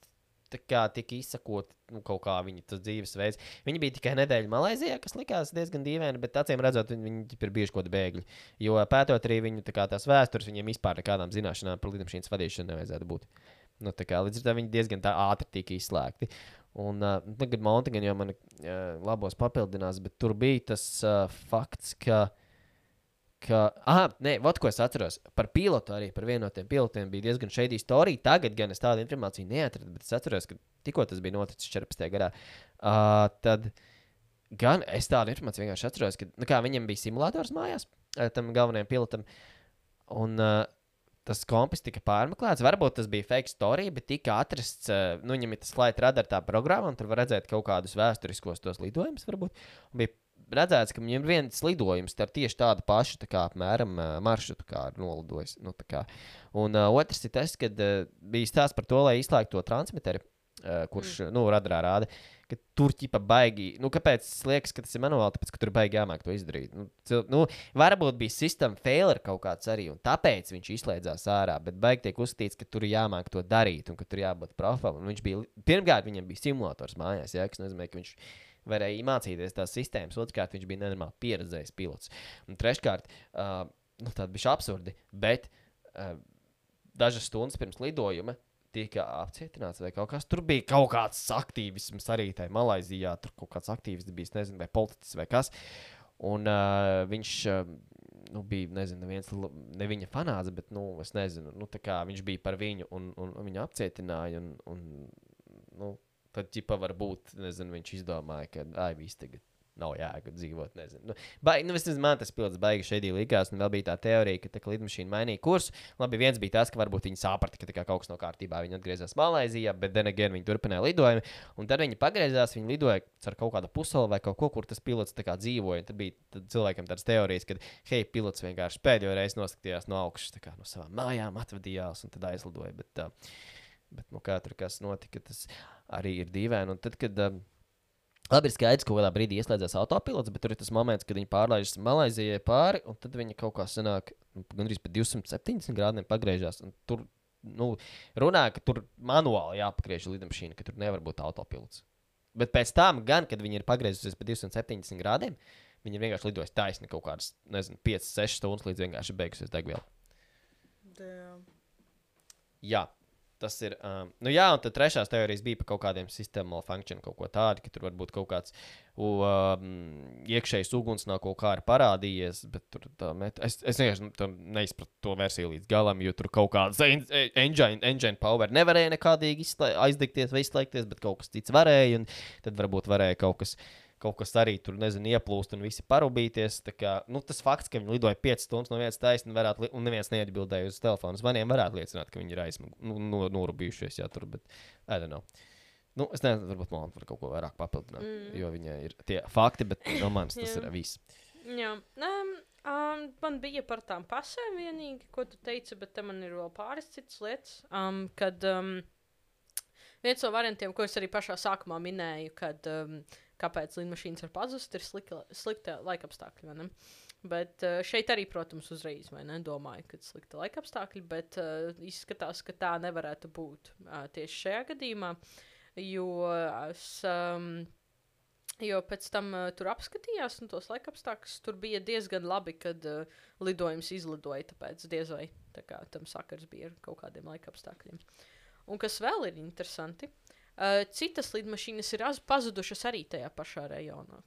kā tika izsakot nu, kaut kā viņa dzīvesveids. Viņi bija tikai nedēļa Malaisijā, kas likās diezgan dīvaini, bet acīm redzot, viņi, viņi ir bijuši kaut kādi bēgļi. Jo pētot arī viņu tā tās vēstures, viņiem vispār nekādām zināšanām par lidmašīnas vadīšanu nevajadzētu būt. Nu, tā kā, līdz ar to viņi diezgan ātri tika izslēgti. Un uh, tagad Montigan jau man uh, labos papildinās, bet tur bija tas uh, fakts, ka ka, ah, nē, vot ko es atceros par pilotu. Arī par vienu no tiem pilotiem bija diezgan šeit īstenībā. Tagad gan es tādu informāciju neatradu, bet es atceros, ka tikko tas bija noticis 14. gadā. Uh, tad gan es tādu informāciju vienkārši atceros, ka nu, kā, viņam bija simulators mājās, tam galvenajam pilotam. Un, uh, Tas kompis tika pārmeklēts. Varbūt tas bija fake story, bet tika atrasts, uh, nu, viņam ir tas flight radar tā programma, un tur var redzēt kaut kādus vēsturiskos tos lidojumus. Varbūt. Un bija redzēts, ka viņam ir viens lidojums ar tieši tādu pašu tā kā, apmēram, maršrutu, kā ir nolidojis. Nu, kā. un uh, otrs ir tas, ka uh, bija stāsts par to, lai izslēgtu to transmiteri. uh, kurš mm. nu, radarā rāda. ka Tur ķipa baigi. Nu, kāpēc es liekas, ka tas ir manuāli? Tāpēc, ka tur baigi jāmāk to izdarīt. Nu, cil, nu, varbūt bija sistēma failure kaut kāds arī, un tāpēc viņš izslēdzās ārā. Bet baigi tiek uzskatīts, ka tur ir jāmāk to darīt, un ka tur jābūt Viņš bija, pirmkārt, viņam bija simulators mājās, ja, kas nozīmē, ka viņš varēja mācīties tās sistēmas. Otrkārt, viņš bija nenormāli pieredzējis pilots. Un treškārt, uh, nu, tāda bija absurdi, bet uh, dažas stundas pirms lidojuma tika apcietināts vai kaut kas. Tur bija kaut kāds aktīvisms arī tajā Malaisijā. Tur kaut kāds aktīvists bija, nezinu, vai politiķis vai kas. Un uh, viņš uh, nu, bija, nezinu, viens, ne viņa fanāts, bet, nu, es nezinu, nu, kā viņš bija par viņu un, un, un viņu apcietināja. Un, un, nu, tad, ķipa, varbūt, nezinu, viņš izdomāja, ka, ai, viss tagad nav jēga dzīvot. Nezinu. Nu, baigi, nu, vismaz man tas pilots baigi šeit likās. Un vēl bija tā teorija, ka tā kā lidmašīna mainīja kursu. Labi, viens bija tas, ka varbūt viņi saprata, ka kā kaut kas nav kārtībā. Viņi atgriezās Malaisijā, bet again viņi turpināja lidojumu. Un tad viņi pagriezās, viņi lidoja ar kaut kādu puseli vai kaut ko, kur tas pilots dzīvoja. Un Tad bija tad cilvēkiem tādas teorijas, ka, hei, pilots vienkārši pēdējo reizi noskatījās no augšas, kā no savām mājām atvadījās un tad aizlidoja. Bet, uh, bet nu, kā tur kas notika, tas arī ir dīvaini. Un tad, kad uh, Labi, ir skaidrs, ka kādā brīdī ieslēdzās autopilots, bet tur ir tas moments, kad viņi pārlaižas Malaisijai pāri, un tad viņi kaut kā sanāk, nu, gandrīz pa 270 grādiem pagriežās. un Tur nu, runā, ka tur manuāli jāpagriež lidmašīna, ka tur nevar būt autopilots. Bet pēc tam, gan, kad viņi ir pagriezusies pa 270 grādiem, viņi vienkārši lidojuši taisni kaut kādas, nezinu, 5-6 stundas līdz vienkārši beigusies degviela. Jā, tas ir. Um, nu, jā, un tad trešās teorijas bija par kaut kādiem sistēmu malfunkcijiem, kaut ko tādu, ka tur var būt kaut kāds um, iekšējs uguns no kaut kā ir parādījies. Met... es, es vienkārši nu, neizpratu to versiju līdz galam, jo tur kaut kāds e- engine, engine power nevarēja nekādīgi aizdegties vai izslēgties, bet kaut kas cits varēja. Tad varbūt varēja kaut kas. Kaut kas arī tur, nezinu, ieplūst un visi parūpīties. Kā, nu, tas fakts, ka viņi lidoja 5 stundas no vietas taisni, varētu, un neviens neatbildēja uz telefonu zvaniem, varētu liecināt, ka viņi ir aizsmuguši, nu, no, norūpījušies. Jā, tur, bet, I don't know. Nu, es nezinu, varbūt man var kaut ko vairāk papildināt, Mm. jo viņai ir tie fakti, bet no manis tas ir viss. Jā, um, um, man bija par tām pasēm vienīgi, ko tu teici, bet te man ir vēl pāris citas lietas. Um, kad um, viens no variantiem, ko es arī pašā sākumā minēju, kad um, kāpēc lidmašīnas var pazust, ir slika, slikta laikapstākļi. vai ne? Bet uh, šeit arī, protams, uzreiz ne, domāju, ka slikta laikapstākļi, bet uh, izskatās, ka tā nevarētu būt uh, tieši šajā gadījumā, jo es. Um, Jo pēc tam uh, tur apskatījās, un tos laikapstākļus tur bija diezgan labi, kad uh, lidojums izlidoja. Tāpēc diez vai tā kā, tam sakars bija ar kaut kādiem laikapstākļiem. Un kas vēl ir interesanti, uh, citas lidmašīnas ir az- pazudušas arī tajā pašā rajonā.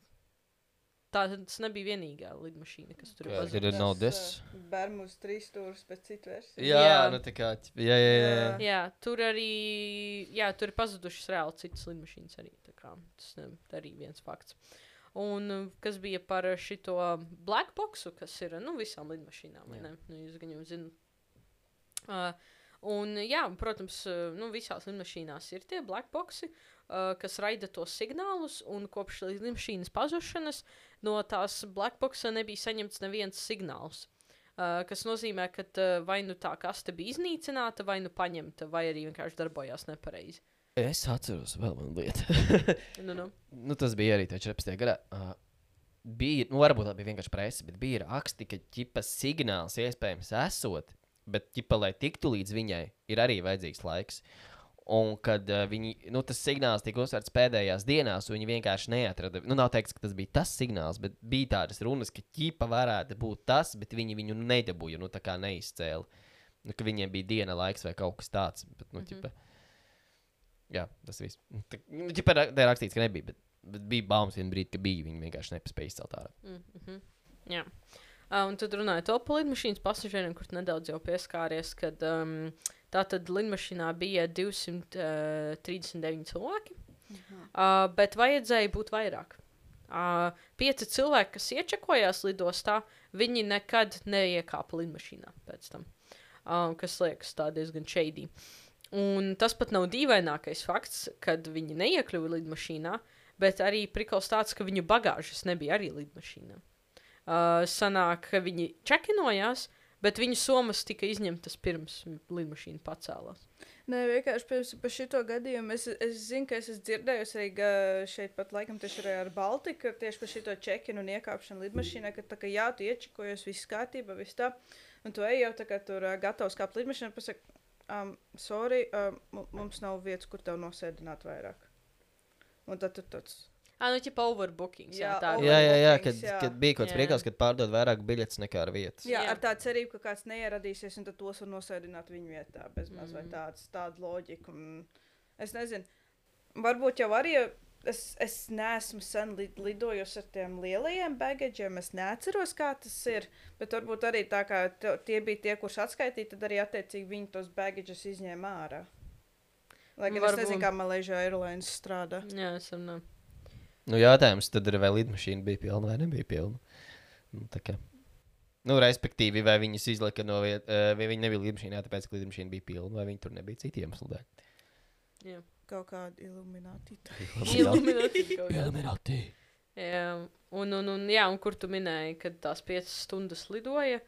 Tā tas nebija vienīgā lidmašīna, kas tur ir Kā, pazudusi. ir no des? Bermudas trīs stūris pēc citu versiju. Jā, Jā. nu tā kā. Jā, jā, jā. jā. Jā, tur arī jā, tur ir pazudušas reāli citas lidmašīnas. Arī, tā kā, tas ne, arī viens fakts. Un uh, kas bija par šo black boxu, kas ir nu, visām lidmašīnām? vai Jā. ne? Nu, jūs gan jau zināt. Uh, un, jā, protams, uh, nu, visās lidmašīnās ir tie black boxi, uh, kas raida tos signālus. Un kopš lidmašīnas pazušanas no tās black boxa nebija saņemts neviens signāls. Uh, kas nozīmē, ka uh, vai nu tā kaste bija iznīcināta, vai nu paņemta, vai arī vienkārši darbojās nepareizi. Es atceros vēl vienu lietu. <laughs> Nu, nu. nu, tas bija arī 14. gadā. Uh, bija, nu, varbūt tā bija vienkārši presa, bet bija raksti, ka ķipa signāls iespējams esot, bet ķipa, lai tiktu līdz viņai, ir arī vajadzīgs laiks. Un kad uh, viņi, nu, tas signāls tika uzsvērts pēdējās dienās, viņi vienkārši neatrada. Nu, nav teikts, ka tas bija tas signāls, bet bija tādas runas, ka ķipa varētu būt tas, bet viņi viņu nedabūja, nu, tā kā neizcēla. Nu, ka viņiem bija diena laiks vai kaut kas tāds. Bet, nu, Mhm. ķipa, jā, tas viss. Tā, nu, ķipa, tā ir rakstīts, ka nebija, bet, bet bija baumas vienā brīdī, ka bija. Viņi vienkārši nepaspēja izcelt ārā. Mm -hmm. Jā. Uh, un tad runājot par lidmašīnas pasažieriem, kur tu nedaudz jau pieskāries, kad um, tā tad lidmašīnā bija 239 cilvēki, uh, bet vajadzēja būt vairāk. Uh, pieci cilvēki, kas iečakojās lidostā, viņi nekad neiekāpa lidmašīnā pēc tam, uh, kas liekas diezgan šeidī. Un tas pat nav dīvainākais fakts, kad viņi neiekļuva lidmašīnā, bet arī prikals tāds, ka viņu bagāžas nebija arī lidmašīnā. Uh, sanāk, ka viņi čekinojās, Bet viņa somas tika izņemtas pirms lidmašīna pacēlās. Nē, vienkārši par, par šo gadījumu es, es zinu, ka es esmu dzirdējusi arī šeit pat laikam tieši arī ar Baltiku, tieši par šo čekinu un iekāpšanu lidmašīnā, ka tā kā jā, tu iečikojies, viss kārtībā, viss tā, un tu ej jau tā kā tur uh, gatavs kāpt lidmašīnā, pasaka, um, sorry, um, mums nav vietas, kur tev nosēdināt vairāk. Un tad tu tāds. Ah, nu, ķipa overbooking. Jā, Jā, tā ir. Jā, jā, jā, Overbookings, kad, jā. kad bija kaut kāds priekals, kad pārdod vairāk biļetes nekā ar vietas. Jā, Jā. ar tādu cerību, ka kāds neieradīsies, un tad tos var nosēdināt viņu vietā. Bez maz vai Mhm. tāds, tāda loģika. Un Es nezinu, varbūt jau arī. Es, es neesmu sen lid, lidojusi ar tiem lielajiem bagažiem. Es neatceros, kā tas ir. Bet varbūt arī tā, kā tie bija tie, kurus atskaitīja, tad arī attiecīgi viņi tos bagažus izņēma ārā. Lai gan es Varbūt. nezinu, kā Malaysia Airlines strādā. Jā, esam. Ne. Nu, jautājums tad ir, vai lidmašīna bija pilna vai nebija pilna. Nu, tā kā. Nu, respektīvi, vai viņas izlika no vietas, vai viņi nebija lidmašīnā, tāpēc, ka lidmašīna bija pilna, vai viņi tur nebija citi iemesli dēļ. Jā. Kaut kāda kā. Illuminati. Jā, un, un, un, jā, un kur tu minēji, kad tās piecas stundas lidoja.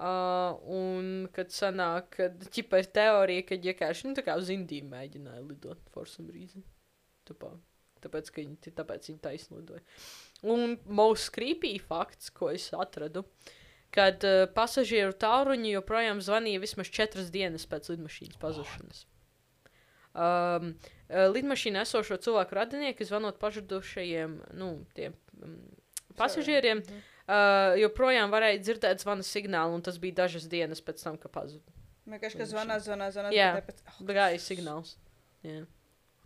Uh, un kad sanāk, ka ķipa ir teorija, ka vienkārši nu, tā kā uz Indiju mēģināja lidot for some reason. Tāpā, tāpēc, ka viņi, tāpēc viņi taisni lidoja. Un most creepy fakts, ko es atradu, kad uh, pasažieru tāluņi joprojām zvanīja vismaz četras dienas pēc lidmašīnas pazušanas. Um, uh, lidmašīnā esošo cilvēku radinieki zvanot pazudušajiem nu, tiem, um, pasažieriem, uh, joprojām varēja dzirdēt zvana signālu, un tas bija dažas dienas pēc tam, kad pazuda. Vienkārši, ka zvanā, zvanā, zvanā. Jā. bet tāpēc- oh, Gāja signāls. Jā.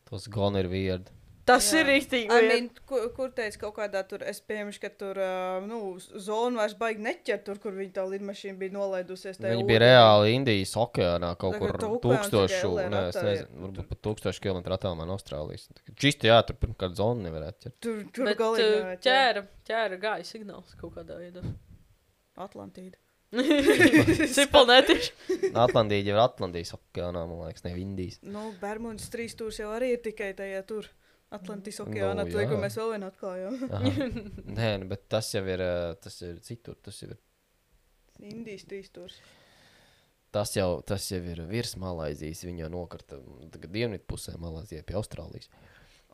Tas gan ir weird. Tas Jā. ir rīktīgi. I mean, kur, kur teica kaut kādā tur, es pieņemu, ka tur, uh, nu, zonu vairs baigi neķer tur, kur viņa tā lidmašīna bija nolaidusies. tajā Viņi bija reāli Indijas okeānā kaut kur tūkstošu, nē, es nezinu, varbūt pat tūkstošu kilometru attālumā no Austrālijas. Čisti jā, tur pirmkārt zonu nevarētu ķert. Tur, tur Bet galīgi ķēra, ķēra gāja signāls kaut kādā veidā. Atlantīda. <laughs> <laughs> Cipelnētiši. Atlantija jau ir Atlantijas okeānā, man liekas, ne Indijas. Nu, Bermudas trīs stūrs jau arī ir tikai tajā tur. Atlantijas Nu, okeānā, tur, kur jā. mēs vēl vienu atklājām. <laughs> Nē, nu, bet tas jau ir, ā, tas ir citur, tas jau ir, Indijas trīs stūrs. tas jau, tas jau ir virs Malaizijas, viņa jau nokarta mm, tagad dienvidu pusē Malaizijā pie Austrālijas.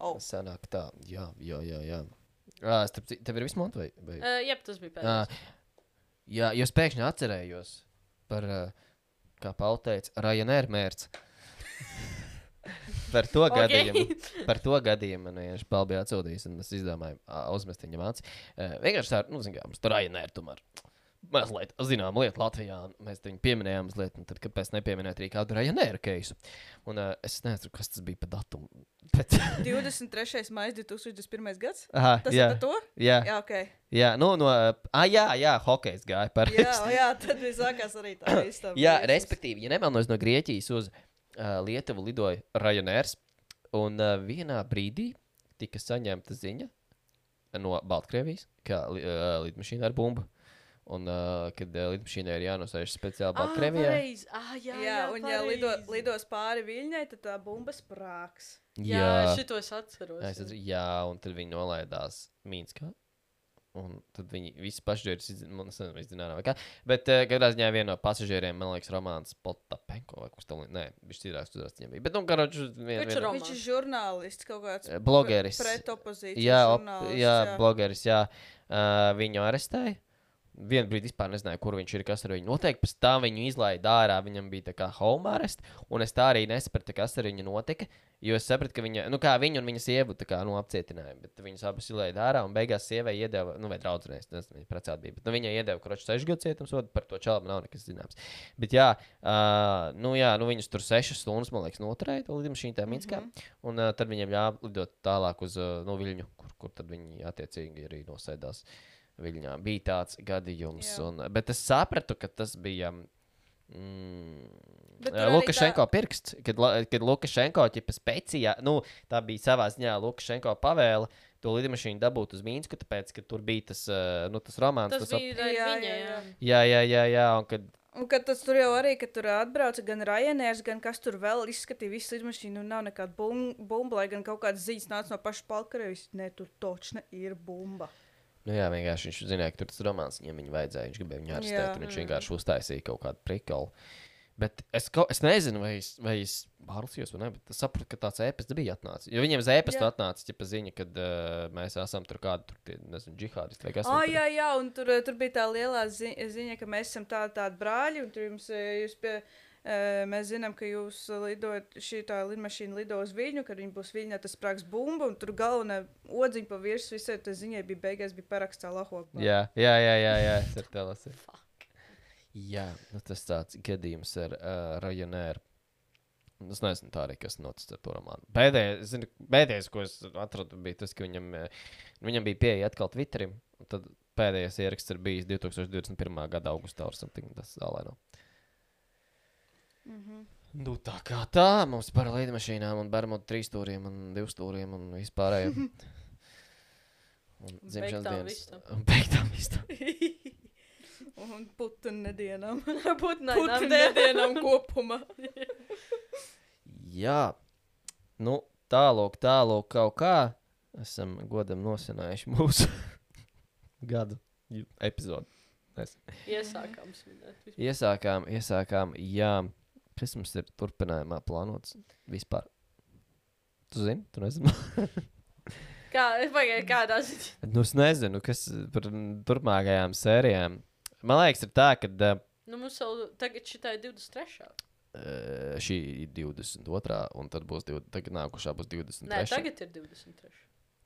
Oh. Sanāk tā, jā, jā, jā, jā. Ā, starp tev ir viss monta vai? vai? Uh, jā, tas bija pēdējais. jā, jo es pēkšņi atcerējos par, kā Pauli teica, Ryanair mērķi. Par to Ok. gadījumu. Par to gadījumu man vienkārši bija atsūtījis, un es izdomāju, uzmest viņam acis. Uh, vienkārši tā, nu, zināmā mērā, tur Ryanair tomēr. Mazliet zinām lietu Latvijā, mēs viņu pieminējām mazliet, un tad kāpēc nepieminēt arī kādu Ryanair keisu. Un uh, es nezinu, kas tas bija pa datumu. <laughs> Bet, 23. maija 2021. gads. aha, Tas jā, ir par to? jā, Jā, ok. jā, nu, no, ah, jā, jā, hokejs gāja par. Jā, jā tad bija sākās arī tā. <coughs> Jā, respektīvi, ja nemaldos no Grieķijas uz uh, Lietuvu lidoja Ryanair, un uh, vienā brīdī tika saņemta ziņa no Baltkrievijas, ka li, uh, lidmašīna ar bumbu. Un, uh, kad uh, lidmašīnai ir jānosēž speciāli Baltkrievijā, Ah, jā, Jā, un ja lido, lidos pāri viļņai, tad tā bumba sprāgs. Jā, jā šito es atceros. Jā, es atceros, jā, un tad viņi nolaidās Mīnskā. Un tad viņi visi pasažieri izzināja, vai kā. Bet, uh, kādā ziņā, viena no pasažieriem, man liekas, Romanis Potapenko vai kas tamlīdzīgs. Nē, viņš citās uzraksts viņam bija. Bet, nu, karoči, vien, Viņš vien. Viņš ir žurnālists kaut kāds. Eh, blogeris. Pret opozīciju. Jā, op, žurnālists, jā, blogeris, jā. Uh, viņu arestēja. Vienu brīdi vispār nezināju, kur viņš ir, kas ar viņu notiek. Pēc tam viņu izlaida ārā, viņam bija tā kā home arrest. Un es tā arī nesapratu, kas ar viņu notika. Jo es sapratu, ka viņa, nu kā viņa un viņa sieva tā kā, nu, apcietināja. Bet viņas abas izlaida ārā un beigās sievai iedeva, nu, vai draudzenei, es nezinu, viņa precēta bija. Bet nu, viņai iedeva, kroķis, sešu gadu cietumsodu, par to čalam nav nekas zināms. Bet jā, uh, nu, jā, nu, viņus tur sešas stundas, man liekas, noturēja to lidmašīnu tā Minskā. Mm -hmm. Un uh, tad viņiem jālidot tālāk uz uh, nu, Viļņu, kur, kur tad viņi attiecīgi arī nosēdās. Viļņā bija tāds gadījums, Jā. un, bet es sapratu, ka tas bija. Mm, eh, Lukašenko pirksts, kad, kad Lukašenko ķipa specijā, nu, tā bija savā ziņā Lukašenko pavēle to lidmašīnu dabūt uz Mīnsku, tāpēc, ka tur bija tas, eh, nu, tas romāns. Tas ap- bija ar Jā, viņa, jā, jā. Jā, jā, jā, un kad Un kad tas tur jau arī, kad tur atbrauca gan Ryanair, gan kas tur vēl izskatīja visu lidmašīnu, un nav nekāda bum- bumba, lai gan kaut kādas ziņas nāca no paša Palkarevijas. Nē, tur točna ir bumba. Nu, jā, vienkārši viņš zināja, ka tur tas romāns viņam viņa vajadzēja. Viņš gribēja viņu arestēt, un viņš vienkārši uztaisīja kaut kādu prikolu. Bet es, kaut, es nezinu, vai es, vai es pārlasījos, vai ne, bet es sapratu, ka tāds ēpasts bija atnācis. Jo viņiem uz ēpastu Jā. atnāca ja ziņa, ka uh, mēs esam tur kādi, tur, tie, nezinu, džihādisti vai kas Ah, tur. jā, jā, un tur, tur bija tā lielā zi ziņa, ka mēs esam tādi, tādi brāļi, un tur jums, jūs pie, mēs zinām, ka jūs lidojat, šī tā lidmašīna lido uz Viļņu, kad viņi būs Viļņā, tas sprāgs bumba, un tur galvenā odziņa pa virsmu visai tā ziņai bija beigās, bija paraksts Allahu Akbar. Jā, jā, jā, jā, jā es ar tevi lasīju. Jā, nu tas tāds gadījums ar uh, Ryanair. Es nezinu, tā arī kas notic ar to romānu. Pēdējais, zinu, pēdējais, ko es atradu, bija tas, ka viņam, viņam bija pieeja atkal Twitterim. un Tad pēdējais ieraksts ir bijis 2021. gada augustā, something tas zālē. No. Mhm. Nu, tā kā tā, mums par lidmašīnām un bermudu trīsstūriem un divstūriem un vispārējiem. <laughs> Un dzimšanas dienas. visam. Un beigtām visam. <laughs> Un putu nedēļām. Putnainām diennām kopumā. Jā, nu, tālāk, tālāk kaut kā esam godam nosinājuši mūsu <laughs> gadu epizodi. Mēs Iesākām svinēt. iesākām, iesākām, jā, mums ir turpinājumā plānots vispār. Tu zini, tu nezini. <laughs> Kā, pagaid, kādā ziņā? nu, es nezinu, kas par turpmākajām sērijām. Man liekas, ir tā, ka uh, Nu, mums jau tagad šitā ir 23. šī ir 22. un tad būs div, tagad nākošā būs 23. Nē, tagad ir 23.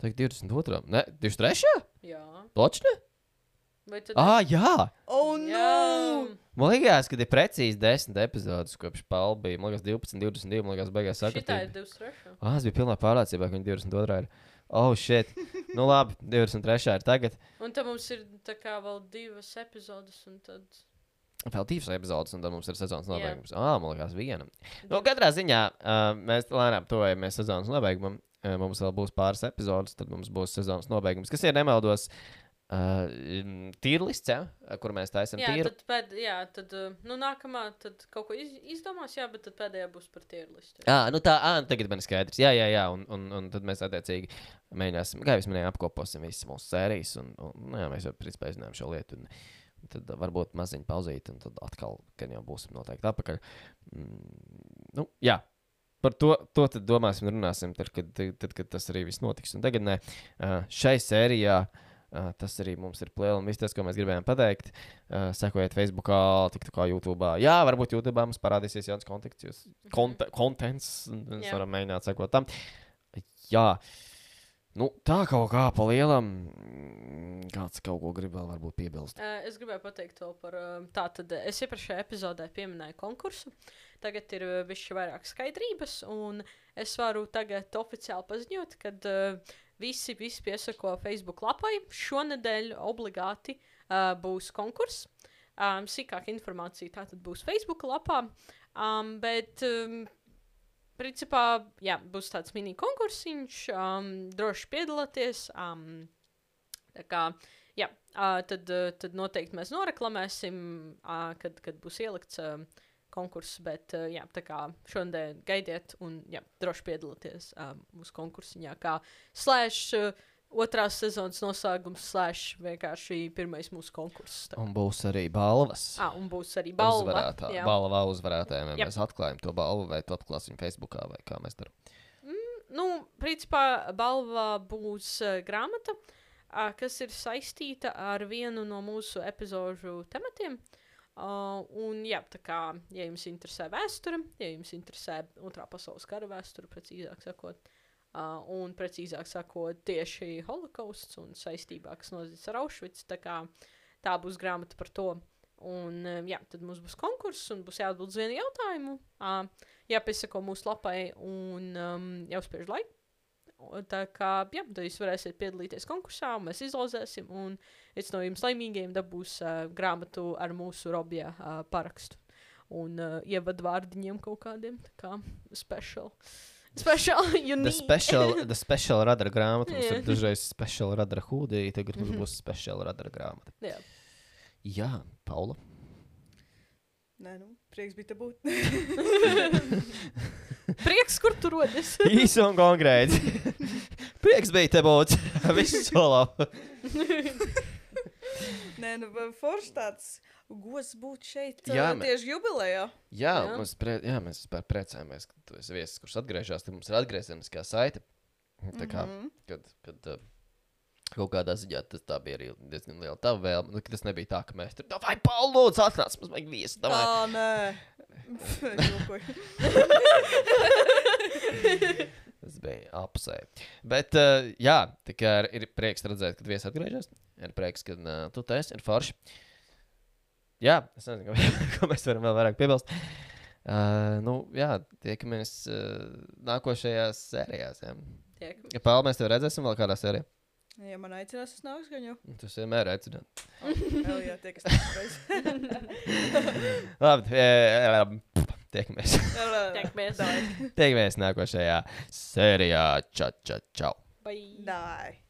tagad 22. Ne, 23. Jā. Pločne? Ah, jā! Oh, Jā. no! Man liekas, ka ir precīzi 10 epizodes, kopš Paula bija. Man liekas, 12, 22. Man liekas, beigās Šitā ir sakot. 23. Ah, es biju pilnā pārliecībā, ka viņa 22. ir. Oh, shit. nu, labi, 23. ir tagad. Un tad mums ir tā kā vēl divas epizodes, un tad. Vēl divas epizodes, un tad mums ir sezonas Jā. nobeigums. Ah, man liekas, viena. Nu, katrā ziņā uh, mēs lēnām tuvojamies sezonas nobeigumam. Uh, mums vēl būs pāris epizodes, tad mums būs sezonas nobeigums. Kas ir nemaldos? Uh, tīrlists, ja? kur mēs taisām Jā, tīru. tad, pēd, jā, tad uh, nu, nākamā tad kaut ko iz, izdomās, jā, bet tad pēdējā būs par tierlistu. Ah, nu tā, ah, tagad man ir skaidrs. Jā, jā, jā. Un, un, un tad mēs attiecīgi mēģināsim, kā jau minēju, apkoposim visas mūsu sērijas. Un, un, nu, jā, mēs jau principā izdarījām šo lietu. Un, tad varbūt maziņu pauzīt, un tad atkal, kad jau būsim noteikti atpakaļ. Mm, nu, jā. Par to, to tad domāsim, un runāsim, tad kad, tad, kad tas arī viss notiks. Un tagad uh, šai sērijā. Uh, tas arī mums ir plēlis, un viss tas, ko mēs gribējām pateikt. Uh, sekojiet Facebook, TikTokā, YouTube. Jā, varbūt YouTube mums parādīsies jauns konteksts, jūs konte, kontents, un mēs varam mēģināt sekot tam. Jā, nu, tā kaut kā pa lielam. Kāds kaut ko grib vēl varbūt piebilst. Uh, es gribēju pateikt to par tā, tad es iepriekšējā epizodē pieminēju konkursu. Tagad ir bišķi vairāk skaidrības, un es varu tagad oficiāli paziņot, ka uh, visi, visi piesako Facebook lapai. Šonadēļ obligāti uh, būs konkurss. Um, sīkāka informācija tātad būs Facebook lapā. Um, bet, um, principā, jā, būs tāds mini konkursiņš. Um, droši piedalieties. Um, tā kā, jā, uh, tad, uh, tad noteikti mēs noreklamēsim, uh, kad, kad būs ielikts uh, konkurss. Bet, uh, jā, tā kā šodien gaidiet un jā, droši piedalieties uh, mūsu konkursiņā, kā slēdz. Uh, Otrās sezonas noslēgums, slēdz vienkārši pirmais mūsu konkurss. Un būs arī balvas. Ah, un būs arī balva. Uzvarētā, jā. balva uzvarētājiem. Jep. mēs atklājam to balvu, vai tu atklāsi viņu Facebook, vai kā mēs darām. Nu, principā balva būs uh, grāmata, uh, kas ir saistīta ar vienu no mūsu epizodu tematiem. Uh, un, jā, tā kā, ja jums interesē vēsture, ja jums interesē otrā pasaules kara vēsture, precīzāk sakot, uh, un precīzāk sakot, tieši holokausts un saistībā, kas nozīmē ar Auschwitz, tā, kā, tā būs grāmata par to. Un, um, jā, tad mums būs konkurss un būs jāatbild uz vienu jautājumu. Uh, jāpiesako mūsu lapai un um, jāuzspiež laiku. Tā kā, jā, tad jūs varēsiet piedalīties konkursā, mēs izlozēsim, un viens no jums laimīgajiem dabūs uh, grāmatu ar mūsu robija uh, parakstu. Un uh, ievadvārdiņiem kaut kādiem, tā kā special. Special, The unique. special, <laughs> the special radar grāmata. Mums ir dažreiz special radar hūdī, tagad mums Mhm. būs special radar grāmata. Jā. Jā, Paula. Nē, nu, prieks bija te būt. <laughs> Prieks, kur tu rodies. <laughs> Īsi un konkrēti. <laughs> Prieks bija te būt. Viss solo. Nē, nu, forši tāds gods būt šeit Jā, mē- tieši jubilejā. Jā, Jā. Mums prie, jā, mēs vispār priecājamies, ka tu esi viesis, kurš atgriežas. Tad mums ir atgriezeniskā saite. Tā kā, mm. -hmm. kad, kad uh, kaut kādā ziņā tas tā bija arī diezgan liela tava vēlme. Nu, tas nebija tā, ka mēs tur vai Pauli, lūdzu, atnāc, mums vajag viesu. davai." Tā, nē. <laughs> Tas bija apsē. Bet, uh, jā, tā kā ir, prieks redzēt, kad viesis atgriežas. Ir prieks, ka uh, tu te esi, ir forši. Jā, es nezinu, ko, <laughs> mēs varam vēl vairāk piebilst. Uh, nu, jā, tiekamies uh, nākošajās sērijās. Jā. Tiek. Ja Pāvils, mēs tevi redzēsim vēl kādā sērijā. Ja man aicinās, es nāku gan jau. Tas vienmēr ir aicināt. Vēl jā, tie, kas nākamreiz. <laughs> Labi, e, tiekamies. Tiekamies. tiekamies nākošajā sērijā. Čau, čau, čau. Bye. Nē.